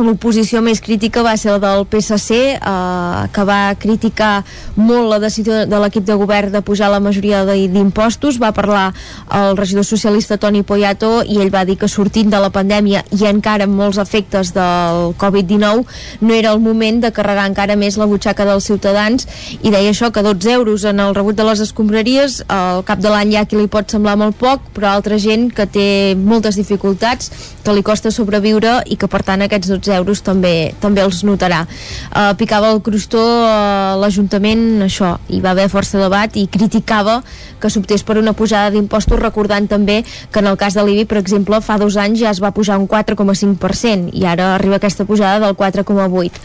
l'oposició més crítica va ser la del PSC eh, que va criticar molt la decisió de l'equip de govern de pujar la majoria d'impostos. Va parlar el regidor socialista Toni Poyato i ell va dir que sortint de la pandèmia i encara amb molts efectes del Covid-19 no era el moment de carregar encara més la butxaca dels ciutadans. I deia això que 12 euros en el rebut de les escombraries al cap de l'any hi ha qui li pot semblar molt poc però altra gent que té moltes dificultats que li costa sobreviure i que per tant aquests 12 euros també, també els notarà. Uh, picava el crostó uh, l'Ajuntament, això, hi va haver força debat i criticava que s'optés per una pujada d'impostos, recordant també que en el cas de l'IBI, per exemple, fa dos anys ja es va pujar un 4,5% i ara arriba aquesta pujada del 4,8%.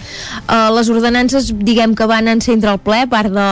Uh, les ordenances, diguem que van encendre el ple, part de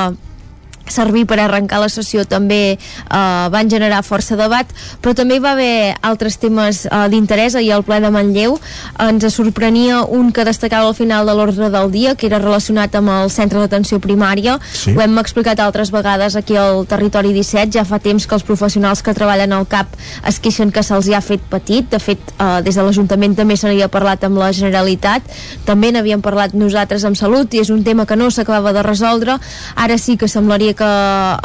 servir per arrencar la sessió també eh, van generar força debat però també hi va haver altres temes eh, d'interès. Ahir al ple de Manlleu ens sorprenia un que destacava al final de l'ordre del dia que era relacionat amb el centre d'atenció primària. Sí. ho hem explicat altres vegades aquí al territori 17 ja fa temps que els professionals que treballen al CAP es queixen que se'ls ha fet petit. De fet eh, des de l'Ajuntament també se n'havia parlat amb la Generalitat. També n'havíem parlat nosaltres amb Salut i és un tema que no s'acabava de resoldre. Ara sí que semblaria que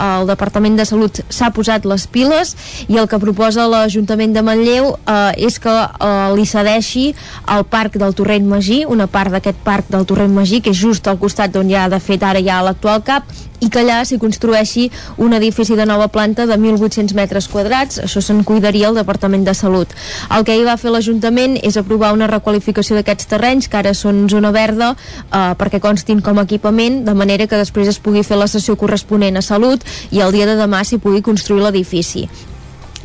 el Departament de Salut s'ha posat les piles i el que proposa l'Ajuntament de Manlleu eh, és que eh, li cedeixi el parc del Torrent Magí, una part d'aquest parc del Torrent Magí, que és just al costat d'on ja de fet ara hi ha l'actual CAP, i que allà s'hi construeixi un edifici de nova planta de 1.800 metres quadrats, això se'n cuidaria el Departament de Salut. El que hi va fer l'Ajuntament és aprovar una requalificació d'aquests terrenys, que ara són zona verda, eh, perquè constin com a equipament, de manera que després es pugui fer la sessió corresponent a Salut i el dia de demà s'hi pugui construir l'edifici.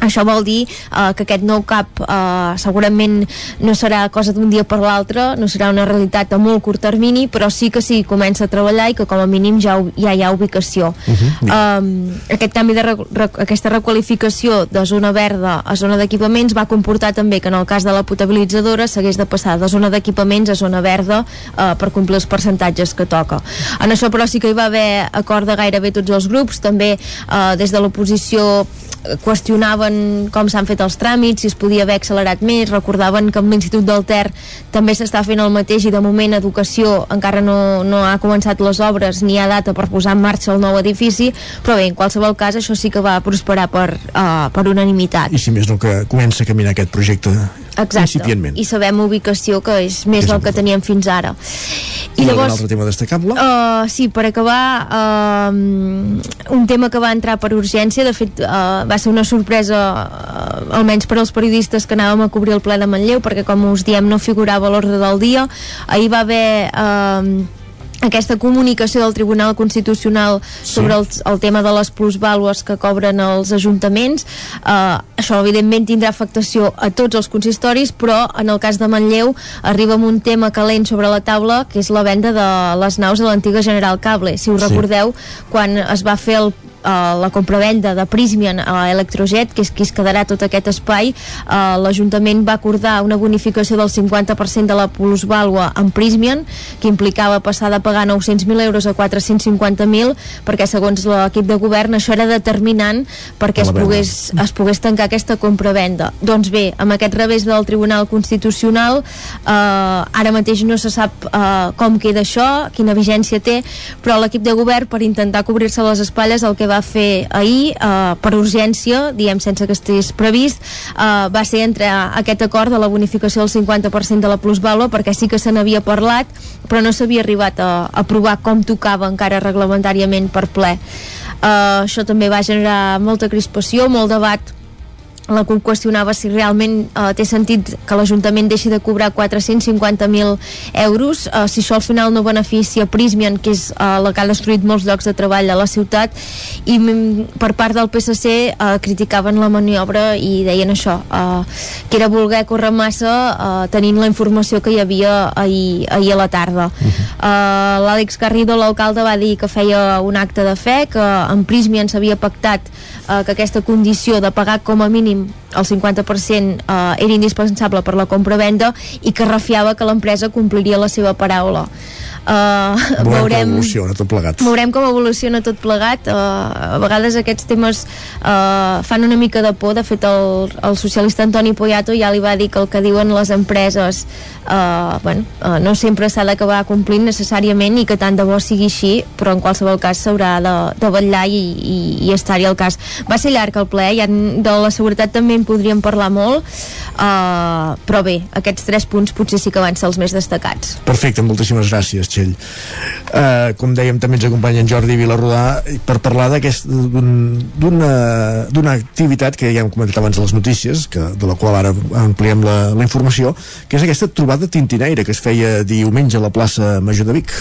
Això vol dir eh, que aquest nou CAP eh, segurament no serà cosa d'un dia per l'altre, no serà una realitat a molt curt termini, però sí que sí comença a treballar i que com a mínim ja, ja hi ha ubicació. Uh -huh. um, aquest canvi de aquesta requalificació de zona verda a zona d'equipaments va comportar també que en el cas de la potabilitzadora s'hagués de passar de zona d'equipaments a zona verda uh, per complir els percentatges que toca. En això però sí que hi va haver acord de gairebé tots els grups, també uh, des de l'oposició qüestionaven com s'han fet els tràmits, si es podia haver accelerat més, recordaven que amb l'Institut del Ter també s'està fent el mateix i de moment Educació encara no, no ha començat les obres ni ha data per posar en marxa el nou edifici, però bé, en qualsevol cas això sí que va prosperar per, uh, per unanimitat. I si més no que comença a caminar aquest projecte Exacte, i sabem ubicació que és més és del que teníem fins ara. I, I llavors, un altre tema destacable? Uh, sí, per acabar uh, un tema que va entrar per urgència de fet uh, va ser una sorpresa uh, almenys per als periodistes que anàvem a cobrir el ple de Manlleu perquè com us diem no figurava a l'ordre del dia. Ahir va haver uh, aquesta comunicació del Tribunal Constitucional sí. sobre el, el tema de les plusvàlues que cobren els ajuntaments eh, això evidentment tindrà afectació a tots els consistoris però en el cas de Manlleu arriba amb un tema calent sobre la taula que és la venda de les naus de l'antiga General Cable si us sí. recordeu quan es va fer el eh, la compravenda de Prismian a Electrojet, que és qui es quedarà tot aquest espai, eh, l'Ajuntament va acordar una bonificació del 50% de la plusvàlua en Prismian, que implicava passar de pagar 900.000 euros a 450.000, perquè segons l'equip de govern això era determinant perquè es pogués, es pogués tancar aquesta compravenda. Doncs bé, amb aquest revés del Tribunal Constitucional, eh, ara mateix no se sap eh, com queda això, quina vigència té, però l'equip de govern, per intentar cobrir-se les espatlles, el que va va fer ahir eh, per urgència, diem sense que estigués previst, eh, va ser entre aquest acord de la bonificació del 50% de la plusvàlua perquè sí que se n'havia parlat però no s'havia arribat a, a aprovar com tocava encara reglamentàriament per ple. Uh, això també va generar molta crispació, molt debat la CUP qüestionava si realment eh, té sentit que l'Ajuntament deixi de cobrar 450.000 euros eh, si això al final no beneficia Prismian que és eh, la que ha destruït molts llocs de treball a la ciutat i mm, per part del PSC eh, criticaven la maniobra i deien això eh, que era voler córrer massa eh, tenint la informació que hi havia ahir, ahir a la tarda uh -huh. eh, l'Àlex Garrido, l'alcalde va dir que feia un acte de fe que en Prismian s'havia pactat eh, que aquesta condició de pagar com a mínim el 50% eh, era indispensable per la compra-venda i que refiava que l'empresa compliria la seva paraula. Uh, Veurem veurem com evoluciona tot plegat. veurem com evoluciona tot plegat. Uh, a vegades aquests temes uh, fan una mica de por. De fet el, el socialista Antoni Poyato ja li va dir que el que diuen les empreses uh, bueno, uh, no sempre s'ha d'acabar complint necessàriament i que tant de bo sigui així però en qualsevol cas s'haurà de, de vetllar i, i, i estar-hi al cas. Va ser llarg el ple, ja de la seguretat també en podríem parlar molt uh, però bé, aquests tres punts potser sí que van ser els més destacats. Perfecte, moltíssimes gràcies, Txell. Uh, com dèiem, també ens acompanya en Jordi Vilarrodà per parlar d'una d'una activitat que ja hem comentat abans a les notícies, que, de la qual ara ampliem la, la informació, que és aquesta trobada tintinaire que es feia diumenge a la plaça Major de Vic.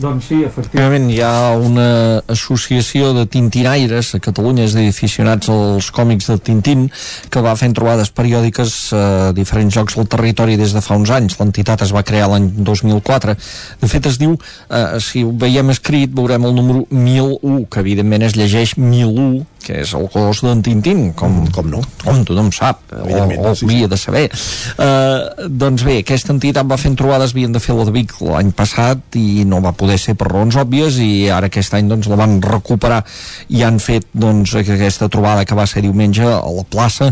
Doncs sí, efectivament, hi ha una associació de tintinaires a Catalunya, és dir, aficionats als còmics de Tintín, que va fent trobades periòdiques a diferents llocs del territori des de fa uns anys. L'entitat es va crear l'any 2004. De fet, es diu, eh, si ho veiem escrit, veurem el número 1001, que evidentment es llegeix 1001, que és el gos d'en Tintín, com, com no? Com tothom sap, o, o sí, hauria de saber. Uh, doncs bé, aquesta entitat va fent trobades, havien de fer la de Vic l'any passat i no va poder ser per raons òbvies i ara aquest any doncs la van recuperar i han fet doncs aquesta trobada que va ser diumenge a la plaça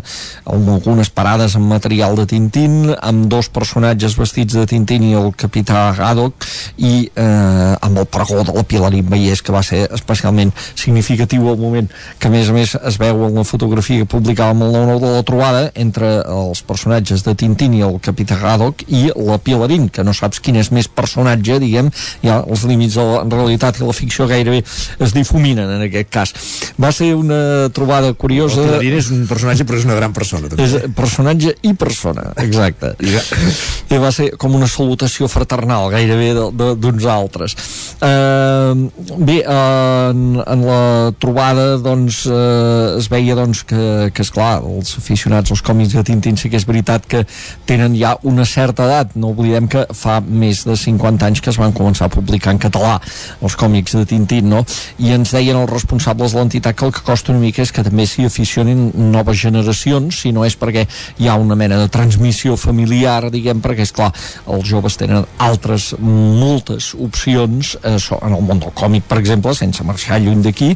amb algunes parades amb material de Tintín amb dos personatges vestits de Tintín i el capità Haddock i eh, amb el pregó de la Pilarín Vallès que va ser especialment significatiu al moment que a més a més es veu en la fotografia que publicàvem el 9 de la trobada entre els personatges de Tintín i el capità Haddock i la Pilarín, que no saps quin és més personatge, diguem, ja els límits de la realitat i la ficció gairebé es difuminen en aquest cas. Va ser una trobada curiosa... El Pilarín és un personatge però és una gran persona també. És personatge i persona, exacte. I va ser com una salutació fraternal gairebé d'uns altres. Uh, bé, uh, en, en la trobada doncs uh, es veia doncs que, que esclar, els aficionats als còmics de Tintín sí que és veritat que tenen ja una certa edat, no oblidem que fa més de 50 anys que es van començar a publicar en català els còmics de Tintín, no? I ens deien els responsables de l'entitat que el que costa una mica és que també s'hi aficionin noves generacions, si no és perquè hi ha una mena de transmissió familiar, diguem, perquè és clar, els joves tenen altres moltes opcions eh, en el món del còmic, per exemple, sense marxar lluny d'aquí,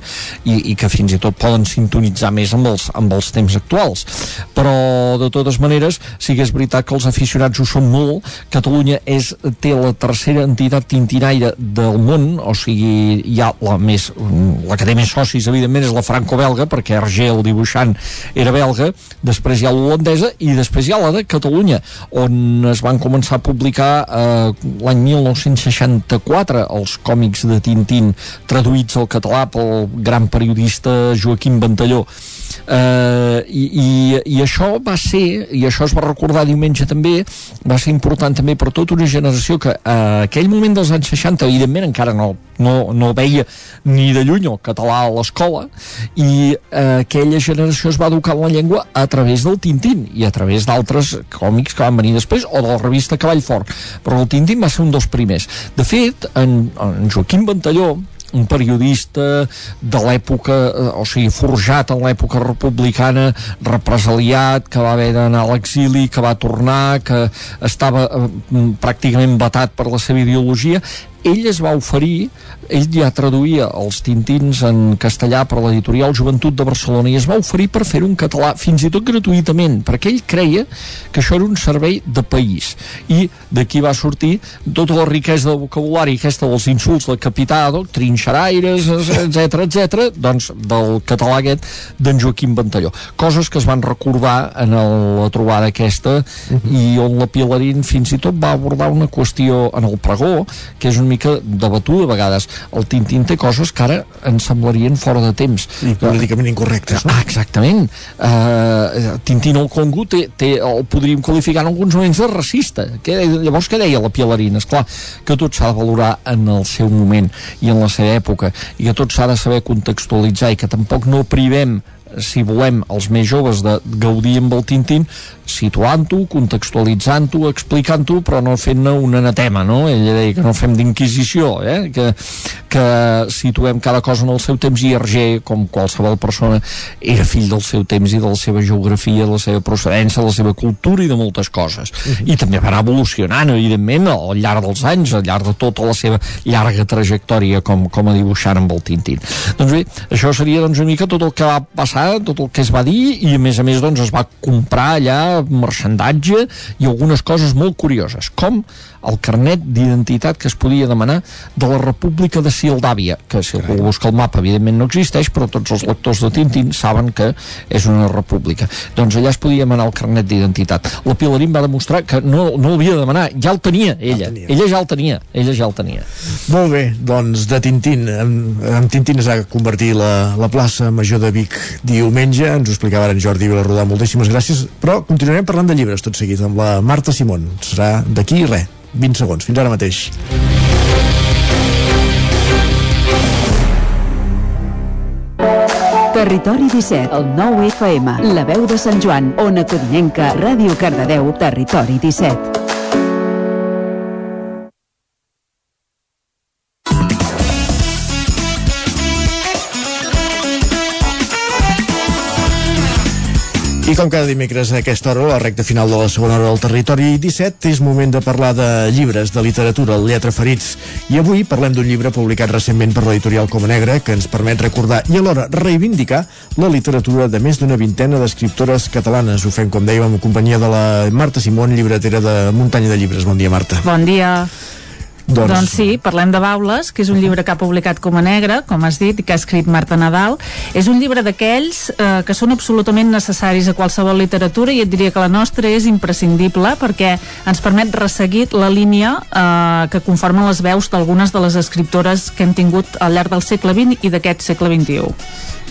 i, i que fins i tot poden sintonitzar més amb els, amb els temps actuals. Però, de totes maneres, sí que és veritat que els aficionats ho són molt. Catalunya és, té la tercera entitat tintinaire del món, o sigui, hi ha la més, la que té més socis, evidentment, és la franco-belga, perquè Hergé, el dibuixant, era belga, després hi ha l'holandesa i després hi ha la de Catalunya, on es van començar a publicar eh, l'any 1964 els còmics de Tintín traduïts al català pel gran periodista Joaquim Ventalló. Eh, i, i, i això va ser i això es va recordar diumenge també va ser important també per tota una generació que a aquell moment dels anys 60 evidentment encara no, no, no veia ni de lluny el català a l'escola i eh, aquella generació es va educar en la llengua a través del Tintín i a través d'altres còmics que van venir després o de la revista Cavall Fort. Però el Tintín va ser un dels primers. De fet en, en Joaquim Ventalló un periodista de l'època, eh, o sigui, forjat en l'època republicana, represaliat, que va haver d'anar a l'exili, que va tornar, que estava eh, pràcticament vetat per la seva ideologia, ell es va oferir, ell ja traduïa els tintins en castellà per l'editorial Joventut de Barcelona i es va oferir per fer-ho en català, fins i tot gratuïtament, perquè ell creia que això era un servei de país. I d'aquí va sortir tota la riquesa del vocabulari aquesta dels insults del capità, del trinxeraires, etc etc, doncs del català aquest d'en Joaquim Ventalló. Coses que es van recordar en el, la trobada aquesta i on la Pilarín fins i tot va abordar una qüestió en el pregó, que és una mica debatuda a vegades. El Tintín té coses que ara ens semblarien fora de temps. I políticament incorrectes, no? Ah, exactament. Uh, Tintín al Congo té, té, el podríem qualificar en alguns moments de racista. Que, llavors, què deia la Pialarina? Esclar, que tot s'ha de valorar en el seu moment i en la seva època, i que tot s'ha de saber contextualitzar i que tampoc no privem si volem, els més joves de gaudir amb el Tintín, situant-ho, contextualitzant-ho, explicant-ho, però no fent-ne un anatema, no? Ella deia que no fem d'inquisició, eh? que, que situem cada cosa en el seu temps i Hergé, com qualsevol persona, era fill del seu temps i de la seva geografia, de la seva procedència, de la seva cultura i de moltes coses. Uh -huh. I també va anar evolucionant, evidentment, al llarg dels anys, al llarg de tota la seva llarga trajectòria com, com a dibuixant amb el Tintín. Doncs bé, això seria doncs, una mica tot el que va passar, tot el que es va dir, i a més a més doncs, es va comprar allà marxandatge i algunes coses molt curioses, com el carnet d'identitat que es podia demanar de la República de Sildàvia, que si algú busca el mapa evidentment no existeix, però tots els lectors de Tintín saben que és una república. Doncs allà es podia demanar el carnet d'identitat. La Pilarín va demostrar que no, no l'havia de demanar, ja el tenia ella, el tenia. ella ja el tenia, ella ja el tenia. Molt bé, doncs de Tintín, amb, amb Tintín es va convertir la, la plaça Major de Vic diumenge, ens ho explicava en Jordi Vilarrodà, moltíssimes gràcies, però continuarem parlant de llibres tot seguit amb la Marta Simón, serà d'aquí res 20 segons. Fins ara mateix. Territori 17, el 9 FM, la veu de Sant Joan, Ona Codinenca, Ràdio Cardedeu, Territori 17. I com cada dimecres a aquesta hora, la recta final de la segona hora del territori 17, és moment de parlar de llibres, de literatura, Lletra Ferits. I avui parlem d'un llibre publicat recentment per l'editorial Coma Negra que ens permet recordar i alhora reivindicar la literatura de més d'una vintena d'escriptores catalanes. Ho fem, com dèiem, en companyia de la Marta Simón, llibretera de Muntanya de Llibres. Bon dia, Marta. Bon dia. Doncs... doncs sí, parlem de Baules, que és un llibre que ha publicat com a com has dit, i que ha escrit Marta Nadal. És un llibre d'aquells eh, que són absolutament necessaris a qualsevol literatura i et diria que la nostra és imprescindible perquè ens permet resseguir la línia eh, que conformen les veus d'algunes de les escriptores que hem tingut al llarg del segle XX i d'aquest segle XXI.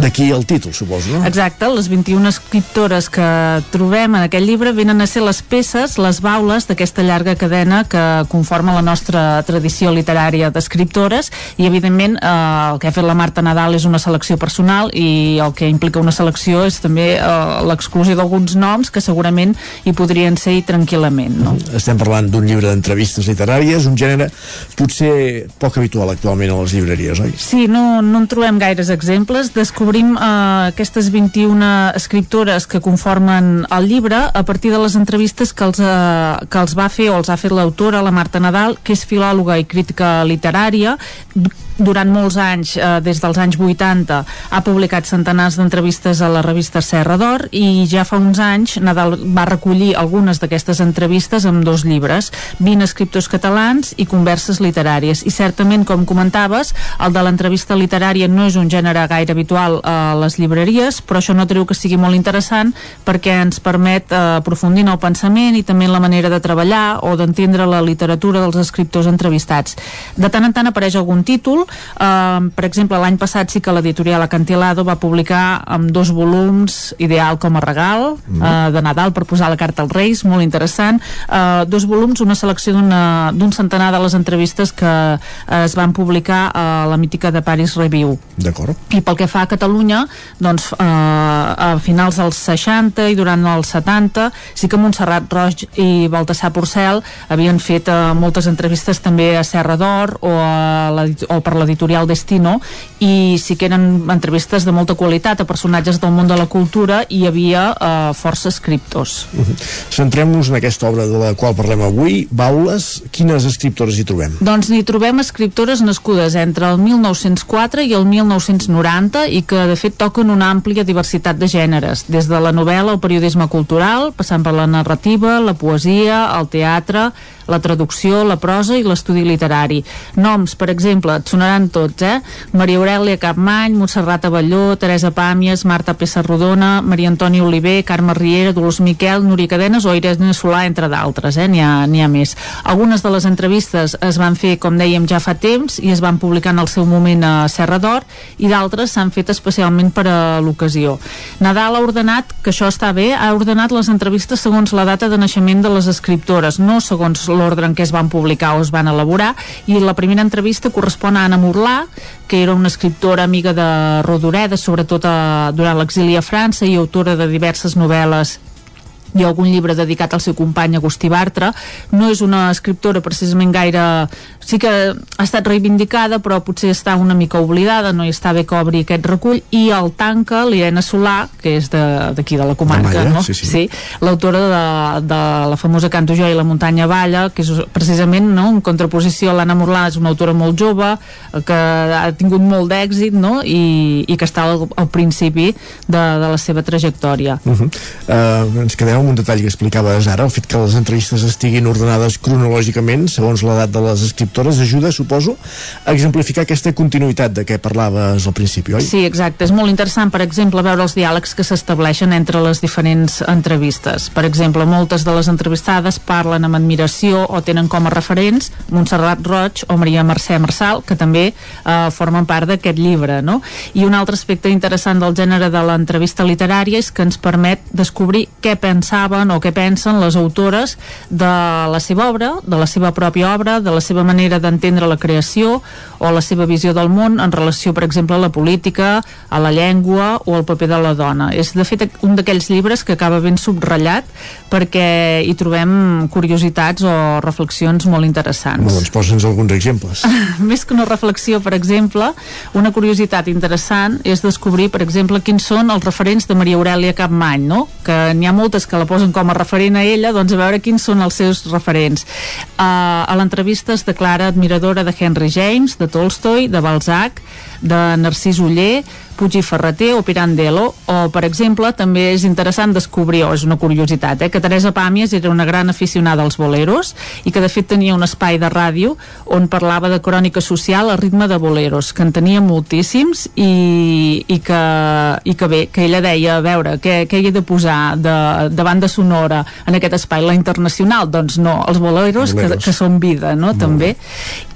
D'aquí el títol, suposo, no? Exacte, les 21 escriptores que trobem en aquest llibre venen a ser les peces, les baules d'aquesta llarga cadena que conforma la nostra tradició literària d'escriptores i, evidentment, eh, el que ha fet la Marta Nadal és una selecció personal i el que implica una selecció és també eh, l'exclusió d'alguns noms que segurament hi podrien ser i tranquil·lament, no? Estem parlant d'un llibre d'entrevistes literàries, un gènere potser poc habitual actualment a les llibreries, oi? Sí, no, no en trobem gaires exemples. Descobrim eh, aquestes 21 escriptores que conformen el llibre a partir de les entrevistes que els, eh, que els va fer o els ha fet l'autora, la Marta Nadal, que és filòloga i crítica literària, durant molts anys, eh, des dels anys 80, ha publicat centenars d'entrevistes a la revista Serra d'Or i ja fa uns anys Nadal va recollir algunes d'aquestes entrevistes amb dos llibres, 20 escriptors catalans i converses literàries. I certament, com comentaves, el de l'entrevista literària no és un gènere gaire habitual a les llibreries, però això no treu que sigui molt interessant perquè ens permet eh, aprofundir en el pensament i també en la manera de treballar o d'entendre la literatura dels escriptors entrevistats. De tant en tant apareix algun títol, Uh, per exemple, l'any passat sí que l'editorial Acantilado va publicar amb dos volums Ideal com a regal mm. uh, de Nadal per posar la carta als Reis, molt interessant. Uh, dos volums, una selecció d'un centenar de les entrevistes que uh, es van publicar a la mítica de Paris Review. D'acord. I pel que fa a Catalunya, doncs uh, a finals dels 60 i durant els 70 sí que Montserrat Roig i Baltasar Porcel havien fet uh, moltes entrevistes també a Serra d'Or o, a la, o per l'editorial Destino i sí que eren entrevistes de molta qualitat a personatges del món de la cultura i hi havia eh, força escriptors. Uh -huh. Centrem-nos en aquesta obra de la qual parlem avui, Baules. Quines escriptores hi trobem? Doncs n'hi trobem escriptores nascudes entre el 1904 i el 1990 i que de fet toquen una àmplia diversitat de gèneres, des de la novel·la al periodisme cultural, passant per la narrativa, la poesia, el teatre, la traducció, la prosa i l'estudi literari. Noms, per exemple, et sonaran tots, eh? Maria Aurelia Capmany, Montserrat Avelló, Teresa Pàmies, Marta Pessarrodona, Maria Antònia Oliver, Carme Riera, Dolors Miquel, Núria Cadenes o Irene Solà, entre d'altres, eh? N'hi ha, ha més. Algunes de les entrevistes es van fer, com dèiem, ja fa temps i es van publicar en el seu moment a Serra d'Or i d'altres s'han fet especialment per a l'ocasió. Nadal ha ordenat, que això està bé, ha ordenat les entrevistes segons la data de naixement de les escriptores, no segons l'ordre en què es van publicar o es van elaborar, i la primera entrevista correspon a Anna Morlà, que era una escriptora amiga de Rodoreda, sobretot a, durant l'exili a França i autora de diverses novel·les i algun llibre dedicat al seu company Agustí Bartra no és una escriptora precisament gaire sí que ha estat reivindicada però potser està una mica oblidada no hi està bé que obri aquest recull i el tanca l'Irene Solà que és d'aquí de, de la comarca Malla, no? sí, sí. sí l'autora de, de la famosa Canto jo i la muntanya balla que és precisament no, en contraposició a l'Anna Morlà és una autora molt jove que ha tingut molt d'èxit no? I, i que està al, al principi de, de la seva trajectòria Uh -huh. uh, ens quedem amb un detall que explicaves ara, el fet que les entrevistes estiguin ordenades cronològicament, segons l'edat de les escriptores, ajuda, suposo, a exemplificar aquesta continuïtat de què parlaves al principi, oi? Sí, exacte. És molt interessant, per exemple, veure els diàlegs que s'estableixen entre les diferents entrevistes. Per exemple, moltes de les entrevistades parlen amb admiració o tenen com a referents Montserrat Roig o Maria Mercè Marçal, que també eh, formen part d'aquest llibre, no? I un altre aspecte interessant del gènere de l'entrevista literària és que ens permet descobrir què pensaven o què pensen les autores de la seva obra, de la seva pròpia obra, de la seva manera d'entendre la creació o la seva visió del món en relació, per exemple, a la política, a la llengua o al paper de la dona. És, de fet, un d'aquells llibres que acaba ben subratllat perquè hi trobem curiositats o reflexions molt interessants. Bueno, doncs posa'ns alguns exemples. Més que una reflexió, per exemple, una curiositat interessant és descobrir, per exemple, quins són els referents de Maria Aurelia Capmany, no? que n'hi ha moltes que la posen com a referent a ella, doncs a veure quins són els seus referents. Uh, a l'entrevista es declara admiradora de Henry James, de Tolstoi, de Balzac, de Narcís Uller, Puig i Ferreter o Pirandello, o, per exemple, també és interessant descobrir, o és una curiositat, eh, que Teresa Pàmies era una gran aficionada als boleros i que, de fet, tenia un espai de ràdio on parlava de crònica social a ritme de boleros, que en tenia moltíssims i, i, que, i que bé, que ella deia, a veure, què, què hi he de posar de, de banda sonora en aquest espai? La internacional? Doncs no, els boleros, Boleros. Que, que són vida, no?, també.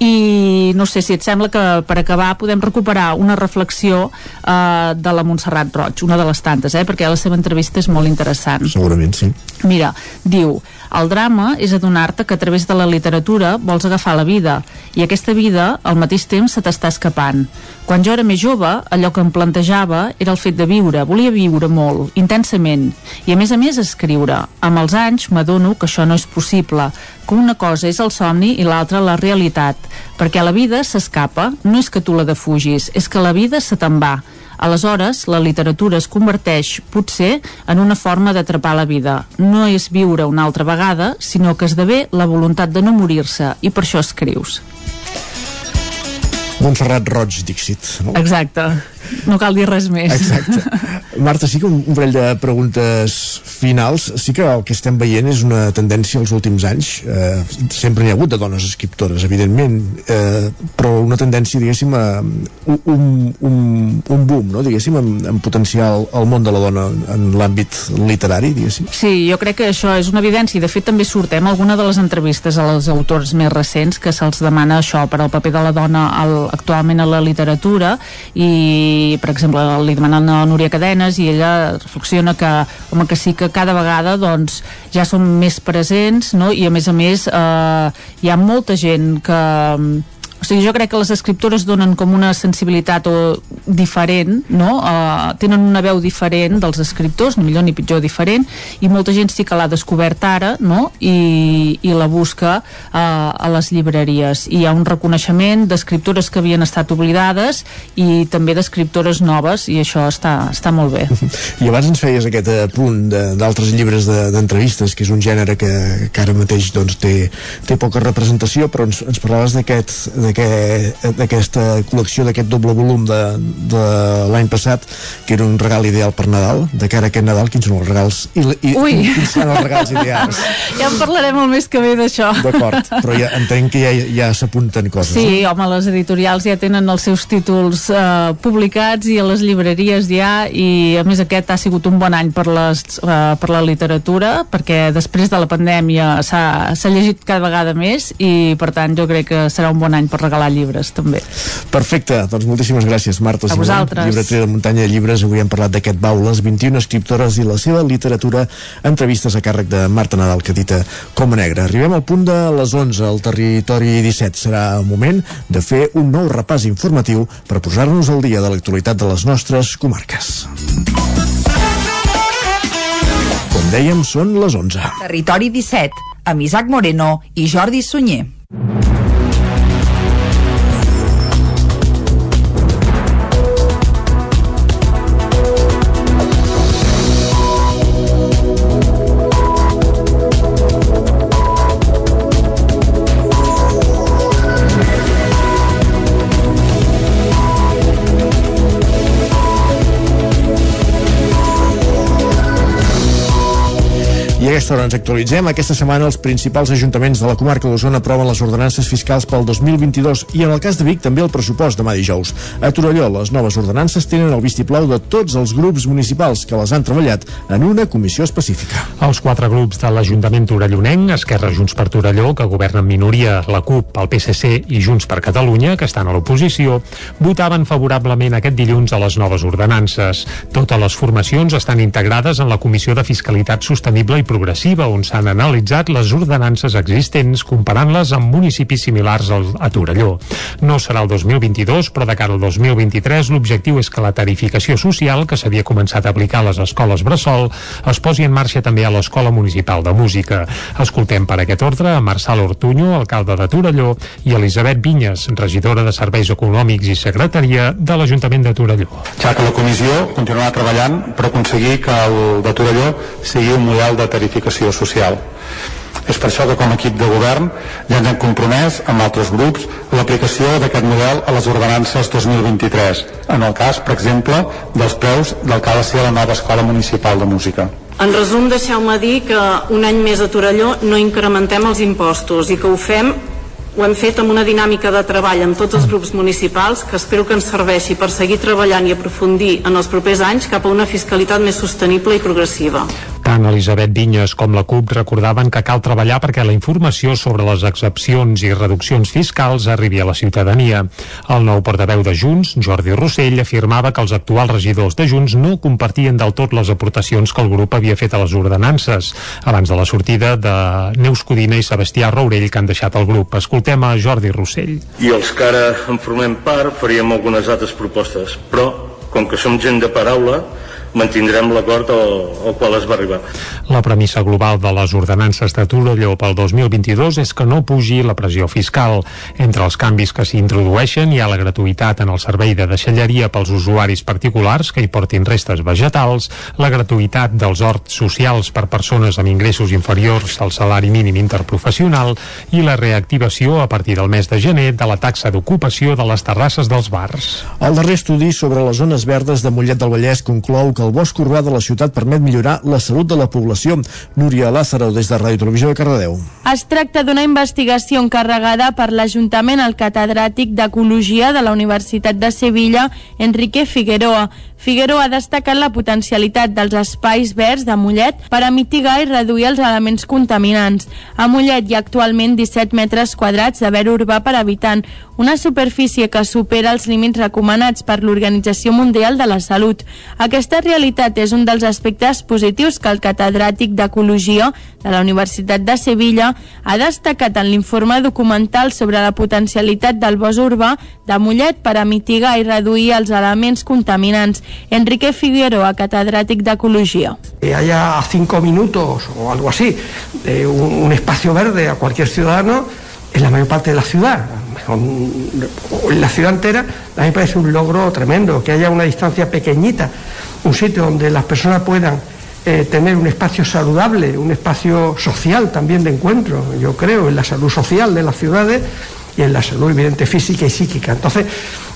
I no sé si et sembla que per acabar podem recuperar una reflexió eh, de la Montserrat Roig, una de les tantes, eh, perquè la seva entrevista és molt interessant. Segurament, sí. Mira, diu, el drama és adonar-te que a través de la literatura vols agafar la vida i aquesta vida al mateix temps se t'està escapant. Quan jo era més jove, allò que em plantejava era el fet de viure, volia viure molt, intensament, i a més a més escriure. Amb els anys m'adono que això no és possible, que una cosa és el somni i l'altra la realitat, perquè la vida s'escapa, no és que tu la defugis, és que la vida se te'n va. Aleshores, la literatura es converteix, potser, en una forma d'atrapar la vida. No és viure una altra vegada, sinó que esdevé la voluntat de no morir-se, i per això escrius. Montserrat Roig, Dixit. No? Exacte. No cal dir res més. Exacte. Marta, sí que un, un parell de preguntes finals. Sí que el que estem veient és una tendència als últims anys. Eh, sempre n'hi ha hagut de dones escriptores, evidentment, eh, però una tendència, diguéssim, a un, un, un boom, no? diguéssim, en, en potenciar el, el món de la dona en l'àmbit literari, diguéssim. Sí, jo crec que això és una evidència de fet també sortem alguna de les entrevistes a les autors més recents que se'ls demana això per al paper de la dona al, actualment a la literatura i per exemple li demanen a Núria Cadenes i ella reflexiona que, home, que sí que cada vegada doncs ja són més presents no? i a més a més eh, hi ha molta gent que o sigui, jo crec que les escriptores donen com una sensibilitat o diferent, no? Uh, tenen una veu diferent dels escriptors, ni millor ni pitjor diferent, i molta gent sí que l'ha descobert ara, no? I, i la busca uh, a les llibreries. I hi ha un reconeixement d'escriptores que havien estat oblidades i també d'escriptores noves, i això està, està molt bé. I abans ens feies aquest punt d'altres llibres d'entrevistes, de, que és un gènere que, que ara mateix doncs, té, té poca representació, però ens, ens parlaves d'aquest d'aquesta col·lecció, d'aquest doble volum de, de l'any passat, que era un regal ideal per Nadal, de cara a aquest Nadal, quins són els regals i, i Ui. quins són els regals ideals? Ja en parlarem el mes que ve d'això. D'acord, però ja entenc que ja, ja s'apunten coses. Sí, no? home, les editorials ja tenen els seus títols eh, publicats i a les llibreries ja, i a més aquest ha sigut un bon any per, les, eh, per la literatura, perquè després de la pandèmia s'ha llegit cada vegada més i per tant jo crec que serà un bon any per regalar llibres també. Perfecte, doncs moltíssimes gràcies Marta A vosaltres. llibreter de muntanya de llibres, avui hem parlat d'aquest bau les 21 escriptores i la seva literatura entrevistes a càrrec de Marta Nadal que dita com a negra. Arribem al punt de les 11 al territori 17 serà el moment de fer un nou repàs informatiu per posar-nos al dia de l'actualitat de les nostres comarques. Com dèiem, són les 11. Territori 17, amb Isaac Moreno i Jordi Sunyer. Aquesta hora ens actualitzem. Aquesta setmana els principals ajuntaments de la comarca d'Osona aproven les ordenances fiscals pel 2022 i en el cas de Vic també el pressupost demà dijous. A Torelló, les noves ordenances tenen el vistiplau de tots els grups municipals que les han treballat en una comissió específica. Els quatre grups de l'Ajuntament Torellonenc, Esquerra Junts per Torelló, que governa en minoria, la CUP, el PSC i Junts per Catalunya, que estan a l'oposició, votaven favorablement aquest dilluns a les noves ordenances. Totes les formacions estan integrades en la Comissió de Fiscalitat Sostenible i Progressiva, on s'han analitzat les ordenances existents comparant-les amb municipis similars al, a Torelló. No serà el 2022, però de cara al 2023 l'objectiu és que la tarificació social que s'havia començat a aplicar a les escoles Bressol es posi en marxa també a l'Escola Municipal de Música. Escoltem per aquest ordre a Marçal Ortuño, alcalde de Torelló, i Elisabet Vinyes, regidora de Serveis Econòmics i Secretaria de l'Ajuntament de Torelló. ja que la comissió continuarà treballant per aconseguir que el de Torelló sigui un model de tarificació social. És per això que com a equip de govern ja ens hem compromès amb altres grups l'aplicació d'aquest model a les ordenances 2023, en el cas, per exemple, dels preus del que ha de ser la nova Escola Municipal de Música. En resum, deixeu-me dir que un any més a Torelló no incrementem els impostos i que ho fem ho hem fet amb una dinàmica de treball amb tots els grups municipals que espero que ens serveixi per seguir treballant i aprofundir en els propers anys cap a una fiscalitat més sostenible i progressiva. Tant Elisabet Vinyes com la CUP recordaven que cal treballar perquè la informació sobre les excepcions i reduccions fiscals arribi a la ciutadania. El nou portaveu de Junts, Jordi Rossell, afirmava que els actuals regidors de Junts no compartien del tot les aportacions que el grup havia fet a les ordenances, abans de la sortida de Neus Codina i Sebastià Rourell que han deixat el grup. Escoltem a Jordi Rossell. i els que ara en formem part faríem algunes altres propostes però com que som gent de paraula mantindrem l'acord al, al qual es va arribar La premissa global de les ordenances de Torelló pel 2022 és que no pugi la pressió fiscal. Entre els canvis que s'hi introdueixen hi ha la gratuïtat en el servei de deixalleria pels usuaris particulars que hi portin restes vegetals, la gratuïtat dels horts socials per persones amb ingressos inferiors al salari mínim interprofessional i la reactivació a partir del mes de gener de la taxa d'ocupació de les terrasses dels bars. El darrer estudi sobre les zones verdes de Mollet del Vallès conclou que el bosc urbà de la ciutat permet millorar la salut de la població. Núria Lázaro, des de Ràdio Televisió de Cardedeu. Es tracta d'una investigació encarregada per l'Ajuntament al catedràtic d'Ecologia de la Universitat de Sevilla, Enrique Figueroa. Figueroa ha destacat la potencialitat dels espais verds de Mollet per a mitigar i reduir els elements contaminants. A Mollet hi ha actualment 17 metres quadrats de verd urbà per habitant, una superfície que supera els límits recomanats per l'Organització Mundial de la Salut. Aquesta realitat és un dels aspectes positius que el catedràtic d'Ecologia de la Universitat de Sevilla ha destacat en l'informe documental sobre la potencialitat del bosc urbà de Mollet per a mitigar i reduir els elements contaminants. Enrique Figueroa, catedràtic d'Ecologia. que haya a cinco minutos o algo así un, espacio verde a cualquier ciudadano en la mayor parte de la ciudad. O En la ciudad entera a mí me parece un logro tremendo, que haya una distancia pequeñita, un sitio donde las personas puedan eh, tener un espacio saludable, un espacio social también de encuentro, yo creo, en la salud social de las ciudades y en la salud evidente física y psíquica. Entonces,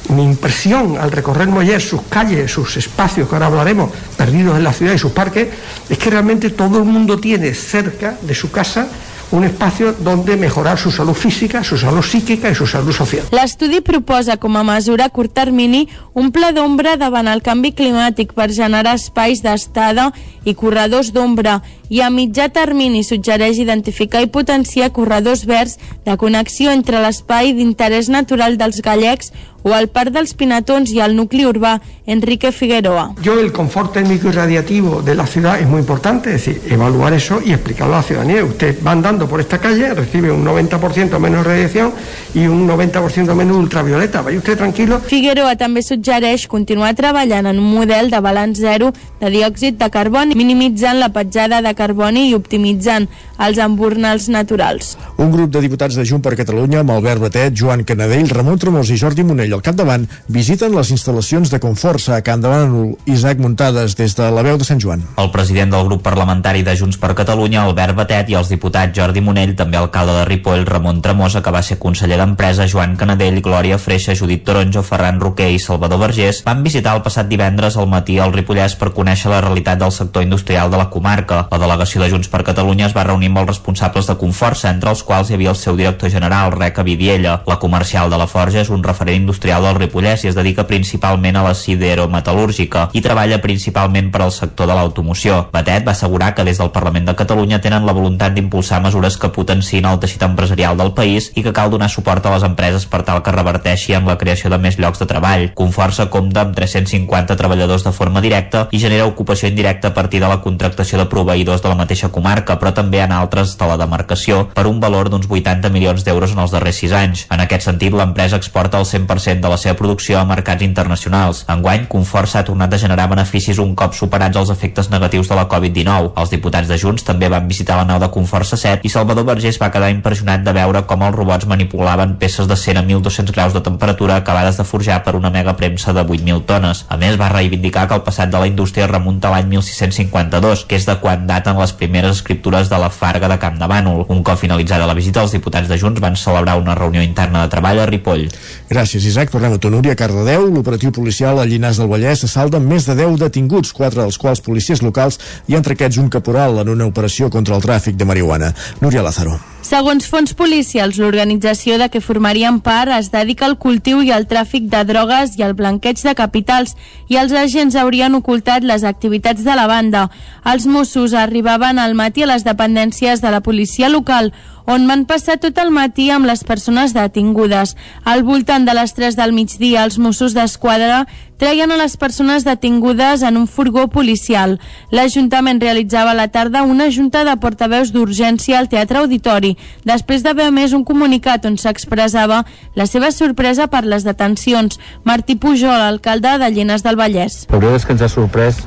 mi impresión al recorrer Mollet, sus calles, sus espacios, que ahora hablaremos, perdidos en la ciudad y sus parques, es que realmente todo el mundo tiene cerca de su casa un espacio donde mejorar su salud física, su salud psíquica y su salud social. L'estudi proposa com a mesura a curt termini un pla d'ombra davant el canvi climàtic per generar espais d'estada i corredors d'ombra i a mitjà termini suggereix identificar i potenciar corredors verds de connexió entre l'espai d'interès natural dels gallecs o el Parc dels Pinatons i el nucli urbà Enrique Figueroa. Yo el confort térmico y radiativo de la ciudad es muy importante, es decir, evaluar eso y explicarlo a la ciudadanía. Usted va andando por esta calle, recibe un 90% menos radiación y un 90% menos ultravioleta. Vaya usted tranquilo. Figueroa també suggereix continuar treballant en un model de balanç zero de diòxid de carboni, minimitzant la petjada de carboni i optimitzant els embornals naturals. Un grup de diputats de Junts per Catalunya amb Albert Batet, Joan Canadell, Ramon Tremós i Jordi Monell al capdavant visiten les instal·lacions de Conforça a Can de Bànol. Isaac Muntades des de la veu de Sant Joan. El president del grup parlamentari de Junts per Catalunya, Albert Batet, i els diputats Jordi Monell, també alcalde de Ripoll, Ramon Tremosa, que va ser conseller d'Empresa, Joan Canadell, Glòria Freixa, Judit Toronjo, Ferran Roquer i Salvador Vergés, van visitar el passat divendres al matí al Ripollès per conèixer la realitat del sector industrial de la comarca. La delegació de Junts per Catalunya es va reunir amb els responsables de Conforça, entre els quals hi havia el seu director general, Reca Vidiella. La comercial de la Forja és un referent industrial del Ripollès i es dedica principalment a la siderometal·lúrgica i treballa principalment per al sector de l'automoció. Batet va assegurar que des del Parlament de Catalunya tenen la voluntat d'impulsar mesures que potenciïn el teixit empresarial del país i que cal donar suport a les empreses per tal que reverteixi en la creació de més llocs de treball. Conforça compta amb 350 treballadors de forma directa i genera ocupació indirecta a partir de la contractació de proveïdors de la mateixa comarca, però també en altres de la demarcació per un valor d'uns 80 milions d'euros en els darrers 6 anys. En aquest sentit, l'empresa exporta el 100% de la seva producció a mercats internacionals. Enguany, Conforça ha tornat a generar beneficis un cop superats els efectes negatius de la Covid-19. Els diputats de Junts també van visitar la nau de Conforça 7 i Salvador Vergés va quedar impressionat de veure com els robots manipulaven peces de 100 a 1.200 graus de temperatura acabades de forjar per una mega premsa de 8.000 tones. A més, va reivindicar que el passat de la indústria remunta a l'any 1652, que és de quan daten les primeres escriptures de la Farga de Camp de Bànol. Un cop finalitzada la visita, els diputats de Junts van celebrar una reunió interna de treball a Ripoll. Gràcies, Isaac. Tornem a Tonúria, Cardedeu. L'operatiu policial a Llinars del Vallès assalta amb més de 10 detinguts, quatre dels quals policies locals i entre aquests un caporal en una operació contra el tràfic de marihuana. Núria Lázaro. Segons fons policials, l'organització de què formarien part es dedica al cultiu i al tràfic de drogues i al blanqueig de capitals i els agents haurien ocultat les activitats de la banda. Els Mossos arribaven al matí a les dependències de la policia local on van passar tot el matí amb les persones detingudes. Al voltant de les 3 del migdia, els Mossos d'Esquadra treien a les persones detingudes en un furgó policial. L'Ajuntament realitzava a la tarda una junta de portaveus d'urgència al Teatre Auditori, després d'haver més un comunicat on s'expressava la seva sorpresa per les detencions. Martí Pujol, alcalde de Llenes del Vallès. La veritat és que ens ha sorprès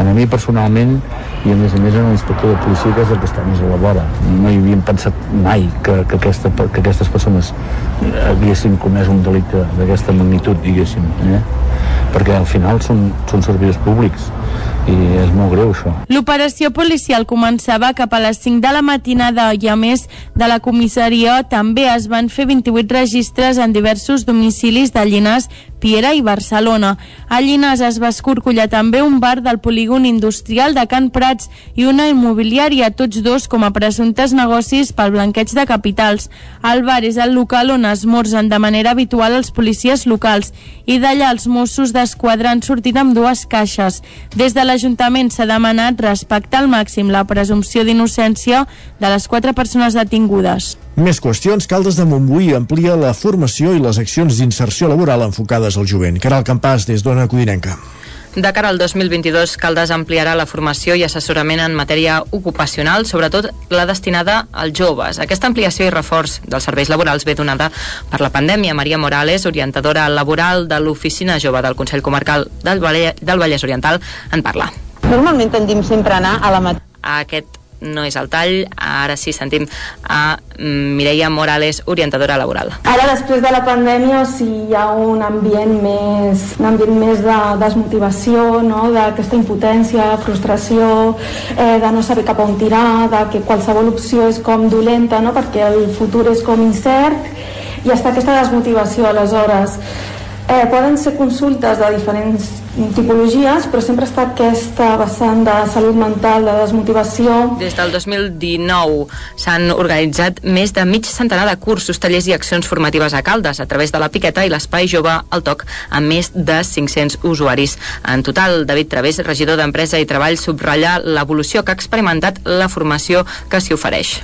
a mi personalment i a més a més en l'inspector de policia que és el que està més a la vora no hi havíem pensat mai que, que, aquesta, que aquestes persones haguessin comès un delicte d'aquesta magnitud diguéssim eh? perquè al final són, són servidors públics i és molt greu això L'operació policial començava cap a les 5 de la matinada i a més de la comissaria també es van fer 28 registres en diversos domicilis de Llinars, Piera i Barcelona. A Llinars es va escorcollar també un bar del polígon industrial de Can Prats i una immobiliària, tots dos com a presumptes negocis pel blanqueig de capitals. El bar és el local on esmorzen de manera habitual els policies locals i d'allà els Mossos d'Esquadra han sortit amb dues caixes. Des de l'Ajuntament s'ha demanat respectar al màxim la presumpció d'innocència de les quatre persones detingudes. Més qüestions. Caldes de Montbui amplia la formació i les accions d'inserció laboral enfocades al jovent. Caral Campàs, des d'Ona Codinenca. De cara al 2022, Caldes ampliarà la formació i assessorament en matèria ocupacional, sobretot la destinada als joves. Aquesta ampliació i reforç dels serveis laborals ve donada per la pandèmia. Maria Morales, orientadora laboral de l'Oficina Jove del Consell Comarcal del, Vallès, del Vallès Oriental, en parla. Normalment tendim sempre a anar a la aquest no és el tall, ara sí sentim a Mireia Morales, orientadora laboral. Ara, després de la pandèmia, o sigui, hi ha un ambient més, un ambient més de desmotivació, no? d'aquesta impotència, frustració, eh, de no saber cap on tirar, de que qualsevol opció és com dolenta, no? perquè el futur és com incert, i està aquesta desmotivació, aleshores. Eh, poden ser consultes de diferents tipologies, però sempre ha estat aquesta vessant de salut mental, de desmotivació. Des del 2019 s'han organitzat més de mig centenar de cursos, tallers i accions formatives a Caldes a través de la Piqueta i l'Espai Jove al Toc amb més de 500 usuaris. En total, David Través, regidor d'Empresa i Treball, subratlla l'evolució que ha experimentat la formació que s'hi ofereix.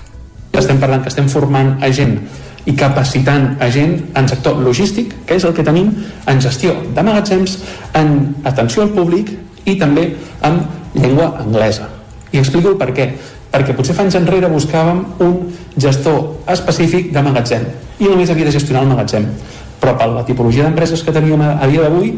Estem parlant que estem formant a gent i capacitant a gent en sector logístic, que és el que tenim en gestió de magatzems, en atenció al públic i també en llengua anglesa. I explico el per què. Perquè potser fa anys enrere buscàvem un gestor específic de magatzem i només havia de gestionar el magatzem. Però per la tipologia d'empreses que teníem a, dia d'avui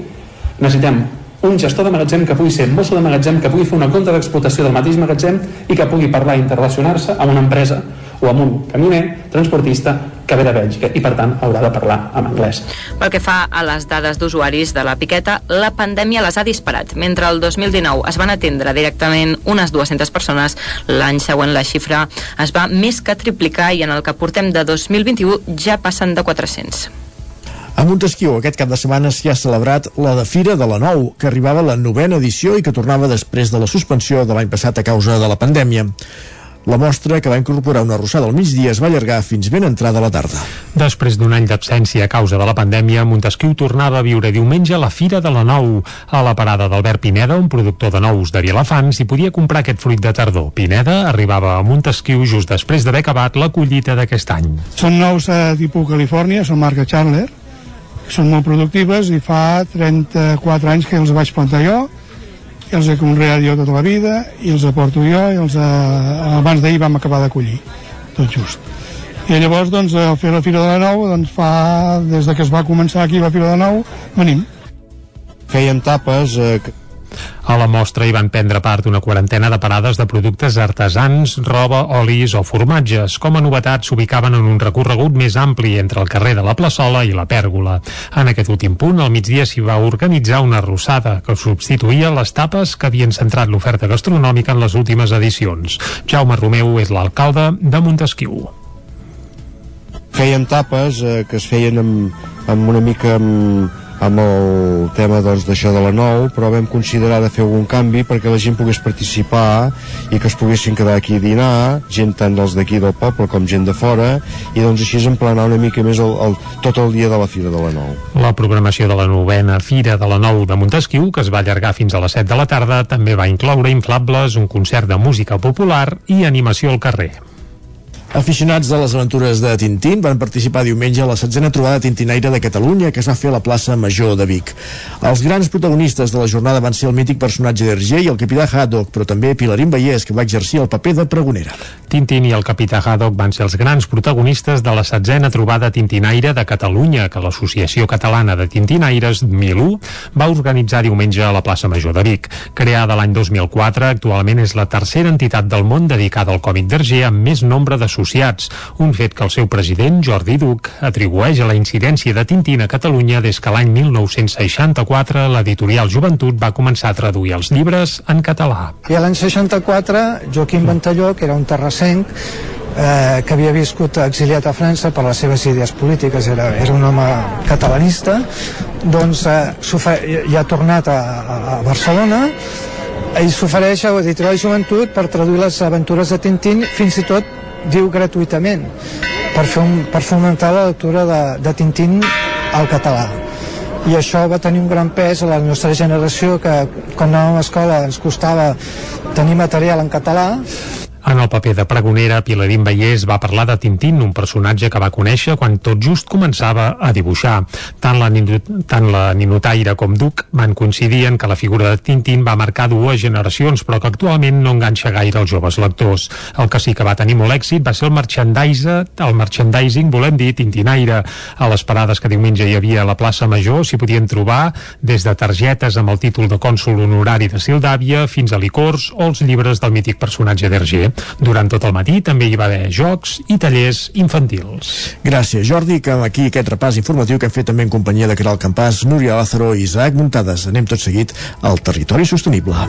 necessitem un gestor de magatzem que pugui ser mosso de magatzem, que pugui fer una compta d'explotació del mateix magatzem i que pugui parlar i interrelacionar-se amb una empresa o amb un camioner, transportista que ve de Bèlgica i per tant haurà de parlar en anglès. Pel que fa a les dades d'usuaris de la Piqueta, la pandèmia les ha disparat. Mentre el 2019 es van atendre directament unes 200 persones, l'any següent la xifra es va més que triplicar i en el que portem de 2021 ja passen de 400. A Montesquieu aquest cap de setmana s'hi ha celebrat la de Fira de la Nou, que arribava a la novena edició i que tornava després de la suspensió de l'any passat a causa de la pandèmia. La mostra, que va incorporar una arrossada al migdia, es va allargar fins ben entrada la tarda. Després d'un any d'absència a causa de la pandèmia, Montesquieu tornava a viure diumenge a la Fira de la Nou. A la parada d'Albert Pineda, un productor de nous de Vilafant, s'hi podia comprar aquest fruit de tardor. Pineda arribava a Montesquieu just després d'haver acabat la collita d'aquest any. Són nous a tipus Califòrnia, són marca Chandler, són molt productives i fa 34 anys que els vaig plantar jo els he conreat jo tota la vida i els aporto jo i els, eh, abans d'ahir vam acabar de collir tot just. I llavors doncs al fer la Fira de la Nou doncs fa, des de que es va començar aquí la Fira de la Nou venim. Fèiem tapes eh, a la mostra hi van prendre part una quarantena de parades de productes artesans, roba, olis o formatges. Com a novetat s'ubicaven en un recorregut més ampli entre el carrer de la Plaçola i la Pèrgola. En aquest últim punt, al migdia s'hi va organitzar una arrossada que substituïa les tapes que havien centrat l'oferta gastronòmica en les últimes edicions. Jaume Romeu és l'alcalde de Montesquieu. Fèiem tapes eh, que es feien amb, amb una mica amb, amb el tema doncs, d'això de la nou, però vam considerar de fer algun canvi perquè la gent pogués participar i que es poguessin quedar aquí a dinar, gent tant dels d'aquí del poble com gent de fora, i doncs així emplenar una mica més el, el, tot el dia de la Fira de la Nou. La programació de la novena Fira de la Nou de Montesquieu, que es va allargar fins a les 7 de la tarda, també va incloure inflables, un concert de música popular i animació al carrer. Aficionats de les aventures de Tintín van participar diumenge a la setzena trobada tintinaire de Catalunya que es va fer a la plaça Major de Vic. Els grans protagonistes de la jornada van ser el mític personatge d'Hergé i el capità Haddock, però també Pilarín Vallès, que va exercir el paper de pregonera. Tintín i el capità Haddock van ser els grans protagonistes de la setzena trobada tintinaire de Catalunya que l'Associació Catalana de Tintinaires, MILU, va organitzar diumenge a la plaça Major de Vic. Creada l'any 2004, actualment és la tercera entitat del món dedicada al còmic d'Hergé amb més nombre d'associacions associats, un fet que el seu president, Jordi Duc, atribueix a la incidència de Tintín a Catalunya des que l'any 1964 l'editorial Joventut va començar a traduir els llibres en català. I a l'any 64, Joaquim Ventalló, que era un terrassenc, eh, que havia viscut exiliat a França per les seves idees polítiques, era, era un home catalanista, doncs eh, ja ha tornat a, a Barcelona i s'ofereix a l'editorial Joventut per traduir les aventures de Tintín fins i tot diu gratuïtament per, fer un, per fomentar la lectura de, de Tintín al català. I això va tenir un gran pes a la nostra generació que quan anàvem a l'escola ens costava tenir material en català en el paper de pregonera, Pilarín Vallès va parlar de Tintín, un personatge que va conèixer quan tot just començava a dibuixar. Tant la, tant la ninotaire com Duc van coincidir en que la figura de Tintín va marcar dues generacions, però que actualment no enganxa gaire els joves lectors. El que sí que va tenir molt èxit va ser el merchandise, el merchandising, volem dir, Tintinaire. A les parades que diumenge hi havia a la plaça Major s'hi podien trobar des de targetes amb el títol de cònsul honorari de Sildàvia fins a licors o els llibres del mític personatge d'Hergé. Durant tot el matí també hi va haver jocs i tallers infantils. Gràcies, Jordi, que aquí aquest repàs informatiu que hem fet també en companyia de Caral Campàs, Núria Lázaro i Isaac Muntades. Anem tot seguit al territori sostenible.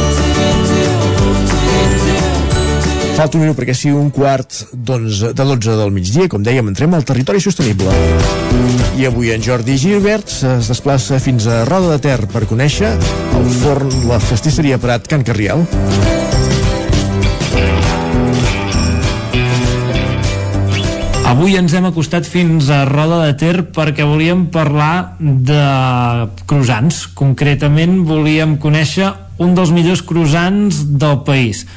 Falta un minut perquè sigui un quart de 12 del migdia. Com dèiem, entrem al territori sostenible. I avui en Jordi Gilbert es desplaça fins a Roda de Ter per conèixer el forn, la pastisseria Prat Can Carrial. Avui ens hem acostat fins a Roda de Ter perquè volíem parlar de croissants. Concretament volíem conèixer un dels millors croissants del país.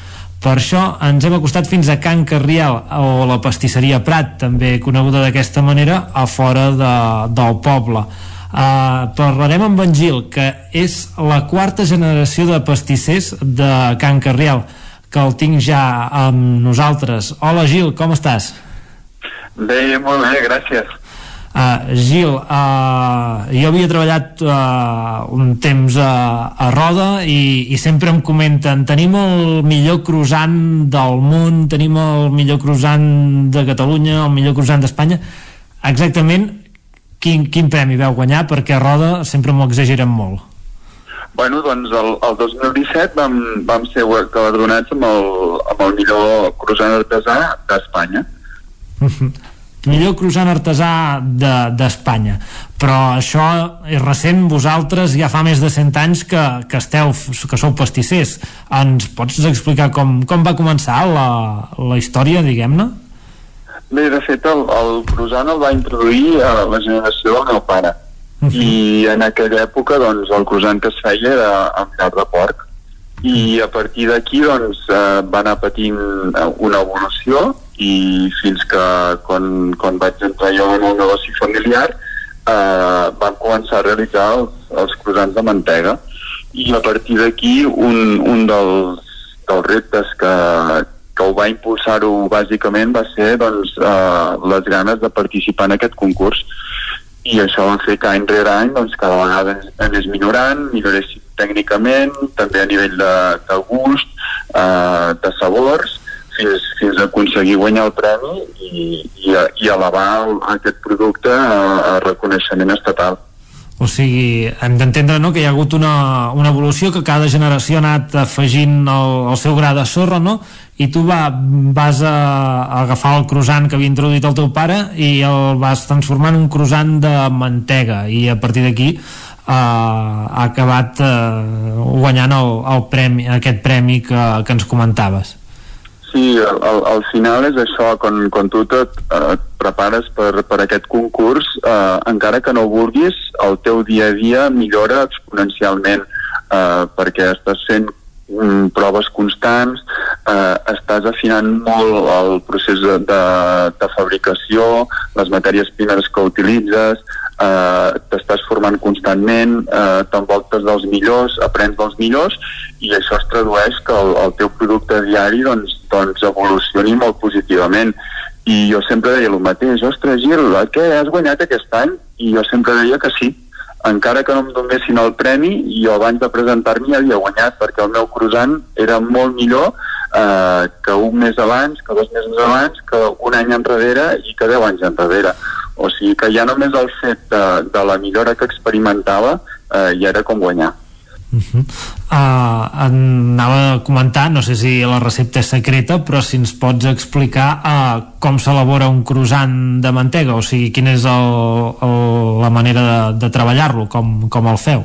Per això ens hem acostat fins a Can Carrial o la pastisseria Prat, també coneguda d'aquesta manera, a fora de, del poble. Uh, parlarem amb en Gil, que és la quarta generació de pastissers de Can Carrial, que el tinc ja amb nosaltres. Hola Gil, com estàs? Bé, molt bé, gràcies. Uh, Gil, uh, jo havia treballat uh, un temps a, a Roda i, i sempre em comenten tenim el millor croissant del món, tenim el millor croissant de Catalunya, el millor croissant d'Espanya. Exactament quin, quin premi veu guanyar? Perquè a Roda sempre m'ho exageren molt. Bueno, doncs el, el 2017 vam, vam ser galardonats amb el, amb el millor croissant artesà d'Espanya millor croissant artesà d'Espanya. De, però això és recent vosaltres ja fa més de 100 anys que, que esteu que sou pastissers. Ens pots explicar com, com va començar la, la història, diguem-ne? Bé, de fet el, el croissant el va introduir a la generació del meu pare. Uh -huh. i en aquella època doncs el croissant que es feia era amb llar de porc. I a partir d'aquí doncs eh, va anar patint una evolució i fins que quan, quan vaig entrar jo en el negoci familiar eh, vam començar a realitzar els, els croissants de mantega. I a partir d'aquí un, un dels, dels reptes que, que ho va impulsar-ho bàsicament va ser doncs, eh, les ganes de participar en aquest concurs. I això va fer que any rere any doncs, cada vegada anés millorant, milloréssim tècnicament, també a nivell de, de gust, eh, de sabors fins, fins a aconseguir guanyar el premi i, i, i elevar el, aquest producte a, a reconeixement estatal. O sigui, hem d'entendre no, que hi ha hagut una, una evolució, que cada generació ha anat afegint el, el seu gra de sorra, no? i tu va, vas a, a agafar el croissant que havia introduït el teu pare i el vas transformar en un croissant de mantega i a partir d'aquí uh, ha acabat uh, guanyant el, el premi, aquest premi que, que ens comentaves. Sí, al, al final és això, quan, quan tu et eh, prepares per, per aquest concurs, eh, encara que no vulguis, el teu dia a dia millora exponencialment eh, perquè estàs fent mm, proves constants, eh, estàs afinant molt el procés de, de, de fabricació, les matèries primeres que utilitzes, eh, t'estàs formant constantment, eh, t'envoltes dels millors, aprens dels millors i això es tradueix que el, el teu producte diari doncs, doncs evolucioni molt positivament. I jo sempre deia el mateix, ostres Gil, què has guanyat aquest any? I jo sempre deia que sí, encara que no em donessin el premi, jo abans de presentar-m'hi havia guanyat perquè el meu croissant era molt millor eh, que un mes abans, que dos mesos abans, que un any enrere i que deu anys enrere. O sigui que ja només el fet de, de la millora que experimentava eh, ja era com guanyar. Uh -huh. uh, anava a comentar, no sé si la recepta és secreta, però si ens pots explicar uh, com s'elabora un croissant de mantega, o sigui, quina és el, el, la manera de, de treballar-lo, com, com el feu?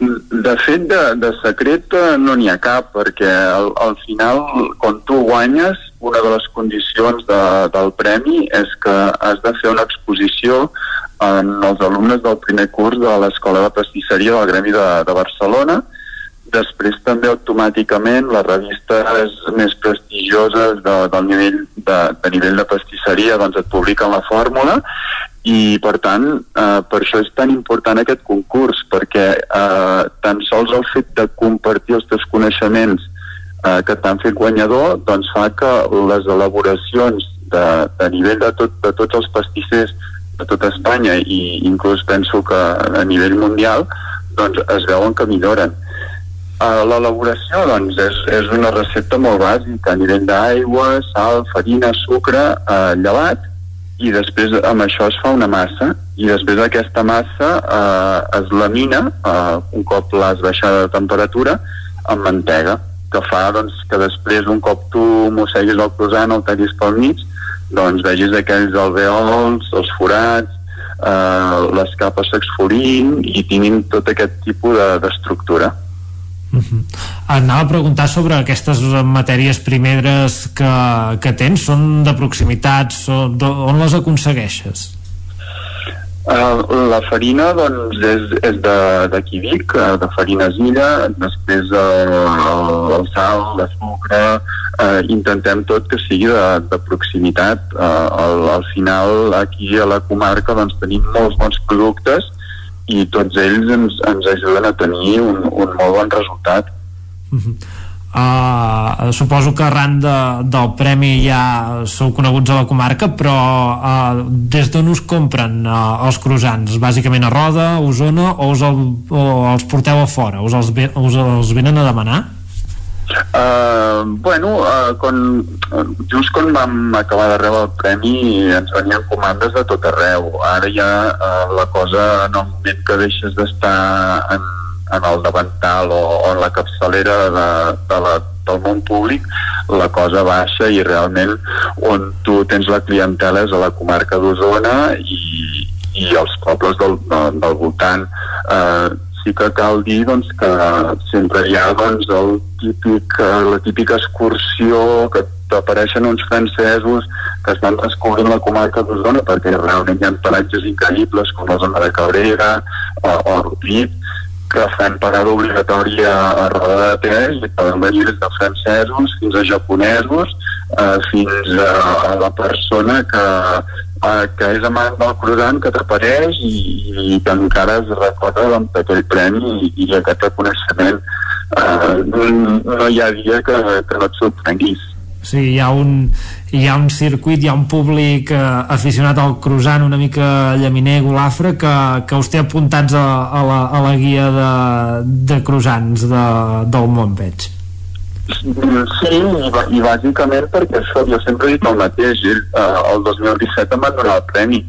De fet, de, de secret eh, no n'hi ha cap, perquè al, al final, quan tu guanyes, una de les condicions de, del premi és que has de fer una exposició en els alumnes del primer curs de l'Escola de Pastisseria del Gremi de, de Barcelona. Després també automàticament les revistes més prestigioses de, del nivell de, de nivell de pastisseria doncs et publiquen la fórmula i per tant eh, per això és tan important aquest concurs perquè eh, tan sols el fet de compartir els teus coneixements eh, que t'han fet guanyador doncs fa que les elaboracions de, de nivell de, tot, de tots els pastissers de tota Espanya i inclús penso que a nivell mundial doncs es veuen que milloren. Uh, L'elaboració doncs, és, és una recepta molt bàsica a nivell d'aigua, sal, farina, sucre, uh, llevat i després amb això es fa una massa. I després aquesta massa uh, es lamina uh, un cop l'has baixada de temperatura amb mantega que fa doncs, que després un cop tu mosseguis el croissant el tallis pel mig doncs vegis aquells alveols, els forats eh, les capes s'exfolin i tinguin tot aquest tipus d'estructura. de, Uh -huh. Anava a preguntar sobre aquestes matèries primeres que, que tens, són de proximitat, són, on les aconsegueixes? Uh, la farina doncs, és, és d'aquí Vic, uh, de farina Zilla, després uh, el sal, la sucre, uh, intentem tot que sigui de, de proximitat. Uh, al, al final, aquí a la comarca doncs, tenim molts bons productes i tots ells ens, ens ajuden a tenir un, un molt bon resultat. Uh -huh. Uh, suposo que arran de, del premi ja sou coneguts a la comarca però uh, des d'on us compren uh, els croissants? Bàsicament a Roda, a Osona o us, el, o els porteu a fora? Us els, us els venen a demanar? Uh, bueno, uh, quan, just quan vam acabar de rebre el premi ens venien comandes de tot arreu. Ara ja uh, la cosa, en el moment que deixes d'estar en, en el davantal o, o en la capçalera de, de la, del món públic, la cosa baixa i realment on tu tens la clientela és a la comarca d'Osona i, i els pobles del, del voltant. Uh, sí que cal dir doncs, que sempre hi ha doncs, el típic, eh, la típica excursió que t'apareixen uns francesos que estan descobrint la comarca d'Osona perquè realment hi ha paratges increïbles com la zona de Cabrera o, o Rupit que fan parada obligatòria a Roda de Ter i des de francesos fins a japonesos eh, fins a, a la persona que eh, que és amant del croissant que t'apareix i, i que encara es recorda doncs, d'aquell premi i, i aquest reconeixement no, no hi ha dia que, que no et sorprenguis Sí, hi ha un, hi ha un circuit, hi ha un públic eh, aficionat al croissant una mica llaminer, golafre, que, que us té apuntats a, a, la, a la guia de, de croissants de, del món, veig. Sí, i, bàsicament perquè això, jo sempre he dit el mateix, eh, el 2017 em van donar el premi,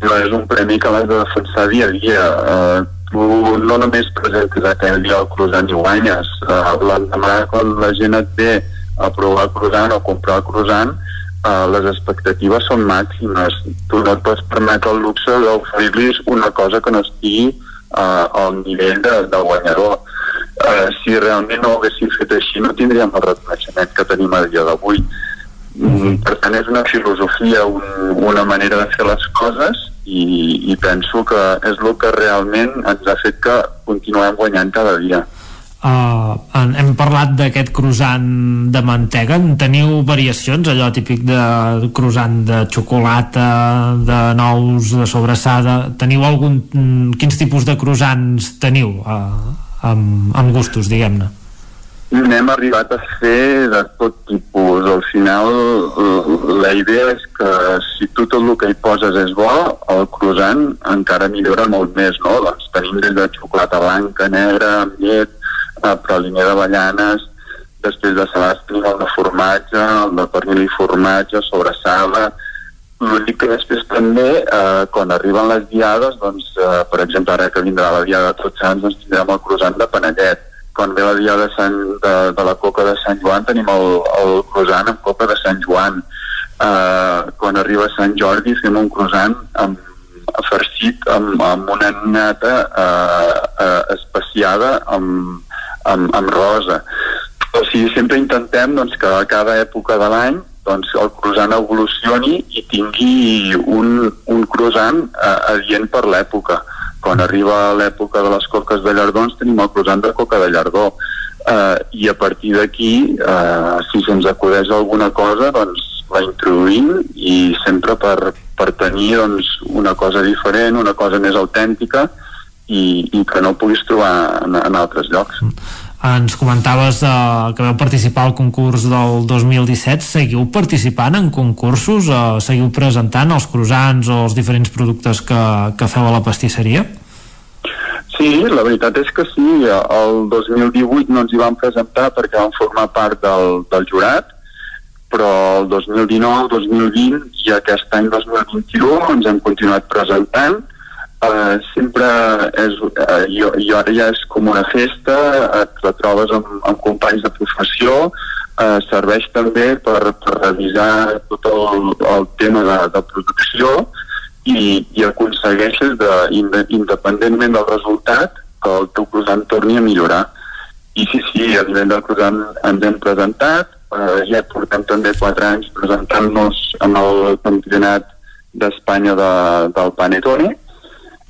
però és un premi que l'has de defensar dia a dia. Eh, tu no només presentes aquell dia el croissant i guanyes, eh, l'endemà quan la gent et ve a provar el croissant o comprar el croissant, eh, les expectatives són màximes. Tu no et pots permetre el luxe d'oferir-los una cosa que no estigui al nivell de, de guanyador eh, si realment no ho haguéssim fet així no tindríem el reconeixement que tenim a dia d'avui. Mm, per tant és una filosofia un, una manera de fer les coses i, i penso que és el que realment ens ha fet que continuem guanyant cada dia. Uh, hem parlat d'aquest croissant de mantega. Teniu variacions, allò típic de croissant de xocolata de nous, de sobrassada. Teniu algun, mm, quins tipus de croissants teniu uh, amb, amb gustos, diguem-ne N'hem arribat a fer de tot tipus. Al final, la idea és que si tu tot el que hi poses és bo, el croissant encara millora molt més, no? Doncs tenim des de xocolata blanca, negra, amb llet, eh, praliné d'avellanes, després de tenim el de formatge, el de pernil i formatge, sobrassada, L'únic que després també, eh, quan arriben les diades, doncs, eh, per exemple, ara que vindrà la diada de Tots Sants, doncs tindrem el croissant de panellet. Quan ve la diada de, Sant, de, de la coca de Sant Joan, tenim el, el croissant amb coca de Sant Joan. Eh, quan arriba Sant Jordi, fem un croissant amb farcit amb, amb una nata eh, eh, especiada amb, amb, amb rosa. O sigui, sempre intentem doncs, que a cada època de l'any doncs, el croissant evolucioni i tingui un, un croissant eh, adient per l'època. Quan arriba l'època de les coques de llardons tenim el croissant de coca de llardó. Eh, I a partir d'aquí, eh, si se'ns acudeix alguna cosa, doncs la introduïm i sempre per, per tenir doncs, una cosa diferent, una cosa més autèntica i, i que no puguis trobar en, en altres llocs. Ens comentaves eh, que vau participar al concurs del 2017. Seguiu participant en concursos? Eh, seguiu presentant els croissants o els diferents productes que, que feu a la pastisseria? Sí, la veritat és que sí. El 2018 no ens hi vam presentar perquè vam formar part del, del jurat, però el 2019, 2020 i aquest any 2021 ens hem continuat presentant. Uh, sempre és, uh, i, i ara ja és com una festa, et la trobes amb, amb companys de professió, uh, serveix també per, per revisar tot el, el tema de, de producció i, i aconsegueixes, de, independentment del resultat, que el teu croissant torni a millorar. I sí, sí, a nivell del croissant ens hem presentat, eh, ja portem també 4 anys presentant-nos amb el campionat d'Espanya de, del Panetone.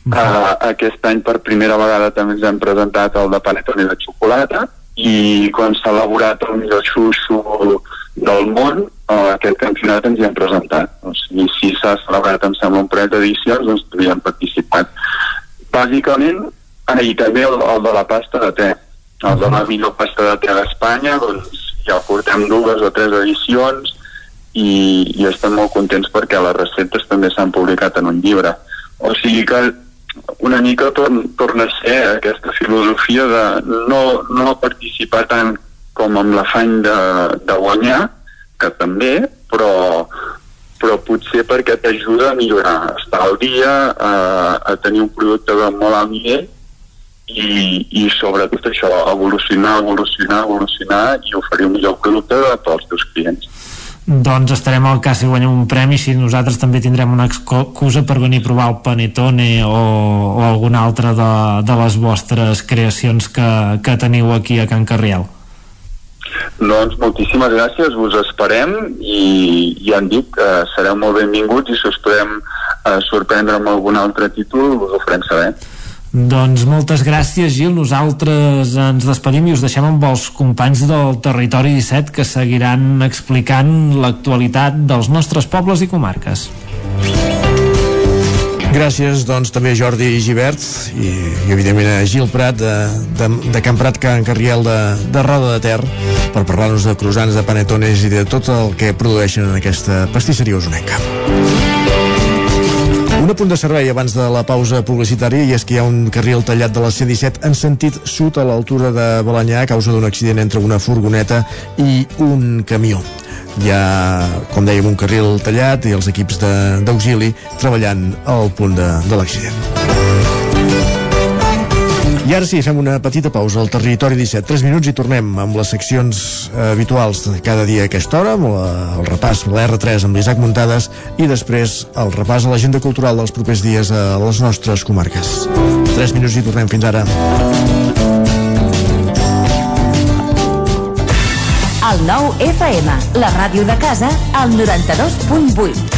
Uh, aquest any per primera vegada també ens hem presentat el de Panetone de xocolata i quan s'ha elaborat el millor xuxo del món, uh, aquest campionat ens hi hem presentat. O sigui, si s'ha celebrat, em sembla, un parell d'edicions, doncs hi hem participat. Bàsicament, ah, i també el, el de la pasta de te. El de la millor pasta de te d'Espanya, doncs ja portem dues o tres edicions i, i estem molt contents perquè les receptes també s'han publicat en un llibre. O sigui que una mica tor torna a ser aquesta filosofia de no, no participar tant com amb l'afany de, de guanyar, que també, però, però potser perquè t'ajuda a millorar, a estar al dia, a, a tenir un producte de molt alt nivell i, i sobretot això, evolucionar, evolucionar, evolucionar i oferir un millor producte a tots els teus clients doncs estarem al cas si guanyem un premi si nosaltres també tindrem una excusa per venir a provar el Panetone o, o alguna altra de, de les vostres creacions que, que teniu aquí a Can Carriel. Doncs moltíssimes gràcies, us esperem i ja han dit que sereu molt benvinguts i si us podem eh, sorprendre amb algun altre títol us ho farem saber doncs moltes gràcies, Gil. Nosaltres ens despedim i us deixem amb els companys del Territori 17 que seguiran explicant l'actualitat dels nostres pobles i comarques. Gràcies, doncs, també a Jordi Givert i, i evidentment a Gil Prat de, de, de Can Prat, Can Carriel de, de Roda de Ter per parlar-nos de croissants, de panetones i de tot el que produeixen en aquesta pastisseria usonenca. Un apunt de servei abans de la pausa publicitària i és que hi ha un carril tallat de la C-17 en sentit sud a l'altura de Balanyà a causa d'un accident entre una furgoneta i un camió. Hi ha, com dèiem, un carril tallat i els equips d'auxili treballant al punt de, de l'accident. I ara sí, fem una petita pausa al Territori 17, 3 minuts i tornem amb les seccions eh, habituals de cada dia a aquesta hora, amb la, el repàs, la R3 amb l'Isaac Muntades i després el repàs a l'agenda cultural dels propers dies a les nostres comarques. 3 minuts i tornem fins ara. El nou FM, la ràdio de casa, al 92.8.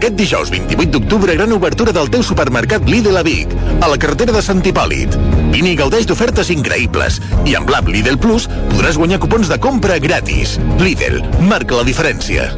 Aquest dijous 28 d'octubre, gran obertura del teu supermercat Lidl a Vic, a la carretera de Sant Hipòlit. Vine i gaudeix d'ofertes increïbles. I amb l'app Lidl Plus podràs guanyar cupons de compra gratis. Lidl, marca la diferència.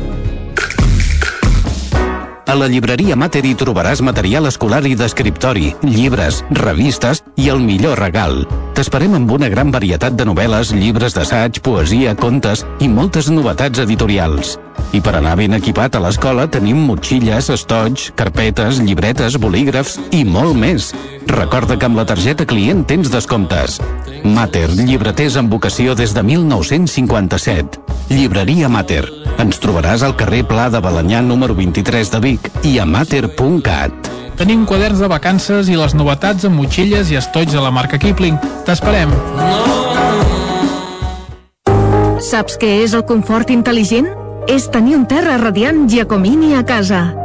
A la llibreria Mater hi trobaràs material escolar i d'escriptori, llibres, revistes i el millor regal. T'esperem amb una gran varietat de novel·les, llibres d'assaig, poesia, contes i moltes novetats editorials. I per anar ben equipat a l'escola tenim motxilles, estoig, carpetes, llibretes, bolígrafs i molt més. Recorda que amb la targeta client tens descomptes. Mater, llibreters amb vocació des de 1957. Llibreria Mater. Ens trobaràs al carrer Pla de Balanyà número 23 de Vic i a mater.cat. Tenim quaderns de vacances i les novetats amb motxilles i estoig de la marca Kipling. T'esperem. Saps què és el confort intel·ligent? És tenir un terra radiant Giacomini a casa.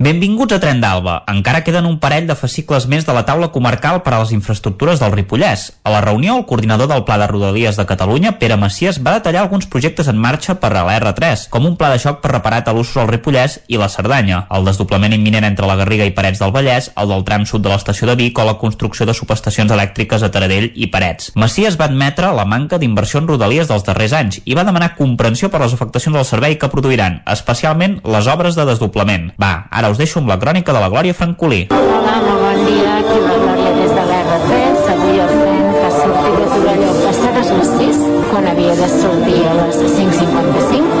Benvinguts a Tren d'Alba. Encara queden un parell de fascicles més de la taula comarcal per a les infraestructures del Ripollès. A la reunió, el coordinador del Pla de Rodalies de Catalunya, Pere Macias, va detallar alguns projectes en marxa per a la R3, com un pla de xoc per reparar talussos al Ripollès i la Cerdanya, el desdoblament imminent entre la Garriga i Parets del Vallès, el del tram sud de l'estació de Vic o la construcció de subestacions elèctriques a Taradell i Parets. Macias va admetre la manca d'inversió en Rodalies dels darrers anys i va demanar comprensió per les afectacions del servei que produiran, especialment les obres de desdoblament. Va, ara us deixo amb la crònica de la Glòria Francolí. Hola, molt bon dia, aquí la Glòria des de l'R3. Avui el tren que ha sortit de Torelló passades les 6, quan havia de sortir a les 5.55.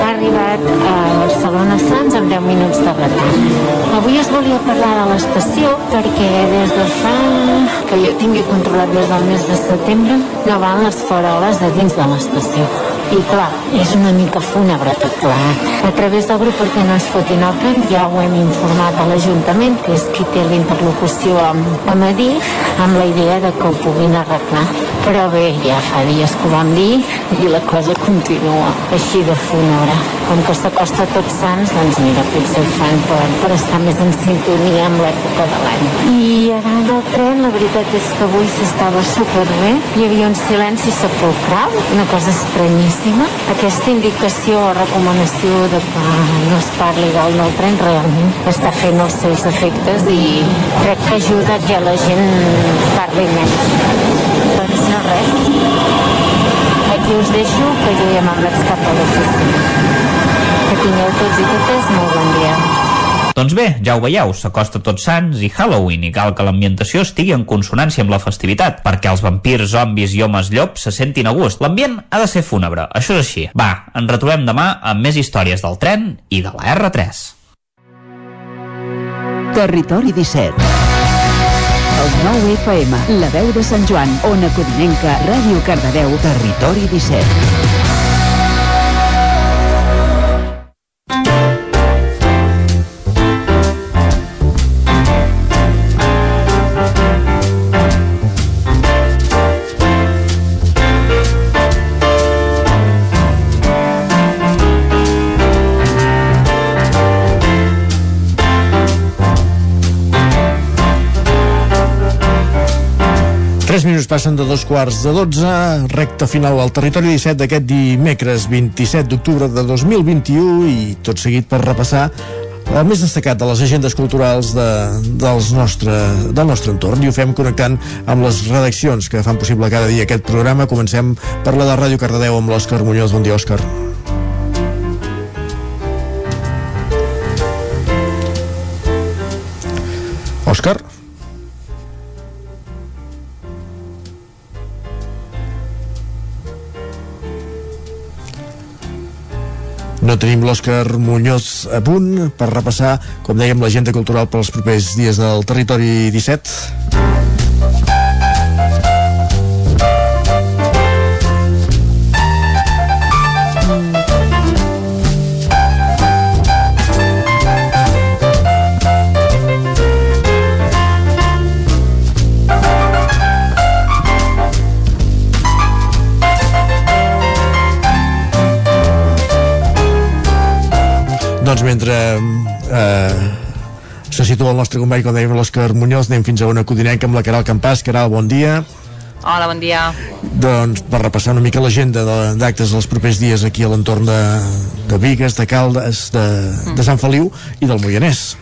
Ha arribat a Barcelona Sants amb 10 minuts de retard. Avui es volia parlar de l'estació perquè des de fa que jo tingui controlat des del mes de setembre no van les faroles de dins de l'estació. I clar, és una mica fúnebre tot plegat. A través del grup perquè no es fotin al camp ja ho hem informat a l'Ajuntament, que és qui té la interlocució amb, amb Adif, amb la idea de que ho puguin arreglar. Però bé, ja fa dies que ho vam dir i la cosa continua així de fúnebre. Com que s'acosta tot Sants, doncs mira, potser ho fan per, per estar més en sintonia amb l'època de l'any. I anant del tren, la veritat és que avui s'estava superbé. Hi havia un silenci sepulcral, una cosa estranyíssima. Aquesta indicació o recomanació de que no es parli del nou tren realment està fent els seus efectes i crec que ajuda que la gent parli menys. Doncs no res. Aquí us deixo, que jo ja me'n vaig cap a l'oficina. Que tingueu tots i totes molt bon dia. Doncs bé, ja ho veieu, s'acosta tot Sants i Halloween i cal que l'ambientació estigui en consonància amb la festivitat, perquè els vampirs, zombis i homes llop se sentin a gust. L'ambient ha de ser fúnebre, això és així. Va, ens retrobem demà amb més històries del tren i de la R3. Territori 17. El 9 FM, la veu de Sant Joan, Ona Codinenca, Ràdio Cardedeu, Territori 17. Tres minuts passen de dos quarts de 12, recta final al territori 17 d'aquest dimecres 27 d'octubre de 2021 i tot seguit per repassar el més destacat de les agendes culturals de, dels nostre, del nostre entorn i ho fem connectant amb les redaccions que fan possible cada dia aquest programa. Comencem per la de Ràdio Cardedeu amb l'Òscar Muñoz. Bon dia, Òscar. Òscar? No tenim l'Òscar Muñoz a punt per repassar, com dèiem, l'agenda cultural pels propers dies del territori 17. Doncs mentre eh, se situa el nostre company, com dèiem, l'Òscar Muñoz, anem fins a una codinenca amb la Caral Campàs. Caral, bon dia. Hola, bon dia. Doncs per repassar una mica l'agenda d'actes els propers dies aquí a l'entorn de, de Vigues, de Caldes, de, de Sant Feliu i del Moianès.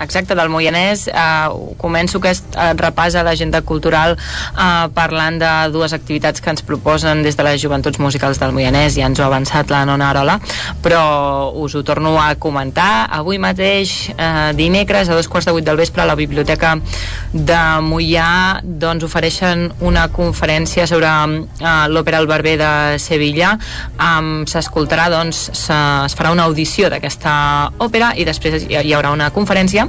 Exacte, del Moianès. Uh, començo aquest uh, repàs a l'agenda cultural uh, parlant de dues activitats que ens proposen des de les Joventuts Musicals del Moianès, ja ens ho ha avançat la Nona Arola, però us ho torno a comentar. Avui mateix, uh, dimecres, a dos quarts de vuit del vespre, a la Biblioteca de Moià doncs, ofereixen una conferència sobre uh, l'òpera El Barber de Sevilla. Um, S'escoltarà, doncs, es farà una audició d'aquesta òpera i després hi haurà una conferència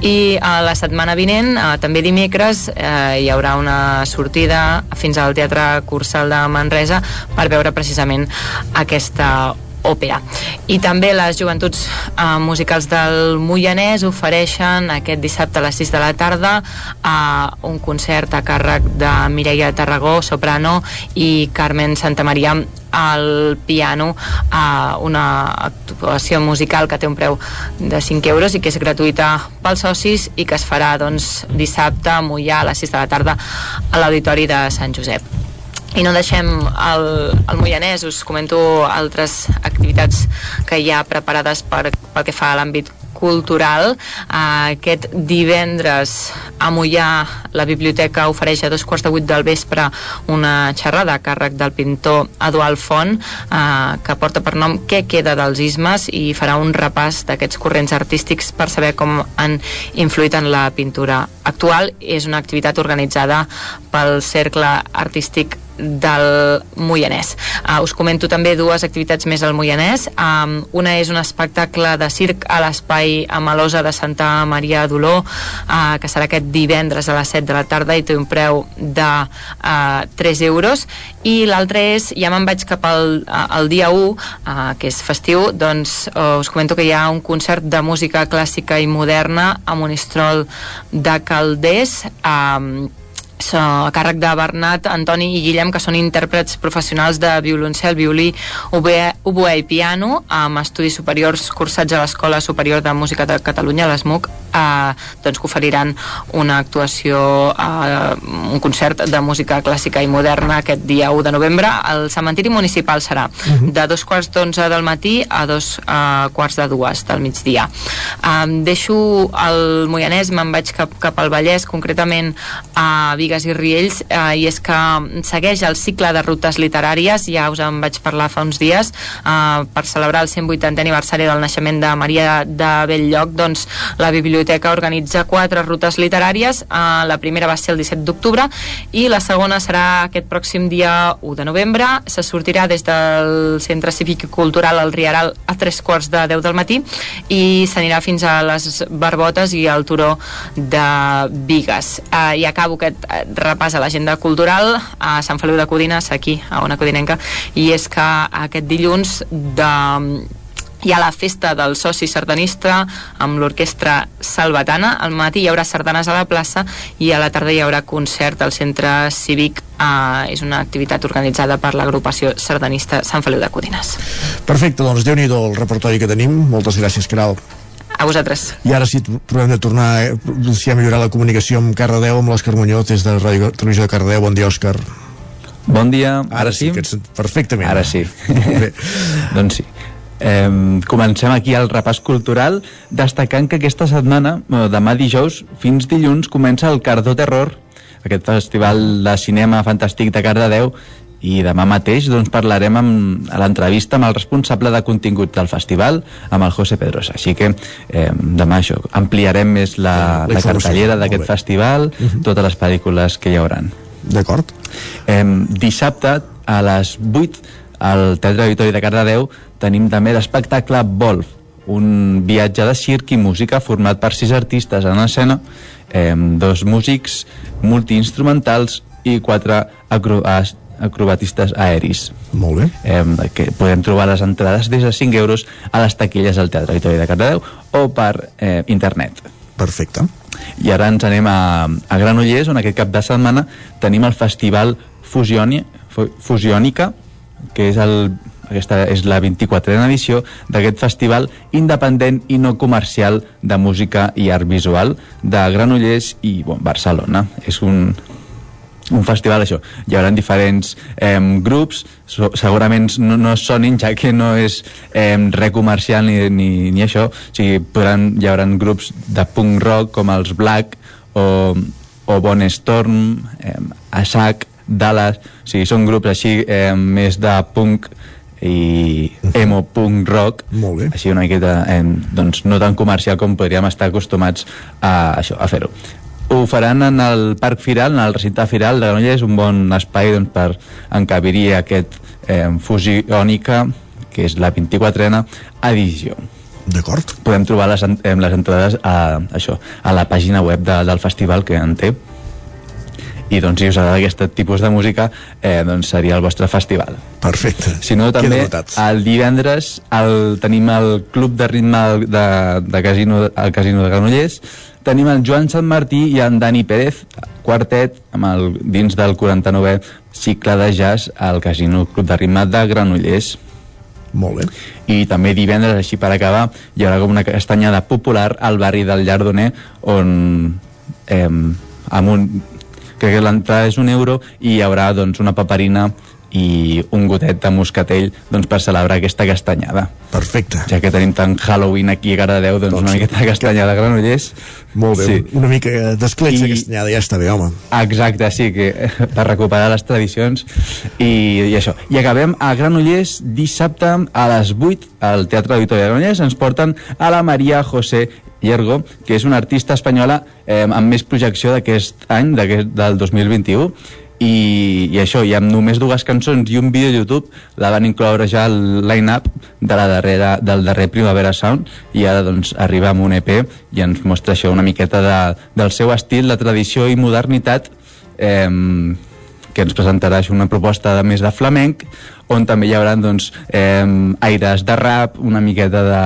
i a la setmana vinent, eh, també dimecres, eh, hi haurà una sortida fins al Teatre Cursal de Manresa per veure precisament aquesta òpera. I també les joventuts eh, musicals del Moianès ofereixen aquest dissabte a les 6 de la tarda eh, un concert a càrrec de Mireia Tarragó, soprano, i Carmen Santamaria al piano a una actuació musical que té un preu de 5 euros i que és gratuïta pels socis i que es farà doncs, dissabte a Mollà a les 6 de la tarda a l'Auditori de Sant Josep. I no deixem el, el Moianès, us comento altres activitats que hi ha preparades per, pel que fa a l'àmbit cultural. Uh, aquest divendres a Mollà la biblioteca ofereix a dos quarts de vuit del vespre una xerrada a càrrec del pintor Eduard Font uh, que porta per nom Què queda dels ismes i farà un repàs d'aquests corrents artístics per saber com han influït en la pintura actual. És una activitat organitzada pel Cercle Artístic del Moianès. Uh, us comento també dues activitats més al Moianès. Um, una és un espectacle de circ a l'espai Amalosa de Santa Maria d'Oló, uh, que serà aquest divendres a les 7 de la tarda i té un preu de uh, 3 euros. I l'altre és, ja me'n vaig cap al, al dia 1, uh, que és festiu, doncs uh, us comento que hi ha un concert de música clàssica i moderna a Monistrol de Calders, um, so, a càrrec de Bernat, Antoni i Guillem, que són intèrprets professionals de violoncel, violí, oboè i piano, amb estudis superiors cursats a l'Escola Superior de Música de Catalunya, l'ESMUC, eh, doncs que oferiran una actuació, eh, un concert de música clàssica i moderna aquest dia 1 de novembre. El cementiri municipal serà de dos quarts d'onze del matí a dos eh, quarts de dues del migdia. Eh, deixo el Moianès, me'n vaig cap, cap al Vallès, concretament a Vigues i Riells, eh, i és que segueix el cicle de rutes literàries, ja us en vaig parlar fa uns dies, eh, per celebrar el 180è aniversari del naixement de Maria de Belllloc, doncs la biblioteca organitza quatre rutes literàries, eh, la primera va ser el 17 d'octubre i la segona serà aquest pròxim dia 1 de novembre, se sortirà des del Centre Cívic i Cultural al Riaral a tres quarts de 10 del matí i s'anirà fins a les Barbotes i al Turó de Vigues. Eh, I acabo aquest repàs a l'agenda cultural a Sant Feliu de Codines, aquí, a una codinenca, i és que aquest dilluns de hi ha la festa del soci sardanista amb l'orquestra salvatana. Al matí hi haurà sardanes a la plaça i a la tarda hi haurà concert al centre cívic. Uh, és una activitat organitzada per l'agrupació sardanista Sant Feliu de Codines. Perfecte, doncs déu nhi el repertori que tenim. Moltes gràcies, Caral. A vosaltres. I ara sí, provem de tornar eh, si a millorar la comunicació amb Cardedeu, amb l'Òscar Muñoz, des de Ràdio Televisió de Cardedeu. Bon dia, Òscar. Bon dia, Ara sí, que ets perfectament. Ara sí. Bé. doncs sí. Eh, comencem aquí el repàs cultural destacant que aquesta setmana, bueno, demà dijous fins dilluns, comença el Cardó Terror, aquest festival de cinema fantàstic de Cardedeu i demà mateix doncs, parlarem amb, a l'entrevista amb el responsable de contingut del festival, amb el José Pedrosa. Així que eh, demà això, ampliarem més la, La cartellera d'aquest festival, Mhm. totes les pel·lícules que hi hauran. D'acord. Eh, dissabte, a les 8, al Teatre Auditori de Cardedeu, tenim també l'espectacle Wolf, un viatge de circ i música format per sis artistes en escena, eh, dos músics multiinstrumentals i quatre acro as- acrobatistes aeris. Molt bé. Eh, que podem trobar les entrades des de 5 euros a les taquilles del Teatre Auditori de Cardedeu o per eh, internet. Perfecte. I ara ens anem a, a Granollers, on aquest cap de setmana tenim el festival Fusioni, Fu- Fusiònica, que és el, aquesta és la 24a edició d'aquest festival independent i no comercial de música i art visual de Granollers i bon, Barcelona. És un, un festival, això, hi haurà diferents eh, grups, so, segurament no, no sonin, ja que no és eh, res comercial ni, ni, ni això, o sigui, podran, hi haurà grups de punk rock com els Black o, o Bon Storm, eh, Asac, Dallas, o sigui, són grups així eh, més de punk i emo punk rock Molt bé. així una miqueta eh, doncs no tan comercial com podríem estar acostumats a, això, a fer-ho ho faran en el Parc Firal, en el recinte Firal de Granollers, un bon espai doncs, per encabir aquest eh, fusiònica, que és la 24a edició. D'acord. Podem trobar les, en- eh, les entrades a, això, a la pàgina web de, del festival que en té i doncs si us agrada aquest tipus de música eh, doncs seria el vostre festival Perfecte. si no també el divendres el, tenim el club de ritme de, de casino, el casino de Granollers tenim el Joan Sant Martí i en Dani Pérez quartet amb el, dins del 49è cicle de jazz al casino club de ritme de Granollers molt bé. I també divendres, així per acabar, hi haurà com una castanyada popular al barri del Llardoner, on eh, amb un, crec que l'entrada és un euro i hi haurà doncs, una paperina i un gotet de moscatell doncs, per celebrar aquesta castanyada. Perfecte. Ja que tenim tant Halloween aquí a Cardedeu, doncs, doncs una miqueta de castanyada a Granollers. Molt bé, Sí. una mica d'escletxa I- castanyada, ja està bé, home. Exacte, sí, que per recuperar les tradicions i, i això. I acabem a Granollers dissabte a les 8 al Teatre Auditori de Granollers ens porten a la Maria José Llergo, que és una artista espanyola eh, amb més projecció d'aquest any, d'aquest, del 2021, i, i això, i amb només dues cançons i un vídeo a YouTube la van incloure ja al line-up de la darrera, del darrer Primavera Sound i ara doncs arriba amb un EP i ens mostra això una miqueta de, del seu estil, de tradició i modernitat eh, que ens presentarà això, una proposta de més de flamenc on també hi haurà doncs, eh, aires de rap, una miqueta de,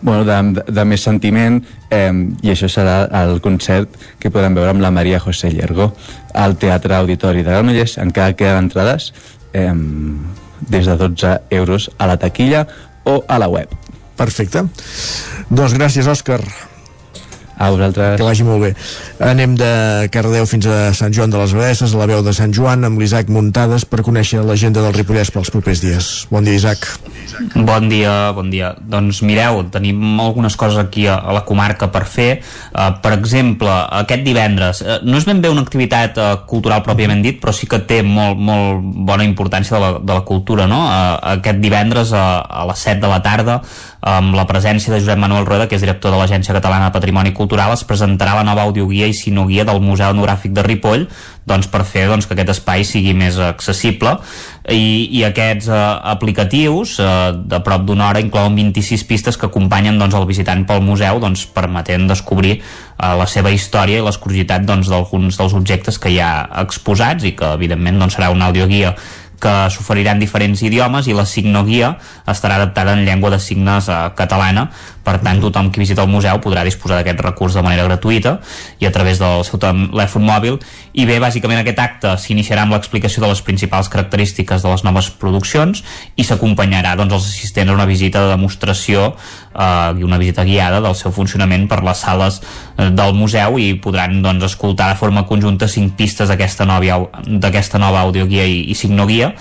bueno, de, de, més sentiment eh, i això serà el concert que podrem veure amb la Maria José Llergo al Teatre Auditori de Granollers encara queden entrades eh, des de 12 euros a la taquilla o a la web Perfecte. Doncs gràcies, Òscar. A vosaltres. Que vagi molt bé. Anem de Cardedeu fins a Sant Joan de les Abadesses, a la veu de Sant Joan, amb l'Isaac Muntades, per conèixer l'agenda del Ripollès pels propers dies. Bon dia, Isaac. Bon dia, bon dia. Doncs mireu, tenim algunes coses aquí a, a la comarca per fer. Uh, per exemple, aquest divendres, uh, no és ben bé una activitat uh, cultural pròpiament dit, però sí que té molt, molt bona importància de la, de la cultura, no? Uh, aquest divendres a, a les 7 de la tarda, amb la presència de Josep Manuel Rueda, que és director de l'Agència Catalana de Patrimoni Cultural, es presentarà la nova audioguia i sinoguia del Museu Etnogràfic de Ripoll, doncs per fer doncs, que aquest espai sigui més accessible. I, i aquests eh, aplicatius eh, de prop d'una hora inclouen 26 pistes que acompanyen doncs, el visitant pel museu doncs, permetent descobrir eh, la seva història i les curiositats doncs, d'alguns dels objectes que hi ha exposats i que evidentment doncs, serà una audioguia que s'oferirà en diferents idiomes i la signoguia estarà adaptada en llengua de signes eh, catalana per tant tothom qui visita el museu podrà disposar d'aquest recurs de manera gratuïta i a través del seu telèfon mòbil. I bé, bàsicament aquest acte s'iniciarà amb l'explicació de les principals característiques de les noves produccions i s'acompanyarà doncs, els assistents a una visita de demostració eh, i una visita guiada del seu funcionament per les sales eh, del museu i podran doncs, escoltar de forma conjunta cinc pistes d'aquesta nova, nova audioguia i, i signoguia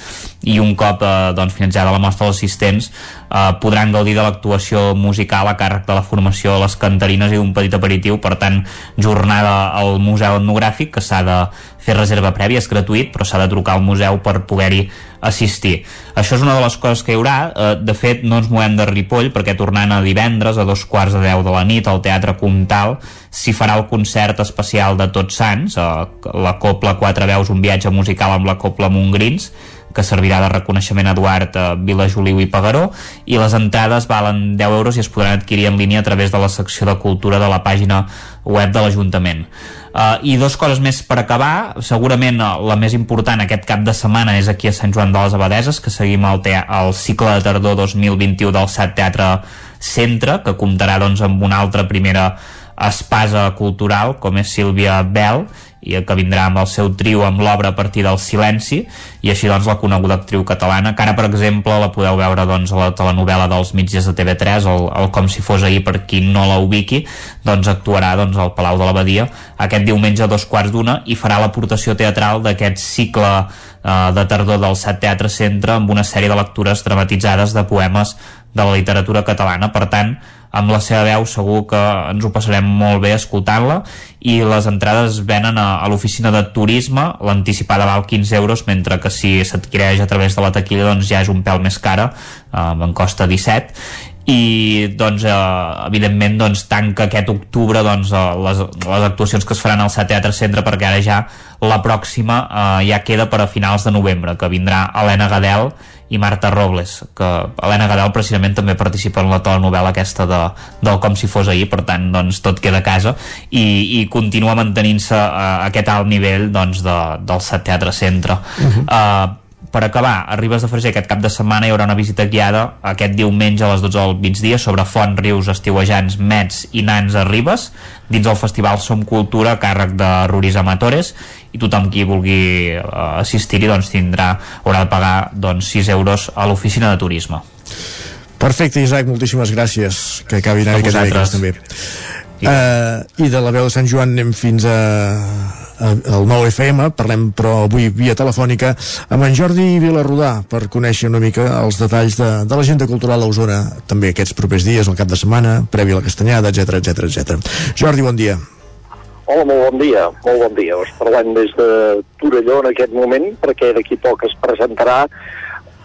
i un cop eh, doncs, finalitzada la mostra els assistents eh, podran gaudir de l'actuació musical a càrrec de la formació de les cantarines i un petit aperitiu, per tant jornada al Museu Etnogràfic que s'ha de fer reserva prèvia, és gratuït però s'ha de trucar al museu per poder-hi assistir. Això és una de les coses que hi haurà. Eh, de fet no ens movem de Ripoll perquè tornant a divendres a dos quarts de deu de la nit al Teatre Comtal s'hi farà el concert especial de Tots Sants eh, la Copla Quatre Veus, un viatge musical amb la Copla Montgrins que servirà de reconeixement a Eduard eh, Vilajoliu i Pagaró i les entrades valen 10 euros i es podran adquirir en línia a través de la secció de cultura de la pàgina web de l'Ajuntament. Uh, I dos coses més per acabar. Segurament uh, la més important aquest cap de setmana és aquí a Sant Joan de les Abadeses, que seguim el, el cicle de tardor 2021 del SAT Teatre Centre, que comptarà doncs, amb una altra primera espasa cultural, com és Sílvia Bell, i que vindrà amb el seu trio amb l'obra a partir del silenci i així doncs la coneguda actriu catalana que ara per exemple la podeu veure doncs a la telenovela dels mitges de TV3 el, el Com si fos ahir per qui no la ubiqui doncs actuarà doncs al Palau de l'Abadia aquest diumenge a dos quarts d'una i farà l'aportació teatral d'aquest cicle eh, de tardor del Set Teatre Centre amb una sèrie de lectures dramatitzades de poemes de la literatura catalana. Per tant amb la seva veu segur que ens ho passarem molt bé escoltant-la i les entrades venen a, a l'oficina de turisme l'anticipada val 15 euros mentre que si s'adquireix a través de la taquilla doncs ja és un pèl més cara eh, en costa 17 i doncs eh, evidentment doncs, tanca aquest octubre doncs, eh, les, les actuacions que es faran al Teatre Centre perquè ara ja la pròxima eh, ja queda per a finals de novembre que vindrà Helena Gadel i Marta Robles, que Helena Gadel precisament també participa en la telenovela aquesta de, del Com si fos ahir, per tant doncs, tot queda a casa i, i continua mantenint-se uh, aquest alt nivell doncs, de, del Sat Teatre Centre uh -huh. uh, per acabar, a Ribes de Freser aquest cap de setmana hi haurà una visita guiada aquest diumenge a les 12 del migdia sobre font, rius, estiuejants, mets i nans a Ribes dins del festival Som Cultura càrrec de Ruris Amatores i tothom qui vulgui uh, assistir-hi doncs tindrà, haurà de pagar doncs, 6 euros a l'oficina de turisme. Perfecte, Isaac, moltíssimes gràcies. Que acabin aquest dimecres també. Uh, I de la veu de Sant Joan anem fins a, a, al 9 FM, parlem però avui via telefònica amb en Jordi Vilarrodà per conèixer una mica els detalls de, de l'agenda cultural a Osona també aquests propers dies, el cap de setmana, previ a la castanyada, etc etc etc. Jordi, bon dia. Hola, molt bon dia, molt bon dia. Us parlem des de Torelló en aquest moment, perquè d'aquí poc es presentarà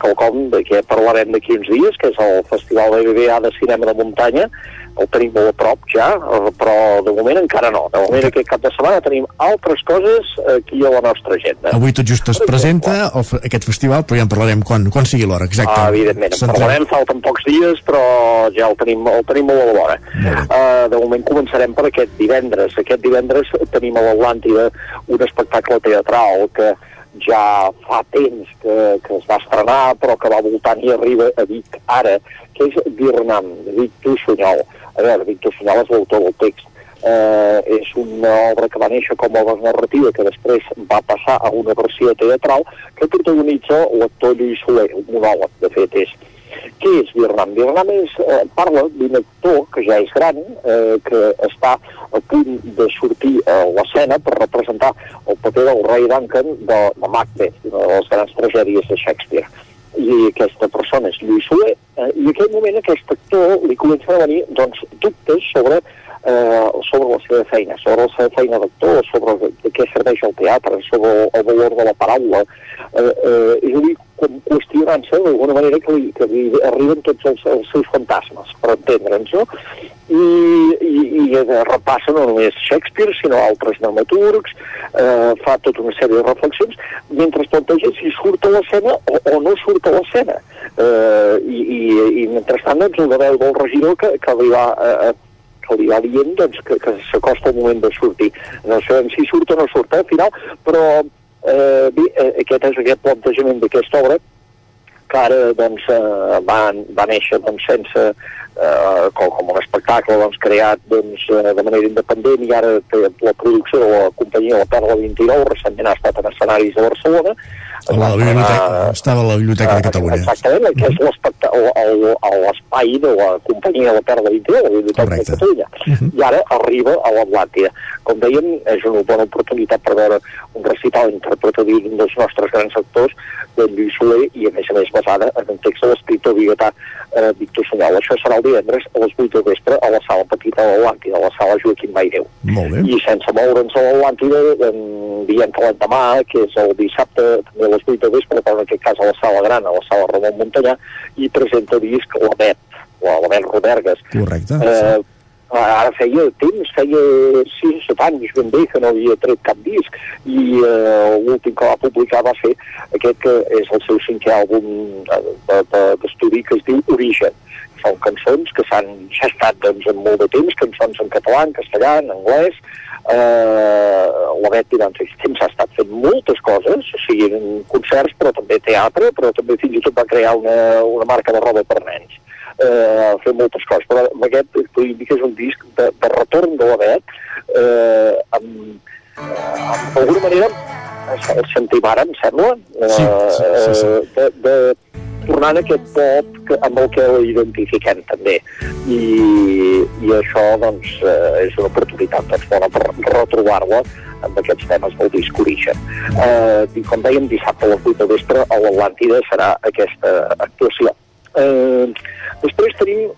quelcom de què parlarem d'aquí uns dies, que és el Festival de BBA de Cinema de Muntanya, el tenim molt a prop ja, eh, però de moment encara no. De moment aquest cap de setmana tenim altres coses aquí a la nostra agenda. Avui tot just es presenta el, aquest festival, però ja en parlarem quan, quan sigui l'hora, exacte. Ah, evidentment, en parlarem, falten pocs dies, però ja el tenim, el tenim molt a la vora. Uh, de moment començarem per aquest divendres. Aquest divendres tenim a l'Atlàntida un espectacle teatral que ja fa temps que, que es va estrenar, però que va voltant i arriba a Vic ara, que és Vietnam, de Víctor Sunyol. A veure, Víctor Sunyol és l'autor del text. Eh, és una obra que va néixer com a obra narrativa que després va passar a una versió teatral que protagonitza l'actor Lluís Soler, un monòleg, de fet és què és Vietnam? Vietnam és, eh, parla d'un actor que ja és gran, eh, que està a punt de sortir a l'escena per representar el paper del rei Duncan de, de Macbeth, una de les grans tragèdies de Shakespeare i aquesta persona és Lluís Soler, eh, i en aquell moment aquest actor li comença a venir doncs, dubtes sobre, sobre la seva feina, sobre la seva feina d'actor, sobre de què serveix el teatre, sobre el, el valor de la paraula, eh, eh, és a dir, qüestionant-se d'alguna manera que li, que li arriben tots els, els seus fantasmes, per entendre'ns, no? I, i, i repassa no només Shakespeare, sinó altres dramaturgs, eh, fa tota una sèrie de reflexions, mentre planteja si surt a l'escena o, o no surt a l'escena. Eh, i, i, I mentrestant, doncs, una veu del regidor que, que li va... Eh, que li va dient doncs, que, que s'acosta el moment de sortir. No sabem si surt o no surt, eh, al final, però Eh, bé, eh, aquest és aquest plantejament d'aquesta obra que ara doncs, eh, va, va néixer doncs, sense, eh, com, com un espectacle doncs, creat doncs, eh, de manera independent i ara té la producció de la companyia La Perla 29, recentment ha estat en escenaris de Barcelona, a la biblioteca, estava a la Biblioteca de Catalunya. Exactament, que és l'espai de la companyia de la Perla 21, la Biblioteca Correcte. de Catalunya. Uh -huh. I ara arriba a l'Atlàntida. Com dèiem, és una bona oportunitat per veure un recital interpretatiu d'un dels nostres grans actors, de Lluís Soler, i a més a més basada en un text de l'escriptor biguetà eh, Víctor Sunyol. Això serà el divendres a les 8 de vespre a la sala petita de l'Atlàntida, a la sala Joaquim bé. I sense moure'ns a l'Atlàntida, diem que l'endemà, que és el dissabte, també les 8 de vespre, però en aquest cas a la sala gran, a la sala Ramon Montanyà, i presenta disc la Bet, la, la Bet Robergues. Correcte. Eh, ara feia temps, feia 6 o 7 anys ben bé que no havia tret cap disc i eh, l'últim que va publicar va ser aquest que és el seu cinquè àlbum d'estudi de, de, que es diu Origen són cançons que s'han gestat doncs, en molt de temps, cançons en català, en castellà, en anglès, eh, la Betty doncs, temps ha estat fent moltes coses, o sigui, en concerts, però també teatre, però també fins i tot va crear una, una marca de roba per nens. eh, fer moltes coses, però aquest podríem dir que és un disc de, de retorn de la Bet, eh, amb, eh, amb d'alguna manera el Santimara, em sembla, eh, Sí, sí, sí, sí. de, de tornant a aquest pop que, amb el que identifiquem també i, i això doncs eh, és una oportunitat doncs, bona per retrobar-la amb aquests temes del disc origen. Eh, I com dèiem, dissabte a les 8 de vespre a l'Atlàntida serà aquesta actuació. Eh, després tenim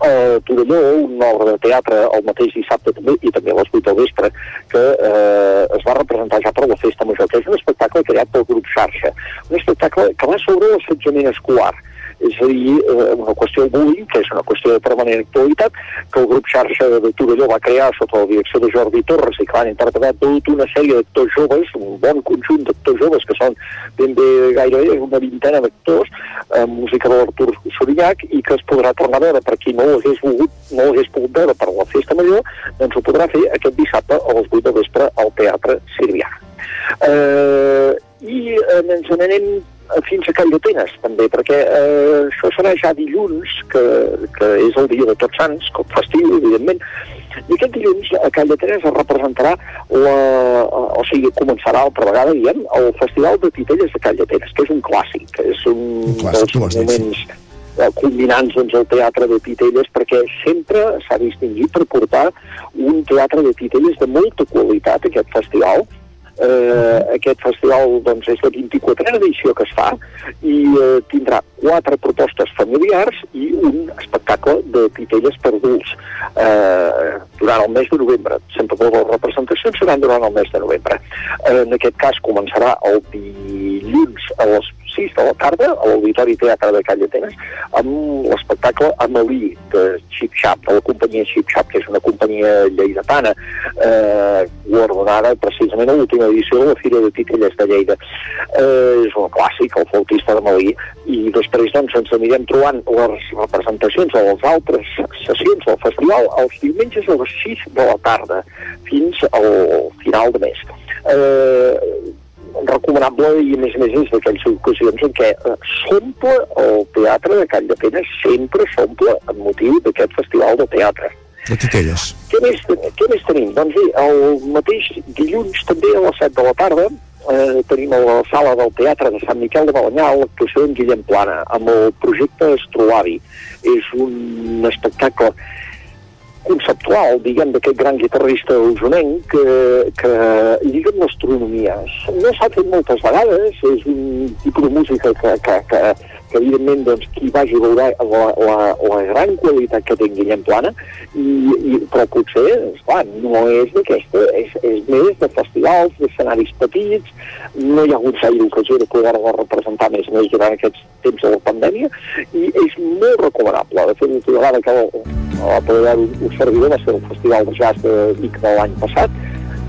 a Torelló, una obra de teatre el mateix dissabte també, i també a les 8 del vespre, que eh, es va representar ja per la Festa Major, que és un espectacle creat pel grup Xarxa, un espectacle que va sobre l'assetjament escolar, és a dir, eh, una qüestió de bullying, que és una qüestió de permanent actualitat, que el grup xarxa de Torelló va crear sota la direcció de Jordi Torres i que van interpretar tota una sèrie d'actors joves, un bon conjunt d'actors joves, que són ben bé gairebé una vintena d'actors, amb música de l'Artur Sorinyac, i que es podrà tornar a veure per qui no ho hagués volgut, no ho hagués pogut veure per la festa major, doncs ho podrà fer aquest dissabte a les 8 del vespre al Teatre Sirvià. Eh, I eh, ens n'anem fins a Call d'Atenes, també, perquè eh, això serà ja dilluns, que, que és el dia de Tots Sants, com festiu, evidentment, i aquest dilluns a Call d'Atenes es representarà la, o sigui, començarà altra vegada, diguem, el Festival de Titelles de Call d'Atenes, que és un clàssic, que és un, un clàssic, dels dit, sí. moments eh, culminants doncs, el teatre de Titelles perquè sempre s'ha distingit per portar un teatre de Titelles de molta qualitat aquest festival Eh, aquest festival doncs, és la 24a edició que es fa i eh, tindrà quatre propostes familiars i un espectacle de titelles per adults eh, durant el mes de novembre. Sempre totes les representacions seran durant el mes de novembre. Eh, en aquest cas començarà el dilluns a les 6 de la tarda a l'Auditori Teatre de Call d'Atenes amb l'espectacle Amalí de Chip Chap, de la companyia Chip Chap, que és una companyia lleidatana eh, guardonada precisament a l'última edició de la Fira de Titelles de Lleida. Eh, és un clàssic, el flautista d'Amalí, i després doncs, ens anirem trobant les representacions de les altres sessions del festival els diumenges a les 6 de la tarda fins al final de mes. Eh, recomanable i a més a més és d'aquelles ocasions en què eh, s'omple el teatre de Call de Penes sempre s'omple amb motiu d'aquest festival de teatre. De titelles. Què més, què més tenim? Doncs bé, el mateix dilluns també a les 7 de la tarda eh, tenim a la sala del Teatre de Sant Miquel de Balanyà l'actuació d'en Guillem Plana amb el projecte Estrolavi. És un espectacle conceptual, diguem, d'aquest gran guitarrista usonenc que, que lliga amb l'astronomia. No s'ha fet moltes vegades, és un tipus de música que, que, que, que evidentment doncs, qui vagi veurà la, la, la gran qualitat que té Guillem Plana, i, i, però potser, esclar, no és d'aquesta, és, és més de festivals, d'escenaris petits, no hi ha hagut gaire ocasió de poder-la representar més més durant aquests temps de la pandèmia, i és molt recomanable. De fet, l'última vegada que va poder veure un, un servidor va ser el Festival de Jazz de Vic de l'any passat,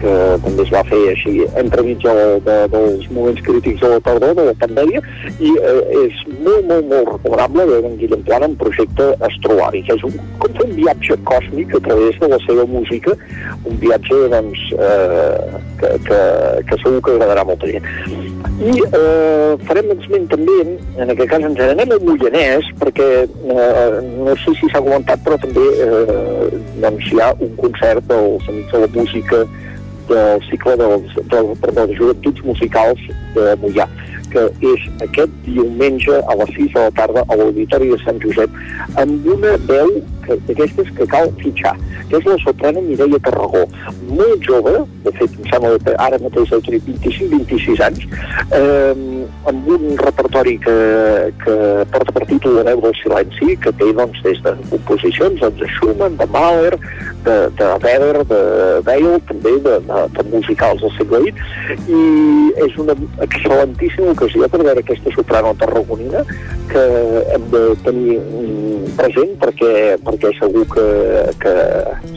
que també es va fer així entremig de, de, dels moments crítics de la tardor, de la pandèmia, i eh, és molt, molt, molt recomanable veure en Guillem Plana en projecte Astroari, que és un, com un viatge còsmic a través de la seva música, un viatge doncs, eh, que, que, que segur que agradarà a molta gent. I eh, farem esment també, en aquest cas ens anem al Mollanès, perquè eh, no sé si s'ha comentat, però també eh, doncs, hi ha un concert dels Amics de la Música del cicle dels, del, perdó, de joventuts musicals de Mollà que és aquest diumenge a les 6 de la tarda a l'Auditori de Sant Josep amb una veu d'aquestes que cal fitxar, que és la soprana Mireia Tarragó, molt jove, de fet em sembla que ara mateix deu tenir 25-26 anys, eh, amb un repertori que, que porta per títol La veu del silenci, que té doncs, des de composicions doncs, de Schumann, de Mahler, de, de Weber, de Weil, també de, de, de musicals del segle XX, i és una excel·lentíssima ocasió per veure aquesta soprano tarragonina que hem de tenir present perquè, perquè segur que, que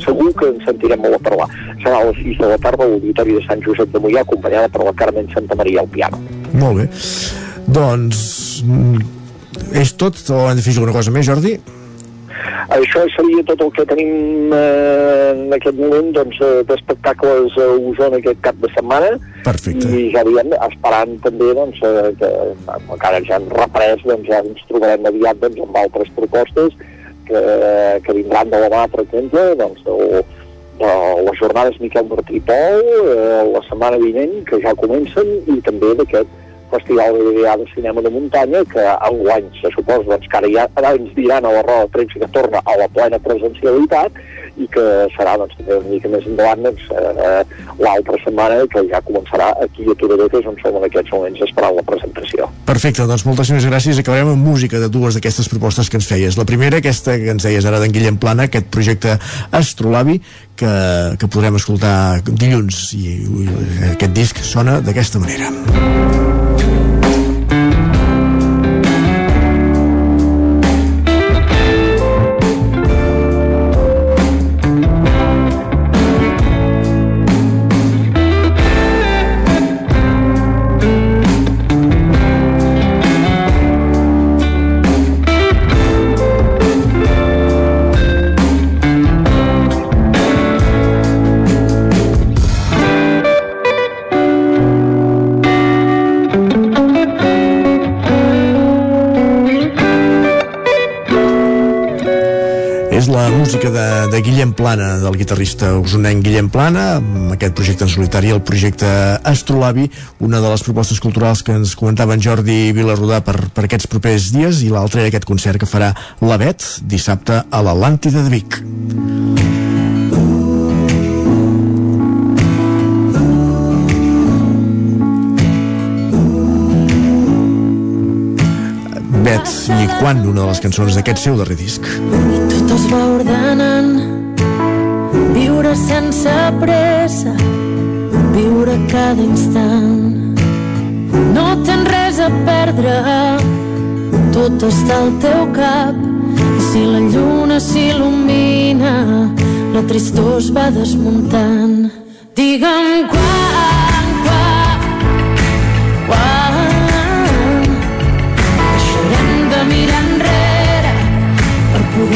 segur que ens sentirem molt a parlar. Serà a les 6 de la tarda a l'Auditori de Sant Josep de Mollà acompanyada per la Carmen Santa Maria al piano. Molt bé. Doncs... És tot o hem de fer alguna cosa més, Jordi? Això seria tot el que tenim eh, en aquest moment doncs, eh, d'espectacles a Osona aquest cap de setmana. Perfecte. I ja diem, esperant també doncs, eh, que encara ja han reprès, doncs ja ens trobarem aviat doncs, amb altres propostes que, que vindran de la mà, per exemple, doncs, o, de les jornades Miquel Martí Pol, eh, la setmana vinent, que ja comencen, i també d'aquest Festival de de Cinema de Muntanya, que enguany se suposa doncs, que ara ja ara ens diran a la roda de premsa que torna a la plena presencialitat i que serà doncs, també una mica més endavant doncs, eh, l'altra setmana que ja començarà aquí a Torelló, que és on som en aquests moments esperant la presentació. Perfecte, doncs moltíssimes gràcies. Acabarem amb música de dues d'aquestes propostes que ens feies. La primera, aquesta que ens deies ara d'en Guillem Plana, aquest projecte Astrolabi, que, que podrem escoltar dilluns i, i aquest disc sona d'aquesta manera. De, de Guillem Plana, del guitarrista usonenc Guillem Plana, amb aquest projecte en solitari, el projecte Astrolabi, una de les propostes culturals que ens comentava en Jordi Vilarrodà per, per aquests propers dies, i l'altre aquest concert que farà la Bet dissabte a l'Atlàntida de Vic. Bet i quan una de les cançons d'aquest seu darrer disc. Tot es va ordenant Viure sense pressa. Viure cada instant. No tens res a perdre. Tot està al teu cap. I si la lluna s'il·lumina La tristor es va desmuntant. Digue'm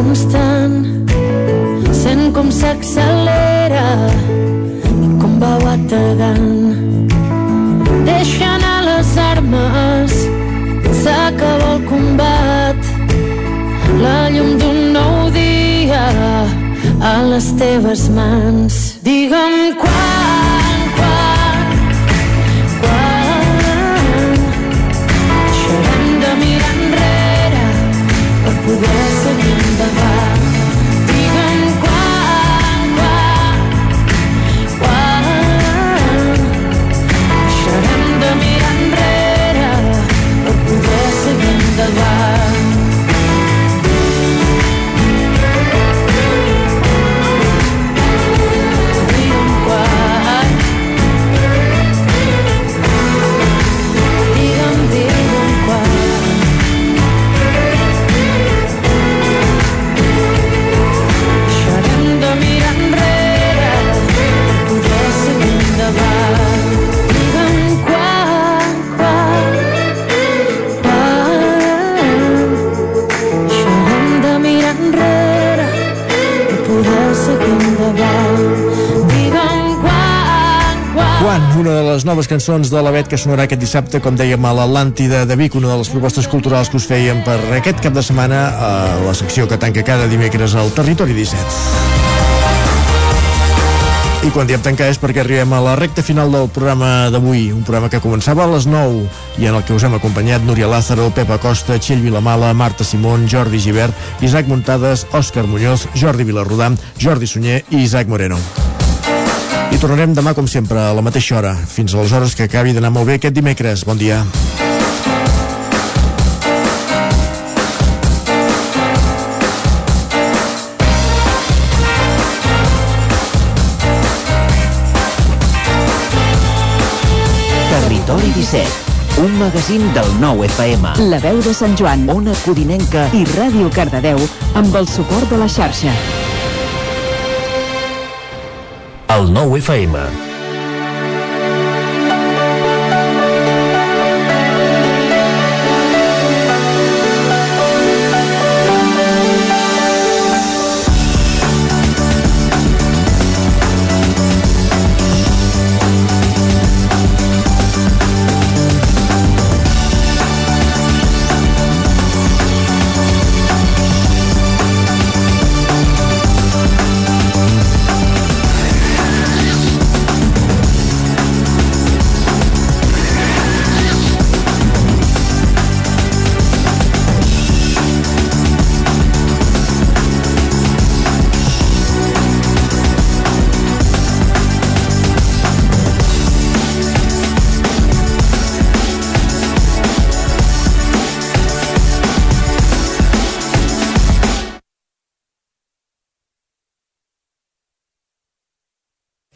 constant. Sent com s'accelera i com va bategant. Deixa anar les armes, s'acaba el combat. La llum d'un nou dia a les teves mans. Digue'm una de les noves cançons de la Bet que sonarà aquest dissabte, com dèiem, a l'Atlàntida de Vic, una de les propostes culturals que us fèiem per aquest cap de setmana a la secció que tanca cada dimecres al Territori 17. I quan diem tancar és perquè arribem a la recta final del programa d'avui, un programa que començava a les 9 i en el que us hem acompanyat Núria Lázaro, Pepa Costa, Txell Vilamala, Marta Simón, Jordi Givert, Isaac Muntades, Òscar Muñoz, Jordi Vilarrodà, Jordi Sunyer i Isaac Moreno. I tornarem demà, com sempre, a la mateixa hora. Fins aleshores que acabi d'anar molt bé aquest dimecres. Bon dia. Territori 17, un magazín del nou FM. La veu de Sant Joan, Ona Codinenca i Ràdio Cardedeu amb el suport de la xarxa. El nou FM.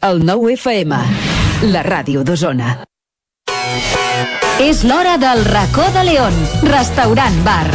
El nou FM, la ràdio d'Osona. És l'hora del racó de León, restaurant bar.